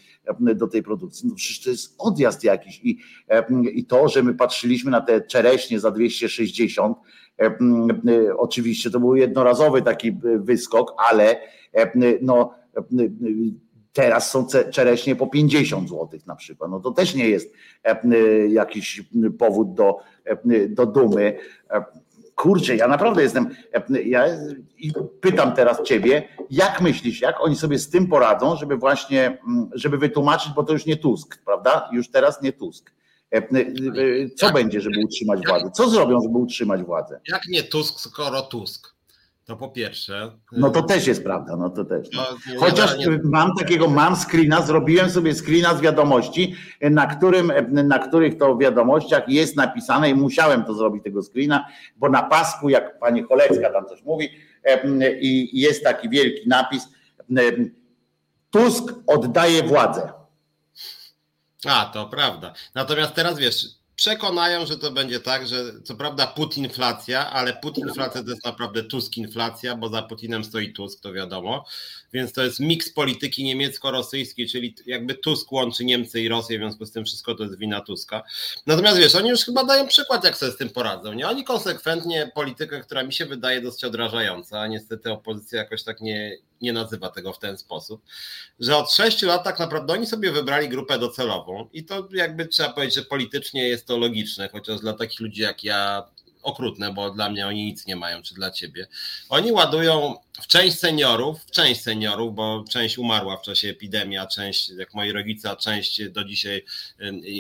do tej produkcji. No przecież to jest odjazd jakiś i, i to, że my patrzyliśmy na te czereśnie za 260, oczywiście to był jednorazowy taki wyskok, ale no teraz są czereśnie po 50 zł na przykład. No to też nie jest jakiś powód do, do dumy kurczę, ja naprawdę jestem, ja i pytam teraz ciebie, jak myślisz, jak oni sobie z tym poradzą, żeby właśnie, mm, żeby wytłumaczyć, bo to już nie Tusk, prawda? Już teraz nie Tusk. E, e, co jak, będzie, żeby utrzymać jak, władzę? Co zrobią, żeby utrzymać władzę? Jak nie Tusk, skoro Tusk? To po pierwsze. No to też jest prawda, no to też. No. Chociaż nie, nie, mam takiego, mam screena, zrobiłem sobie screena z wiadomości, na, którym, na których to wiadomościach jest napisane i musiałem to zrobić tego screena, bo na pasku, jak pani Kolecka tam coś mówi, i jest taki wielki napis, Tusk oddaje władzę. A, to prawda. Natomiast teraz wiesz, przekonają, że to będzie tak, że co prawda putinflacja, ale putinflacja to jest naprawdę Tuskinflacja, bo za Putinem stoi Tusk, to wiadomo. Więc to jest miks polityki niemiecko-rosyjskiej, czyli jakby Tusk łączy Niemcy i Rosję, w związku z tym wszystko to jest wina Tuska. Natomiast wiesz, oni już chyba dają przykład, jak sobie z tym poradzą. Nie? Oni konsekwentnie politykę, która mi się wydaje dosyć odrażająca, a niestety opozycja jakoś tak nie, nie nazywa tego w ten sposób, że od sześciu lat tak naprawdę oni sobie wybrali grupę docelową i to jakby trzeba powiedzieć, że politycznie jest to logiczne, chociaż dla takich ludzi jak ja okrutne, bo dla mnie oni nic nie mają, czy dla ciebie. Oni ładują w część seniorów, w część seniorów, bo część umarła w czasie epidemii, a część, jak moi rodzice, a część do dzisiaj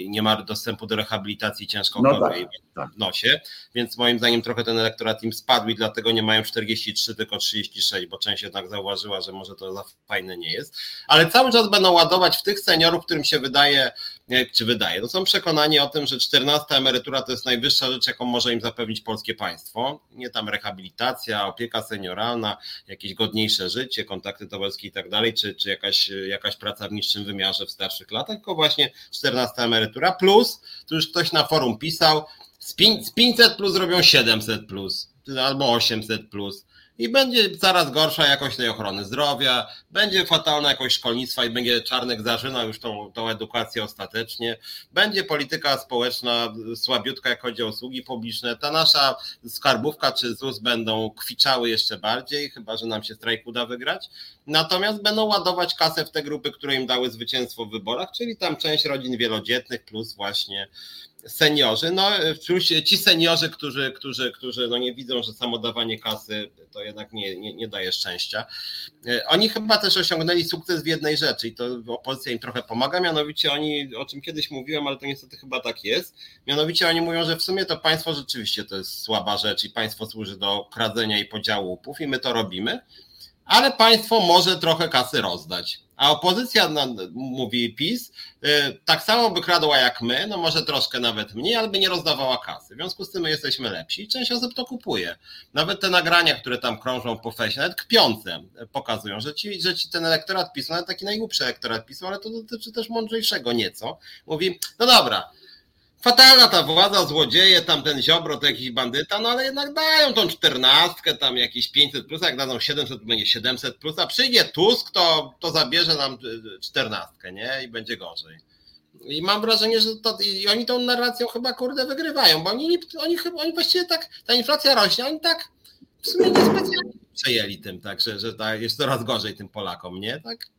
nie ma dostępu do rehabilitacji ciężko no tak, tak. w nosie, więc moim zdaniem trochę ten elektorat im spadł i dlatego nie mają 43, tylko 36, bo część jednak zauważyła, że może to za fajne nie jest, ale cały czas będą ładować w tych seniorów, którym się wydaje, czy wydaje, to są przekonani o tym, że 14 emerytura to jest najwyższa rzecz, jaką może im zapewnić polskie państwo, nie tam rehabilitacja, opieka senioralna, jakieś godniejsze życie, kontakty towarzyskie i tak dalej, czy, czy jakaś, jakaś praca w niższym wymiarze w starszych latach, tylko właśnie 14 emerytura plus, tu już ktoś na forum pisał, z 500 plus robią 700 plus, albo 800 plus i będzie coraz gorsza jakość tej ochrony zdrowia, będzie fatalna jakość szkolnictwa i będzie Czarnek zażyna już tą, tą edukację ostatecznie, będzie polityka społeczna słabiutka, jak chodzi o usługi publiczne, ta nasza skarbówka czy ZUS będą kwiczały jeszcze bardziej, chyba że nam się strajk uda wygrać, natomiast będą ładować kasę w te grupy, które im dały zwycięstwo w wyborach, czyli tam część rodzin wielodzietnych plus właśnie seniorzy, no ci seniorzy, którzy, którzy, którzy no nie widzą, że samo dawanie kasy to jednak nie, nie, nie daje szczęścia. E, oni chyba też osiągnęli sukces w jednej rzeczy i to opozycja im trochę pomaga, mianowicie oni, o czym kiedyś mówiłem, ale to niestety chyba tak jest, mianowicie oni mówią, że w sumie to państwo rzeczywiście to jest słaba rzecz i państwo służy do kradzenia i podziału łupów i my to robimy, ale państwo może trochę kasy rozdać. A opozycja, mówi PiS, y, tak samo by kradła jak my, no może troszkę nawet mniej, ale by nie rozdawała kasy. W związku z tym my jesteśmy lepsi i część osób to kupuje. Nawet te nagrania, które tam krążą po fesie, nawet kpiące, pokazują, że ci, że ci ten elektorat PiSu, nawet taki najgłupszy elektorat PiSu, ale to dotyczy też mądrzejszego nieco, mówi, no dobra, fatalna ta władza, złodzieje, tam ten Ziobro to jakiś bandyta, no ale jednak dają tą czternastkę, tam jakieś 500 plus, jak dadzą 700, to będzie 700 plus, a przyjdzie Tusk, to, to zabierze nam czternastkę, nie? I będzie gorzej. I mam wrażenie, że to, i oni tą narracją chyba kurde wygrywają, bo oni, oni chyba, oni właściwie tak, ta inflacja rośnie, oni tak w sumie nie specjalnie przejęli tym, tak, że, że tak jest coraz gorzej tym Polakom, nie? Tak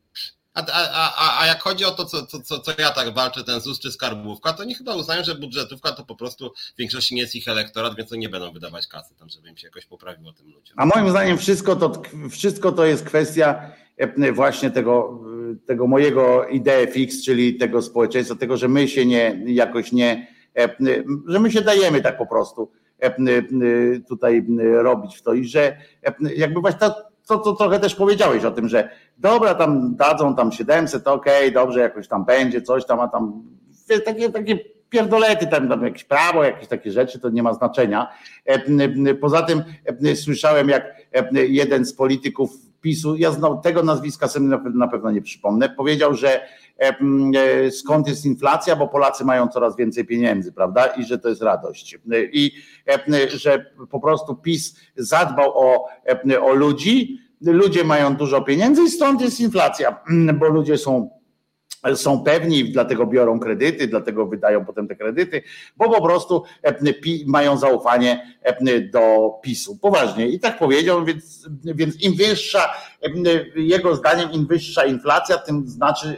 a, a, a jak chodzi o to, co, co, co ja tak walczę, ten ZUS czy skarbówka, to oni chyba uznają, że budżetówka to po prostu w większości nie jest ich elektorat, więc to nie będą wydawać kasy tam, żeby im się jakoś poprawiło tym ludziom. A moim zdaniem wszystko to, wszystko to jest kwestia e, właśnie tego, tego mojego idee fix, czyli tego społeczeństwa, tego, że my się nie jakoś nie, e, że my się dajemy tak po prostu e, tutaj robić w to i że jakby właśnie ta, to, to trochę też powiedziałeś o tym, że dobra, tam dadzą tam 700, okej, okay, dobrze, jakoś tam będzie, coś tam, a tam takie, takie pierdolety, tam, tam jakieś prawo, jakieś takie rzeczy, to nie ma znaczenia. E, poza tym e, słyszałem, jak e, jeden z polityków PiSu, ja znał tego nazwiska sobie na pewno nie przypomnę, powiedział, że skąd jest inflacja, bo Polacy mają coraz więcej pieniędzy, prawda? I że to jest radość. I że po prostu PiS zadbał o, o ludzi, ludzie mają dużo pieniędzy i stąd jest inflacja, bo ludzie są są pewni, dlatego biorą kredyty, dlatego wydają potem te kredyty, bo po prostu mają zaufanie do PiSu. Poważnie. I tak powiedział, więc, więc im wyższa, jego zdaniem, im wyższa inflacja, tym znaczy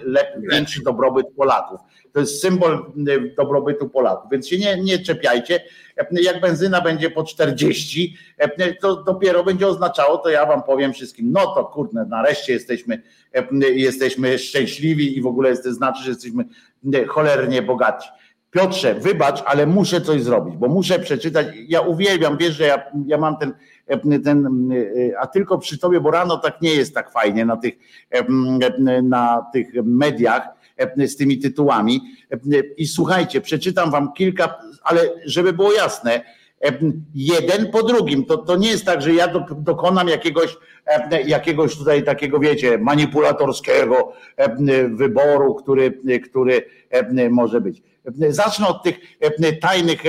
większy dobrobyt Polaków. To jest symbol dobrobytu Polaków. Więc się nie, nie czepiajcie. Jak benzyna będzie po 40, to dopiero będzie oznaczało, to ja wam powiem wszystkim, no to kurde, nareszcie jesteśmy, jesteśmy szczęśliwi i w ogóle to znaczy, że jesteśmy cholernie bogaci. Piotrze, wybacz, ale muszę coś zrobić, bo muszę przeczytać. Ja uwielbiam, wiesz, że ja, ja mam ten, ten, a tylko przy tobie, bo rano tak nie jest tak fajnie na tych, na tych mediach z tymi tytułami. I słuchajcie, przeczytam wam kilka, ale żeby było jasne, jeden po drugim. To, to nie jest tak, że ja do, dokonam jakiegoś, jakiegoś tutaj takiego, wiecie, manipulatorskiego wyboru, który, który może być. Zacznę od tych tajnych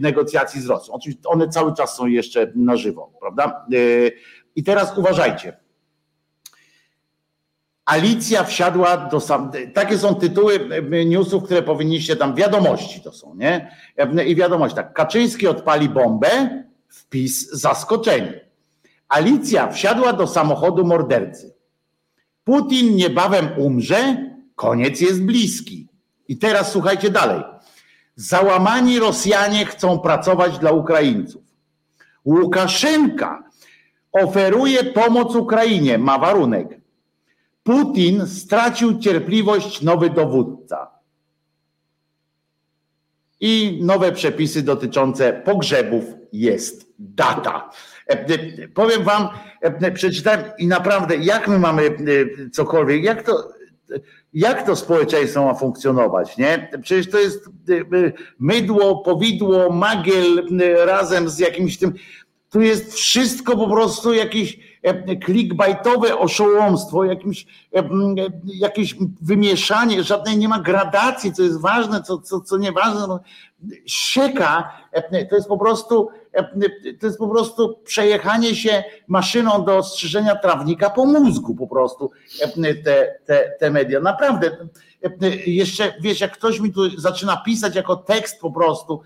negocjacji z Rosją. Oczywiście one cały czas są jeszcze na żywo, prawda? I teraz uważajcie. Alicja wsiadła do sam. Takie są tytuły newsów, które powinniście tam, wiadomości to są, nie? I wiadomość tak. Kaczyński odpali bombę, wpis zaskoczenie. Alicja wsiadła do samochodu mordercy. Putin niebawem umrze, koniec jest bliski. I teraz słuchajcie dalej. Załamani Rosjanie chcą pracować dla Ukraińców. Łukaszenka oferuje pomoc Ukrainie, ma warunek. Putin stracił cierpliwość, nowy dowódca. I nowe przepisy dotyczące pogrzebów jest data. E, e, powiem wam, e, przeczytałem i naprawdę, jak my mamy cokolwiek, jak to, jak to społeczeństwo ma funkcjonować, nie? Przecież to jest mydło, powidło, magiel razem z jakimś tym, tu jest wszystko po prostu jakieś clickbaitowe oszołomstwo, jakimś, jakieś wymieszanie, żadnej nie ma gradacji, co jest ważne, co, co, co nieważne. No, sieka to jest po prostu to jest po prostu przejechanie się maszyną do ostrzyżenia trawnika po mózgu po prostu te, te, te media. Naprawdę, jeszcze wiesz, jak ktoś mi tu zaczyna pisać jako tekst po prostu,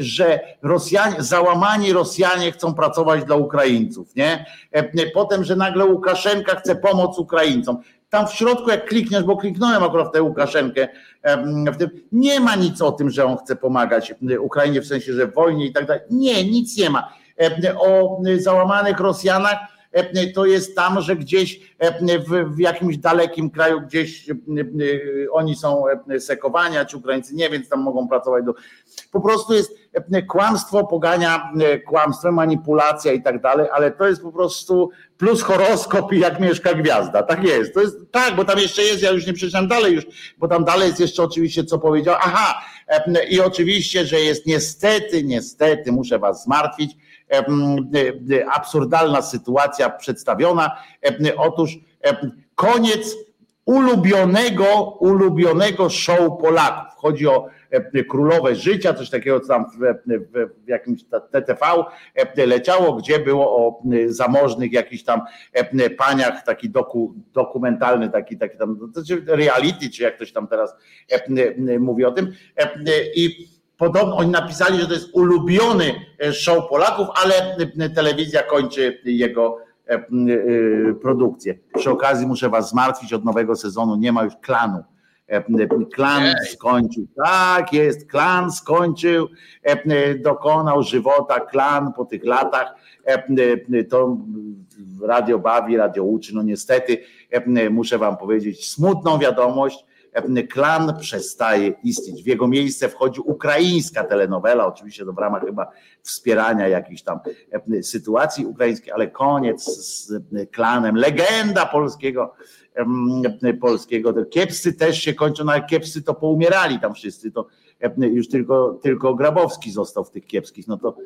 że Rosjanie, załamani Rosjanie chcą pracować dla Ukraińców, nie? Potem, że nagle Łukaszenka chce pomóc Ukraińcom tam w środku, jak klikniesz, bo kliknąłem akurat w tę Łukaszenkę, w tym, nie ma nic o tym, że on chce pomagać Ukrainie w sensie, że w wojnie i tak dalej. Nie, nic nie ma. O załamanych Rosjanach to jest tam, że gdzieś w, w jakimś dalekim kraju, gdzieś oni są sekowani, ci Ukraińcy nie, więc tam mogą pracować. Do... Po prostu jest kłamstwo, pogania kłamstwem, manipulacja i tak dalej, ale to jest po prostu plus horoskop i jak mieszka gwiazda. Tak jest. To jest tak, bo tam jeszcze jest, ja już nie przeczytam dalej już, bo tam dalej jest jeszcze oczywiście, co powiedział. Aha, i oczywiście, że jest niestety, niestety, muszę was zmartwić, absurdalna sytuacja przedstawiona. Otóż koniec ulubionego, ulubionego show Polaków. Chodzi o Królowe Życia, coś takiego, co tam w, w, w jakimś TTV leciało, gdzie było o zamożnych jakichś tam paniach, taki doku, dokumentalny, taki, taki tam, znaczy reality, czy jak ktoś tam teraz mówi o tym. I podobno oni napisali, że to jest ulubiony show Polaków, ale telewizja kończy jego produkcję. Przy okazji muszę was zmartwić, od nowego sezonu nie ma już klanu. Klan skończył, tak jest, klan skończył, dokonał żywota, klan po tych latach, to radio bawi, radio uczy, no niestety muszę wam powiedzieć smutną wiadomość, klan przestaje istnieć. W jego miejsce wchodzi ukraińska telenowela, oczywiście to w ramach chyba wspierania jakichś tam sytuacji ukraińskiej, ale koniec z klanem, legenda polskiego polskiego. Te kiepscy też się kończą, no ale kiepscy to poumierali tam wszyscy, to już tylko, tylko Grabowski został w tych kiepskich, no to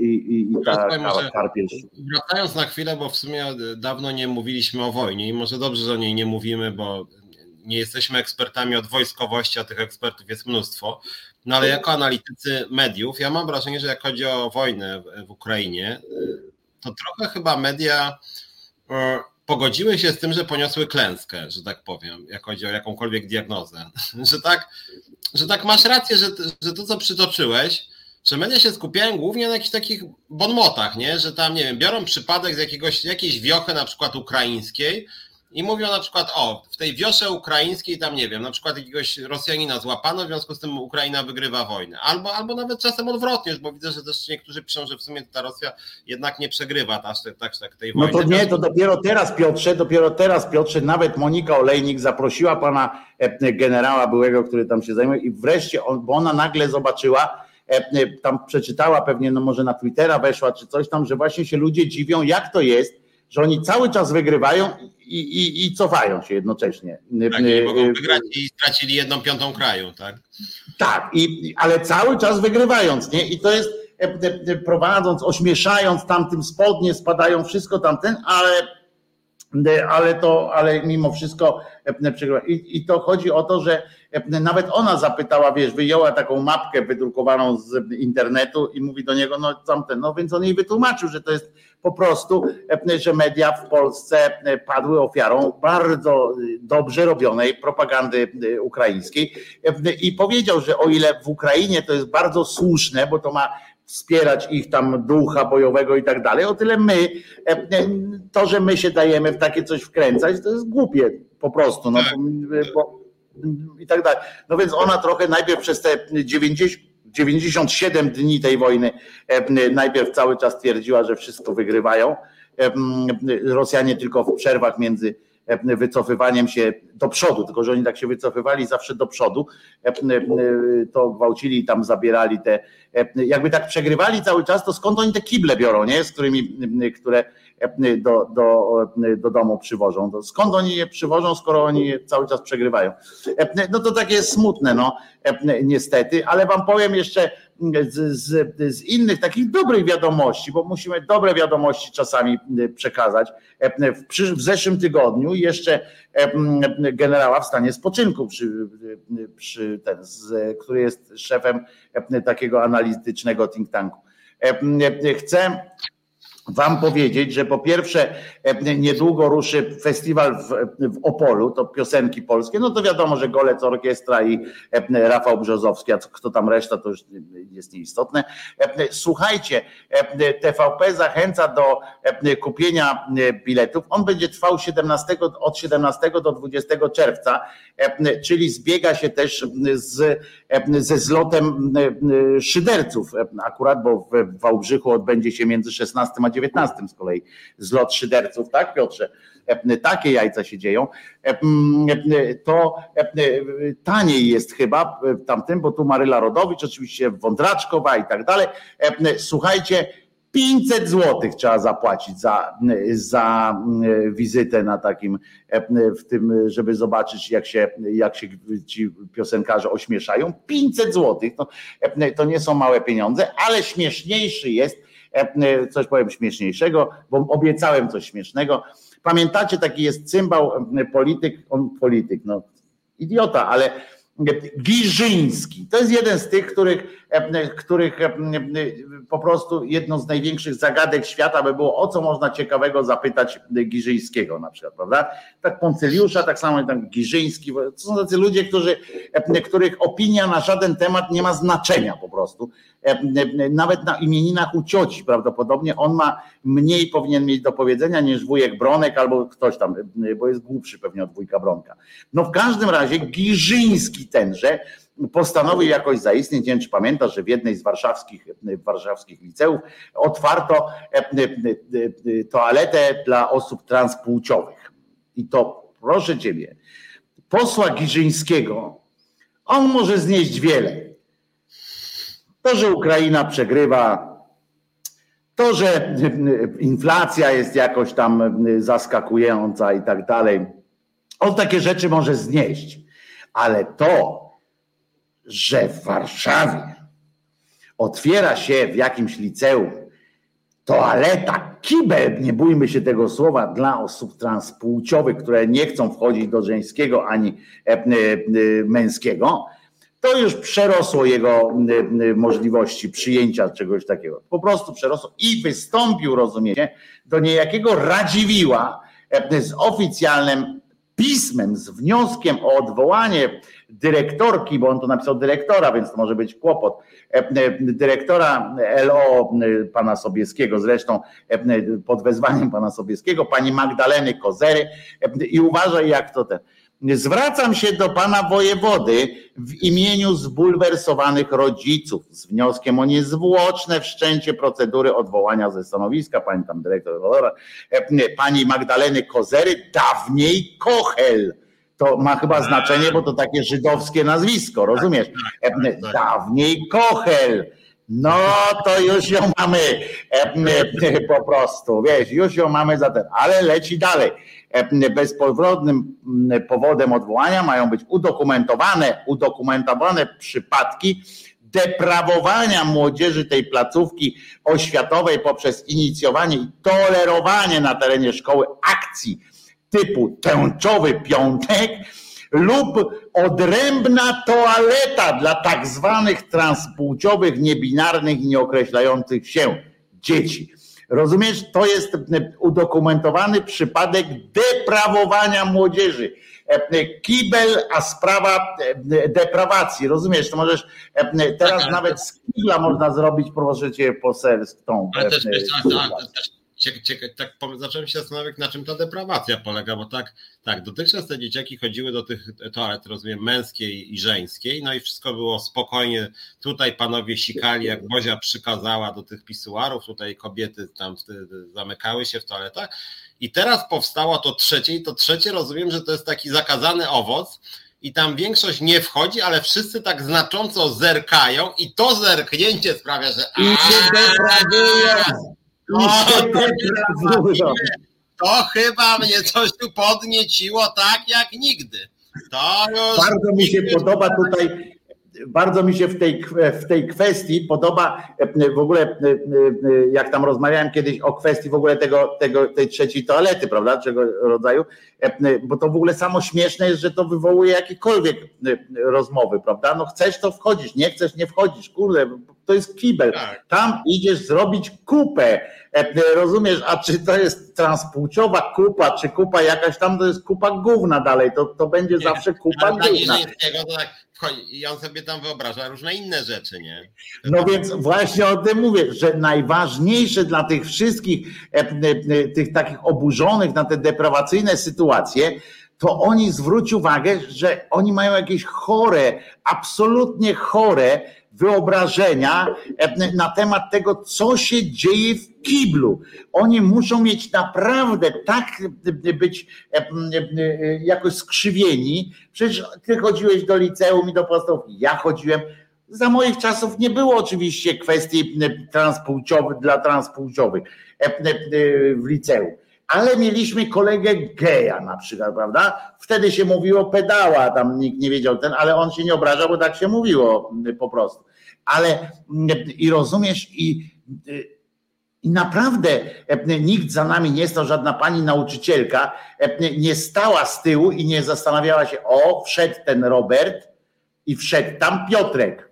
i, i, i ta karpielz. Wracając na chwilę, bo w sumie dawno nie mówiliśmy o wojnie i może dobrze, że o niej nie mówimy, bo nie jesteśmy ekspertami od wojskowości, a tych ekspertów jest mnóstwo. No ale jako analitycy mediów, ja mam wrażenie, że jak chodzi o wojnę w Ukrainie, to trochę chyba media e, pogodziły się z tym, że poniosły klęskę, że tak powiem, jak chodzi o jakąkolwiek diagnozę. *laughs* Że tak, że tak masz rację, że, że to, co przytoczyłeś, że media się skupiają głównie na jakichś takich bonmotach, nie? że tam, nie wiem, biorą przypadek z jakiegoś, jakiejś wiochy na przykład ukraińskiej i mówią na przykład, o, w tej wiosze ukraińskiej tam, nie wiem, na przykład jakiegoś Rosjanina złapano, w związku z tym Ukraina wygrywa wojnę. Albo, albo nawet czasem odwrotnie, bo widzę, że też niektórzy piszą, że w sumie ta Rosja jednak nie przegrywa tak, tak, tak tej wojny. No to nie, to dopiero teraz Piotrze, dopiero teraz Piotrze, nawet Monika Olejnik zaprosiła pana e, generała byłego, który tam się zajmuje i wreszcie, on, bo ona nagle zobaczyła, e, e, tam przeczytała pewnie, no może na Twittera weszła czy coś tam, że właśnie się ludzie dziwią, jak to jest, że oni cały czas wygrywają i, i, i cofają się jednocześnie. Tak, nie mogą wygrać i stracili jedną piątą kraju, tak? Tak, i, ale cały czas wygrywając, nie? I to jest prowadząc, ośmieszając tamtym spodnie, spadają wszystko tamten, ale ale to, ale mimo wszystko. I, I to chodzi o to, że nawet ona zapytała, wiesz, wyjęła taką mapkę wydrukowaną z internetu i mówi do niego, no tamten, no więc on jej wytłumaczył, że to jest po prostu, że media w Polsce padły ofiarą bardzo dobrze robionej propagandy ukraińskiej i powiedział, że o ile w Ukrainie to jest bardzo słuszne, bo to ma wspierać ich tam ducha bojowego i tak dalej, o tyle my, to, że my się dajemy w takie coś wkręcać, to jest głupie po prostu, no, bo, i tak dalej. No więc ona trochę najpierw przez te 90, 97 dni tej wojny najpierw cały czas twierdziła, że wszystko wygrywają. Rosjanie tylko w przerwach między wycofywaniem się do przodu, tylko że oni tak się wycofywali zawsze do przodu, to gwałcili i tam zabierali te, jakby tak przegrywali cały czas, to skąd oni te kible biorą, nie? Z którymi, które do, do, do domu przywożą. Skąd oni je przywożą, skoro oni je cały czas przegrywają? No to takie smutne, no niestety, ale wam powiem jeszcze z, z, z, innych takich dobrych wiadomości, bo musimy dobre wiadomości czasami przekazać. W, w zeszłym tygodniu jeszcze generała w stanie spoczynku, przy, przy ten, z, który jest szefem takiego analitycznego think tanku. Chcę Wam powiedzieć, że po pierwsze niedługo ruszy festiwal w, w, Opolu, to piosenki polskie, no to wiadomo, że Golec Orkiestra i e, Rafał Brzozowski, a kto tam reszta to już jest nieistotne. E, słuchajcie, TVP zachęca do kupienia biletów. On będzie trwał 17, od 17 do 20 czerwca, czyli zbiega się też z, ze zlotem szyderców akurat, bo w Wałbrzychu odbędzie się między 16 a 19 z kolei zlot szyderców, tak Piotrze? Takie jajca się dzieją. To taniej jest chyba tamtym, bo tu Maryla Rodowicz, oczywiście Wądraczkowa i tak dalej. Słuchajcie, 500 złotych trzeba zapłacić za, za wizytę na takim, w tym, żeby zobaczyć, jak się, jak się ci piosenkarze ośmieszają. 500 złotych to, to nie są małe pieniądze, ale śmieszniejszy jest coś powiem śmieszniejszego, bo obiecałem coś śmiesznego. Pamiętacie, taki jest cymbał, polityk, on polityk, no idiota, ale Giżyński. To jest jeden z tych, których, których po prostu jedną z największych zagadek świata by było, o co można ciekawego zapytać Giżyńskiego na przykład, prawda? Tak Poncyliusza, tak samo tak Giżyński. To są tacy ludzie, którzy, których opinia na żaden temat nie ma znaczenia po prostu. Nawet na imieninach u cioci prawdopodobnie on ma mniej powinien mieć do powiedzenia niż wujek Bronek albo ktoś tam, bo jest głupszy pewnie od wujka Bronka. No w każdym razie Giżyński tenże postanowił jakoś zaistnieć. Nie wiem, czy pamiętasz, że w jednej z warszawskich, warszawskich liceów otwarto e, e, e, toaletę dla osób transpłciowych. I to, proszę ciebie, posła Giżyńskiego, on może znieść wiele. To, że Ukraina przegrywa, to, że inflacja jest jakoś tam zaskakująca i tak dalej, on takie rzeczy może znieść. Ale to, że w Warszawie otwiera się w jakimś liceum toaleta, kibel, nie bójmy się tego słowa, dla osób transpłciowych, które nie chcą wchodzić do żeńskiego ani e, e, męskiego, to już przerosło jego możliwości przyjęcia czegoś takiego. Po prostu przerosło i wystąpił, rozumiecie, do niejakiego Radziwiła e, z oficjalnym pismem, z wnioskiem o odwołanie dyrektorki, bo on to napisał dyrektora, więc to może być kłopot, e, e, dyrektora LO pana Sobieskiego, zresztą pod wezwaniem pana Sobieskiego, pani Magdaleny Kozery. I uważaj jak to ten. Zwracam się do pana wojewody w imieniu zbulwersowanych rodziców z wnioskiem o niezwłoczne wszczęcie procedury odwołania ze stanowiska. Pani tam dyrektor, pani Magdaleny Kozery, dawniej Kochel. To ma chyba znaczenie, bo to takie żydowskie nazwisko, rozumiesz? Tak, tak, tak, dawniej Kochel. No to już ją mamy po prostu, wiesz, już ją mamy za ten, ale leci dalej E, bezpowrotnym powodem odwołania mają być udokumentowane, udokumentowane przypadki deprawowania młodzieży tej placówki oświatowej poprzez inicjowanie i tolerowanie na terenie szkoły akcji typu tęczowy piątek lub odrębna toaleta dla tak zwanych transpłciowych, niebinarnych i nieokreślających się dzieci. Rozumiesz, to jest udokumentowany przypadek deprawowania młodzieży. Kibel, a sprawa deprawacji. Rozumiesz, to możesz teraz tak, nawet z kibla można zrobić, proszę cię, poselstwą. Ale też, też, tak zacząłem się zastanawiać, na czym ta deprawacja polega, bo tak, tak, dotychczas te dzieciaki chodziły do tych toalet, rozumiem, męskiej i żeńskiej, no i wszystko było spokojnie. Tutaj panowie sikali, jak Bozia przykazała do tych pisuarów, tutaj kobiety tam zamykały się w toaletach. I teraz powstało to trzecie, i to trzecie rozumiem, że to jest taki zakazany owoc, i tam większość nie wchodzi, ale wszyscy tak znacząco zerkają i to zerknięcie sprawia, że I się deprawują. To, to chyba mnie coś tu podnieciło tak jak nigdy. To już Bardzo mi się podoba tutaj bardzo mi się w tej, w tej kwestii podoba w ogóle, jak tam rozmawiałem kiedyś o kwestii w ogóle tego, tego, tej trzeciej toalety, prawda, czego rodzaju, bo to w ogóle samo śmieszne jest, że to wywołuje jakiekolwiek rozmowy, prawda, no chcesz to wchodzisz, nie chcesz nie wchodzisz, kurde, to jest kibel, tak. tam idziesz zrobić kupę, rozumiesz, a czy to jest transpłciowa kupa, czy kupa jakaś tam, to jest kupa gówna dalej, to, to będzie nie, zawsze kupa gówna. To tak i on sobie tam wyobraża różne inne rzeczy, nie? No więc właśnie o tym mówię, że najważniejsze dla tych wszystkich, e, e, tych takich oburzonych na te deprawacyjne sytuacje, to oni zwróć uwagę, że oni mają jakieś chore, absolutnie chore wyobrażenia e, na temat tego, co się dzieje w kiblu. Oni muszą mieć naprawdę tak być e, jakoś skrzywieni. Przecież ty chodziłeś do liceum i do podstawówki. Ja chodziłem. Za moich czasów nie było oczywiście kwestii transpłciowych dla transpłciowych e, w liceum ale mieliśmy kolegę geja na przykład, prawda? Wtedy się mówiło pedała, tam nikt nie wiedział ten, ale on się nie obrażał, bo tak się mówiło po prostu. Ale i rozumiesz, i, i naprawdę nikt za nami nie stał, żadna pani nauczycielka nie stała z tyłu i nie zastanawiała się, o, wszedł ten Robert i wszedł tam Piotrek.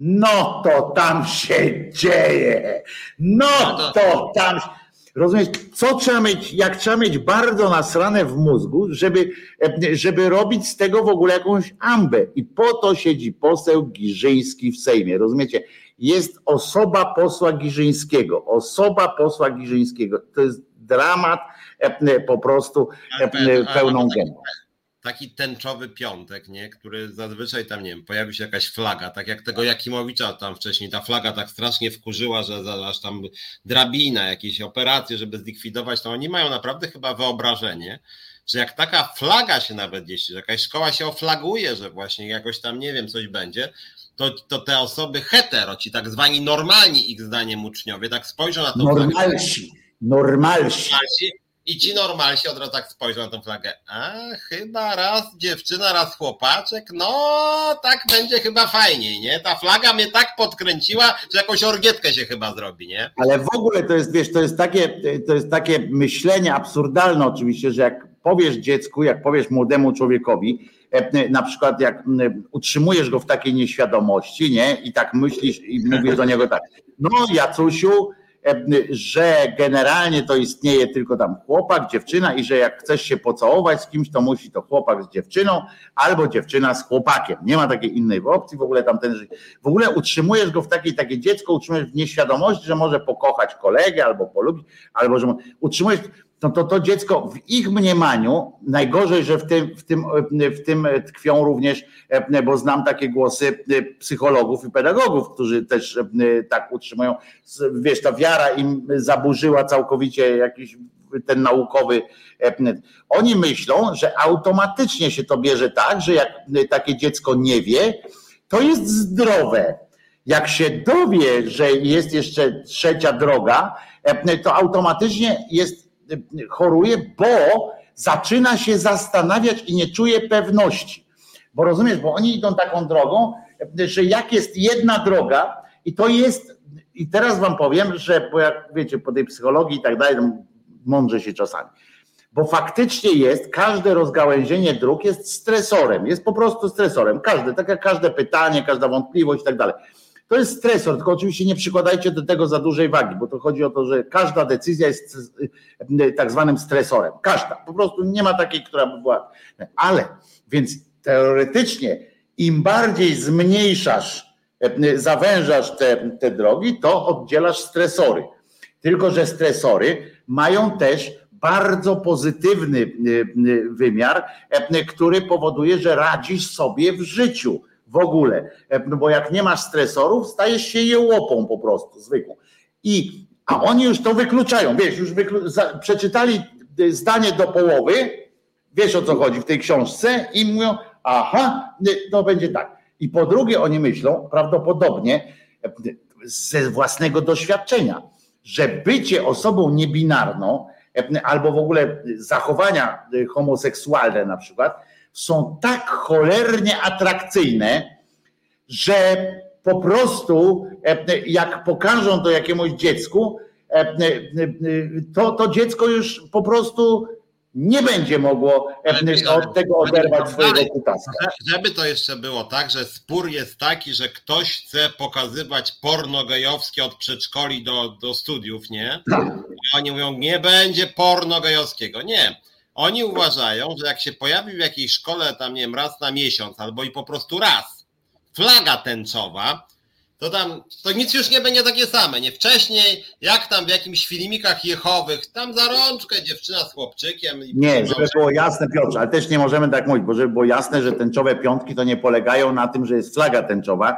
No to tam się dzieje. No, no to tam się Rozumiesz, co trzeba mieć, jak trzeba mieć bardzo nasrane w mózgu, żeby, żeby robić z tego w ogóle jakąś ambę. I po to siedzi poseł Giżyński w Sejmie. Rozumiecie? Jest osoba posła Giżyńskiego. Osoba posła Giżyńskiego. To jest dramat po prostu pełną gębą taki tęczowy piątek, nie? który zazwyczaj tam, nie wiem, pojawi się jakaś flaga, tak jak tego Jakimowicza tam wcześniej, ta flaga tak strasznie wkurzyła, że aż tam drabina, jakieś operacje, żeby zlikwidować, to oni mają naprawdę chyba wyobrażenie, że jak taka flaga się nawet gdzieś, że jakaś szkoła się oflaguje, że właśnie jakoś tam, nie wiem, coś będzie, to, to te osoby hetero, ci tak zwani normalni ich zdaniem uczniowie, tak spojrzą na to. Normalsi. Normalsi. normalsi i ci normalsi od razu tak spojrzą na tą flagę. A chyba raz dziewczyna, raz chłopaczek. No, tak będzie chyba fajniej, nie? Ta flaga mnie tak podkręciła, że jakąś orgietkę się chyba zrobi, nie? Ale w ogóle to jest, wiesz, to jest takie, to jest takie myślenie absurdalne oczywiście, że jak powiesz dziecku, jak powiesz młodemu człowiekowi, e, na przykład jak utrzymujesz go w takiej nieświadomości, nie? I tak myślisz i mówisz do niego tak, no Jacusiu, że generalnie to istnieje tylko tam chłopak, dziewczyna i że jak chcesz się pocałować z kimś, to musi to chłopak z dziewczyną albo dziewczyna z chłopakiem. Nie ma takiej innej opcji, w ogóle tamten, w ogóle utrzymujesz go w takiej, takie dziecko utrzymujesz w nieświadomości, że może pokochać kolegę albo polubić, albo że utrzymujesz no to to dziecko w ich mniemaniu, najgorzej, że w tym, w tym, w tym tkwią również, bo znam takie głosy psychologów i pedagogów, którzy też tak utrzymują, wiesz, ta wiara im zaburzyła całkowicie jakiś ten naukowy. Oni myślą, że automatycznie się to bierze tak, że jak takie dziecko nie wie, to jest zdrowe. Jak się dowie, że jest jeszcze trzecia droga, to automatycznie jest choruje, bo zaczyna się zastanawiać i nie czuje pewności. Bo rozumiesz, bo oni idą taką drogą, że jak jest jedna droga i to jest, i teraz wam powiem, że bo jak wiecie, po tej psychologii i tak dalej, mądrze się czasami. Bo faktycznie jest, każde rozgałęzienie dróg jest stresorem, jest po prostu stresorem. Każde, tak jak każde pytanie, każda wątpliwość i tak dalej. To jest stresor, tylko oczywiście nie przykładajcie do tego za dużej wagi, bo to chodzi o to, że każda decyzja jest tak zwanym stresorem. Każda. Po prostu nie ma takiej, która by była. Ale więc teoretycznie im bardziej zmniejszasz, zawężasz te, te drogi, to oddzielasz stresory. Tylko, że stresory mają też bardzo pozytywny wymiar, który powoduje, że radzisz sobie w życiu w ogóle. E, no bo jak nie masz stresorów, stajesz się jełopą po prostu, zwykłą. I, a oni już to wykluczają, wiesz, już wyklu, za, przeczytali y, zdanie do połowy, wiesz o co chodzi w tej książce i mówią, aha, to będzie tak. I po drugie oni myślą, prawdopodobnie e, ze własnego doświadczenia, że bycie osobą niebinarną albo w ogóle zachowania homoseksualne na przykład są tak cholernie atrakcyjne, że po prostu jak pokażą to jakiemuś dziecku, to, to dziecko już po prostu nie będzie mogło od tego oderwać swojego kutasa. Żeby to jeszcze było tak, że spór jest taki, że ktoś chce pokazywać porno gejowskie od przedszkoli do, do studiów, nie? Tak. I oni mówią, nie będzie porno gejowskiego. Nie. Oni uważają, że jak się pojawi w jakiejś szkole tam, nie wiem, raz na miesiąc, albo i po prostu raz, flaga tęczowa, to tam to nic już nie będzie takie same. Nie wcześniej, jak tam w jakimś filmikach jechowych, tam za rączkę dziewczyna z chłopczykiem. nie, żeby było jasne, Piotrze, ale też nie możemy tak mówić, bo żeby było jasne, że tęczowe piątki to nie polegają na tym, że jest flaga tęczowa,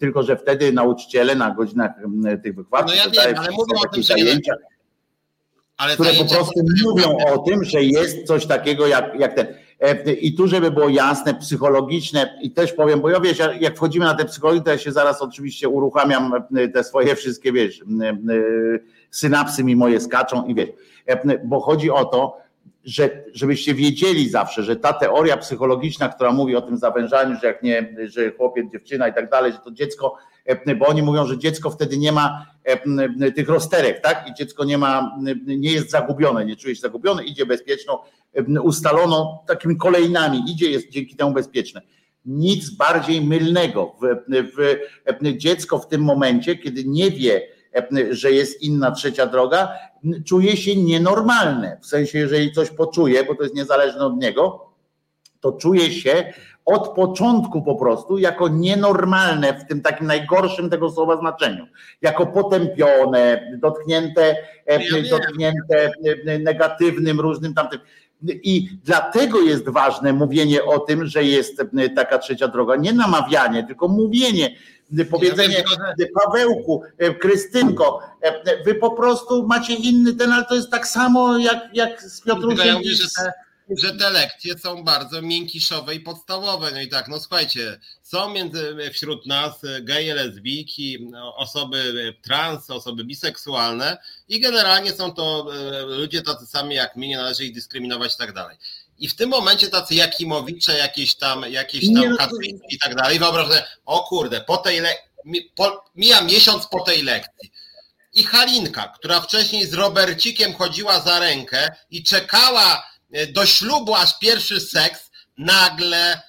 tylko że wtedy nauczyciele na godzinach mm, tych wykładów. No ja wiem, ale mówię o tym, że zajęcia, ale które po prostu mówią o tym, że jest coś takiego jak, jak ten. E, I tu, żeby było jasne, psychologiczne, i też powiem, bo ja wiesz, jak wchodzimy na te psychologię, to ja się zaraz oczywiście uruchamiam e, te swoje wszystkie, wiesz, e, synapsy mi moje skaczą i wiesz, bo chodzi o to, że, żebyście wiedzieli zawsze, że ta teoria psychologiczna, która mówi o tym zawężaniu, że jak nie, że chłopiec, dziewczyna i tak dalej, że to dziecko, bo oni mówią, że dziecko wtedy nie ma tych rozterek, tak? I dziecko nie ma, nie jest zagubione, nie czuje się zagubione, idzie bezpieczną, ustaloną takimi kolejnami, idzie, jest dzięki temu bezpieczne. Nic bardziej mylnego. Dziecko w tym momencie, kiedy nie wie, że jest inna trzecia droga, czuje się nienormalne. W sensie, jeżeli coś poczuje, bo to jest niezależne od niego, to czuje się od początku po prostu jako nienormalne w tym takim najgorszym tego słowa znaczeniu. Jako potępione, dotknięte, ja dotknięte negatywnym, różnym tamtym. I dlatego jest ważne mówienie o tym, że jest taka trzecia droga. Nie namawianie, tylko mówienie, powiedzenie Pawełku, Krystynko, wy po prostu macie inny ten, ale to jest tak samo jak, jak z Piotrusiem. Ja mówię, że że te lekcje są bardzo miękiszowe i podstawowe. No i tak, no słuchajcie, są między, wśród nas geje, lesbijki, osoby trans, osoby biseksualne i generalnie są to e, ludzie tacy sami jak my, nie należy ich dyskryminować i tak dalej. I w tym momencie tacy Jakimowicze, jakieś tam, jakieś tam Kaczyński i tak dalej, wyobraź o kurde, po tej le- po, mija miesiąc po tej lekcji. I Halinka, która wcześniej z Robercikiem chodziła za rękę i czekała do ślubu aż pierwszy seks, nagle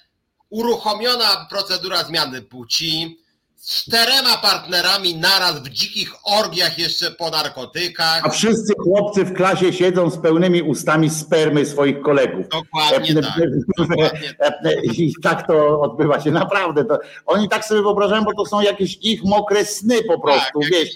uruchomiona procedura zmiany płci, z czterema partnerami naraz w dzikich orgiach jeszcze po narkotykach. A wszyscy chłopcy w klasie siedzą z pełnymi ustami spermy swoich kolegów. Dokładnie tak. Dokładnie tak. I tak to odbywa się naprawdę. To, oni tak sobie wyobrażają, bo to są jakieś ich mokre sny po prostu, tak, wiesz.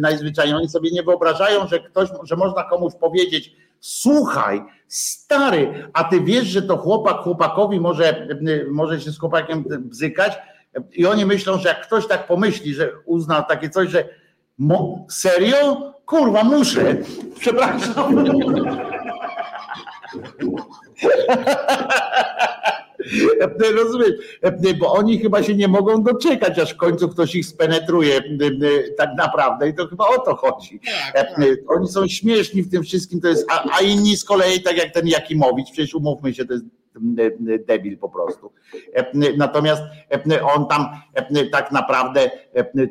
Najzwyczajniej oni sobie nie wyobrażają, że ktoś, że można komuś powiedzieć, Słuchaj, stary, a ty wiesz, że to chłopak chłopakowi może, może się z chłopakiem bzykać? I oni myślą, że jak ktoś tak pomyśli, że uzna takie coś, że mo, serio? Kurwa, muszę. Przepraszam. *laughs* Rozumiesz? Bo oni chyba się nie mogą doczekać, aż w końcu ktoś ich spenetruje tak naprawdę i to chyba o to chodzi. Tak, tak. Oni są śmieszni w tym wszystkim, to jest, a, a inni z kolei, tak jak ten Jakimowicz, przecież umówmy się, to jest debil po prostu. Natomiast on tam tak naprawdę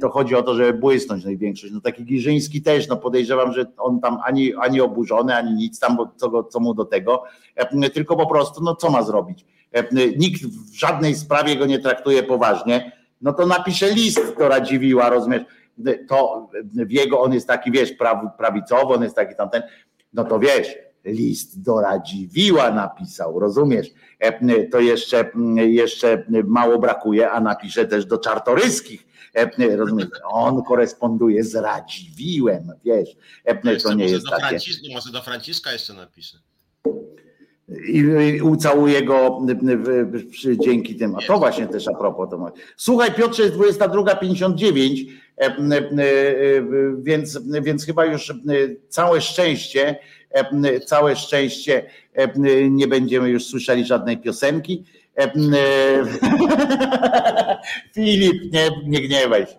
to chodzi o to, żeby błysnąć największość. No taki Giżyński też, no podejrzewam, że on tam ani, ani oburzony, ani nic tam, co, co mu do tego, tylko po prostu, no co ma zrobić? Nikt w żadnej sprawie go nie traktuje poważnie, no to napisze list do Radziwiła, rozumiesz? To w jego, on jest taki, wiesz, prawicowy, on jest taki tamten, no to wiesz, list do Radziwiła napisał, rozumiesz? To jeszcze, jeszcze mało brakuje, a napisze też do Czartoryskich Rozumiesz? On koresponduje z Radziwiłem, wiesz. To nie jest takie. może do Franciszka jeszcze napisze i ucałuję go dzięki tym. A to właśnie też a propos. To Słuchaj, Piotrze, jest 22.59, e, e, więc, więc chyba już całe szczęście, całe szczęście nie będziemy już słyszeli żadnej piosenki. *laughs* Filip, nie, nie gniewaj się.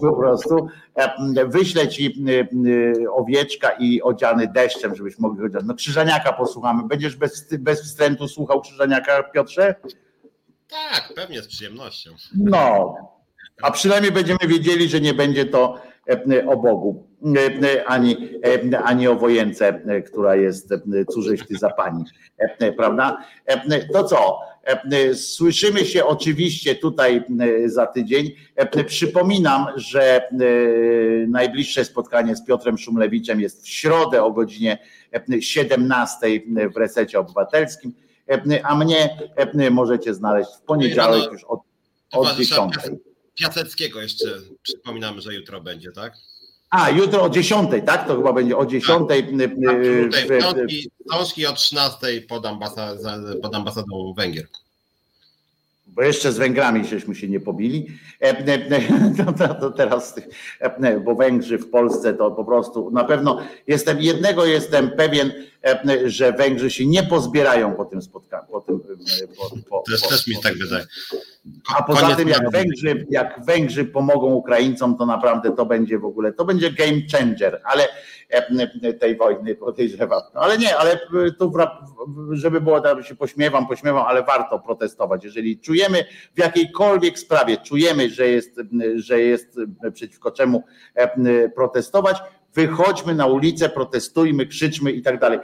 Po prostu wyślę ci owieczka i odziany deszczem, żebyś mogli chodzić. No Krzyżaniaka posłuchamy. Będziesz bez, bez wstrętu słuchał Krzyżaniaka, Piotrze? Tak, pewnie z przyjemnością. No, a przynajmniej będziemy wiedzieli, że nie będzie to o Bogu, ani, ani o wojence, która jest cóżeś ty za pani, prawda? To co? Słyszymy się oczywiście tutaj za tydzień. Przypominam, że najbliższe spotkanie z Piotrem Szumlewiczem jest w środę o godzinie 17 w resecie obywatelskim, a mnie możecie znaleźć w poniedziałek już od, od 10. Piaseckiego jeszcze przypominamy, że jutro będzie, tak? A, jutro o 10, tak? To chyba będzie o 10. Tak, książki o 13 pod, ambasad, pod ambasadą Węgier bo jeszcze z Węgrami żeśmy się nie pobili. *laughs* To, teraz, bo Węgrzy w Polsce to po prostu na pewno jestem, jednego jestem pewien, że Węgrzy się nie pozbierają po tym spotkaniu. Po tym, po, po, też, po, też mi tak wydaje. A poza tym, jak Węgrzy, jak Węgrzy pomogą Ukraińcom, to naprawdę to będzie w ogóle, to będzie game changer, ale tej wojny podejrzewam. No, ale nie, ale tu, żeby było, tak się pośmiewam, pośmiewam, ale warto protestować. Jeżeli czujemy w jakiejkolwiek sprawie, czujemy, że jest, że jest przeciwko czemu protestować, wychodźmy na ulicę, protestujmy, krzyczmy i tak dalej.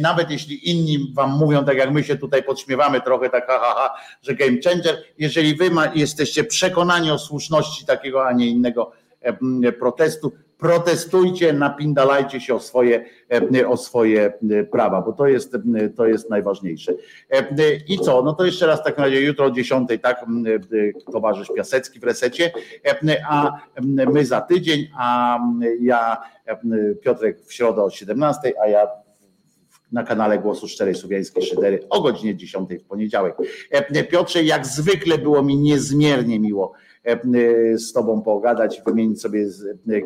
Nawet jeśli inni wam mówią, tak jak my się tutaj podśmiewamy trochę, tak ha, ha, ha że game changer, jeżeli wy ma, jesteście przekonani o słuszności takiego, a nie innego protestu, protestujcie, napindalajcie się o swoje, o swoje prawa, bo to jest, to jest najważniejsze. I co? No to jeszcze raz w takim razie jutro o 10, tak, towarzysz Piasecki w resecie, a my za tydzień, a ja Piotrek w środę o 17, a ja na kanale Głosu Szczerej Słowiańskiej Szydery o godzinie 10 w poniedziałek. Piotrze, jak zwykle było mi niezmiernie miło E, z Tobą pogadać, wymienić sobie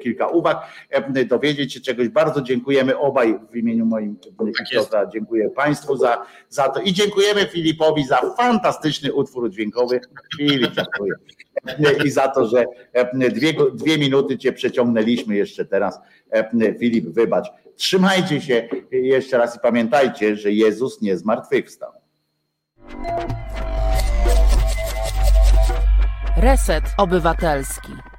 kilka uwag, e, dowiedzieć się czegoś. Bardzo dziękujemy obaj w imieniu moim tak Piotra. Dziękuję Państwu za, za to i dziękujemy Filipowi za fantastyczny utwór dźwiękowy. Filip, dziękuję. E, I za to, że dwie, dwie minuty Cię przeciągnęliśmy jeszcze teraz. Filip, wybacz. Trzymajcie się jeszcze raz i pamiętajcie, że Jezus nie zmartwychwstał. Reset Obywatelski.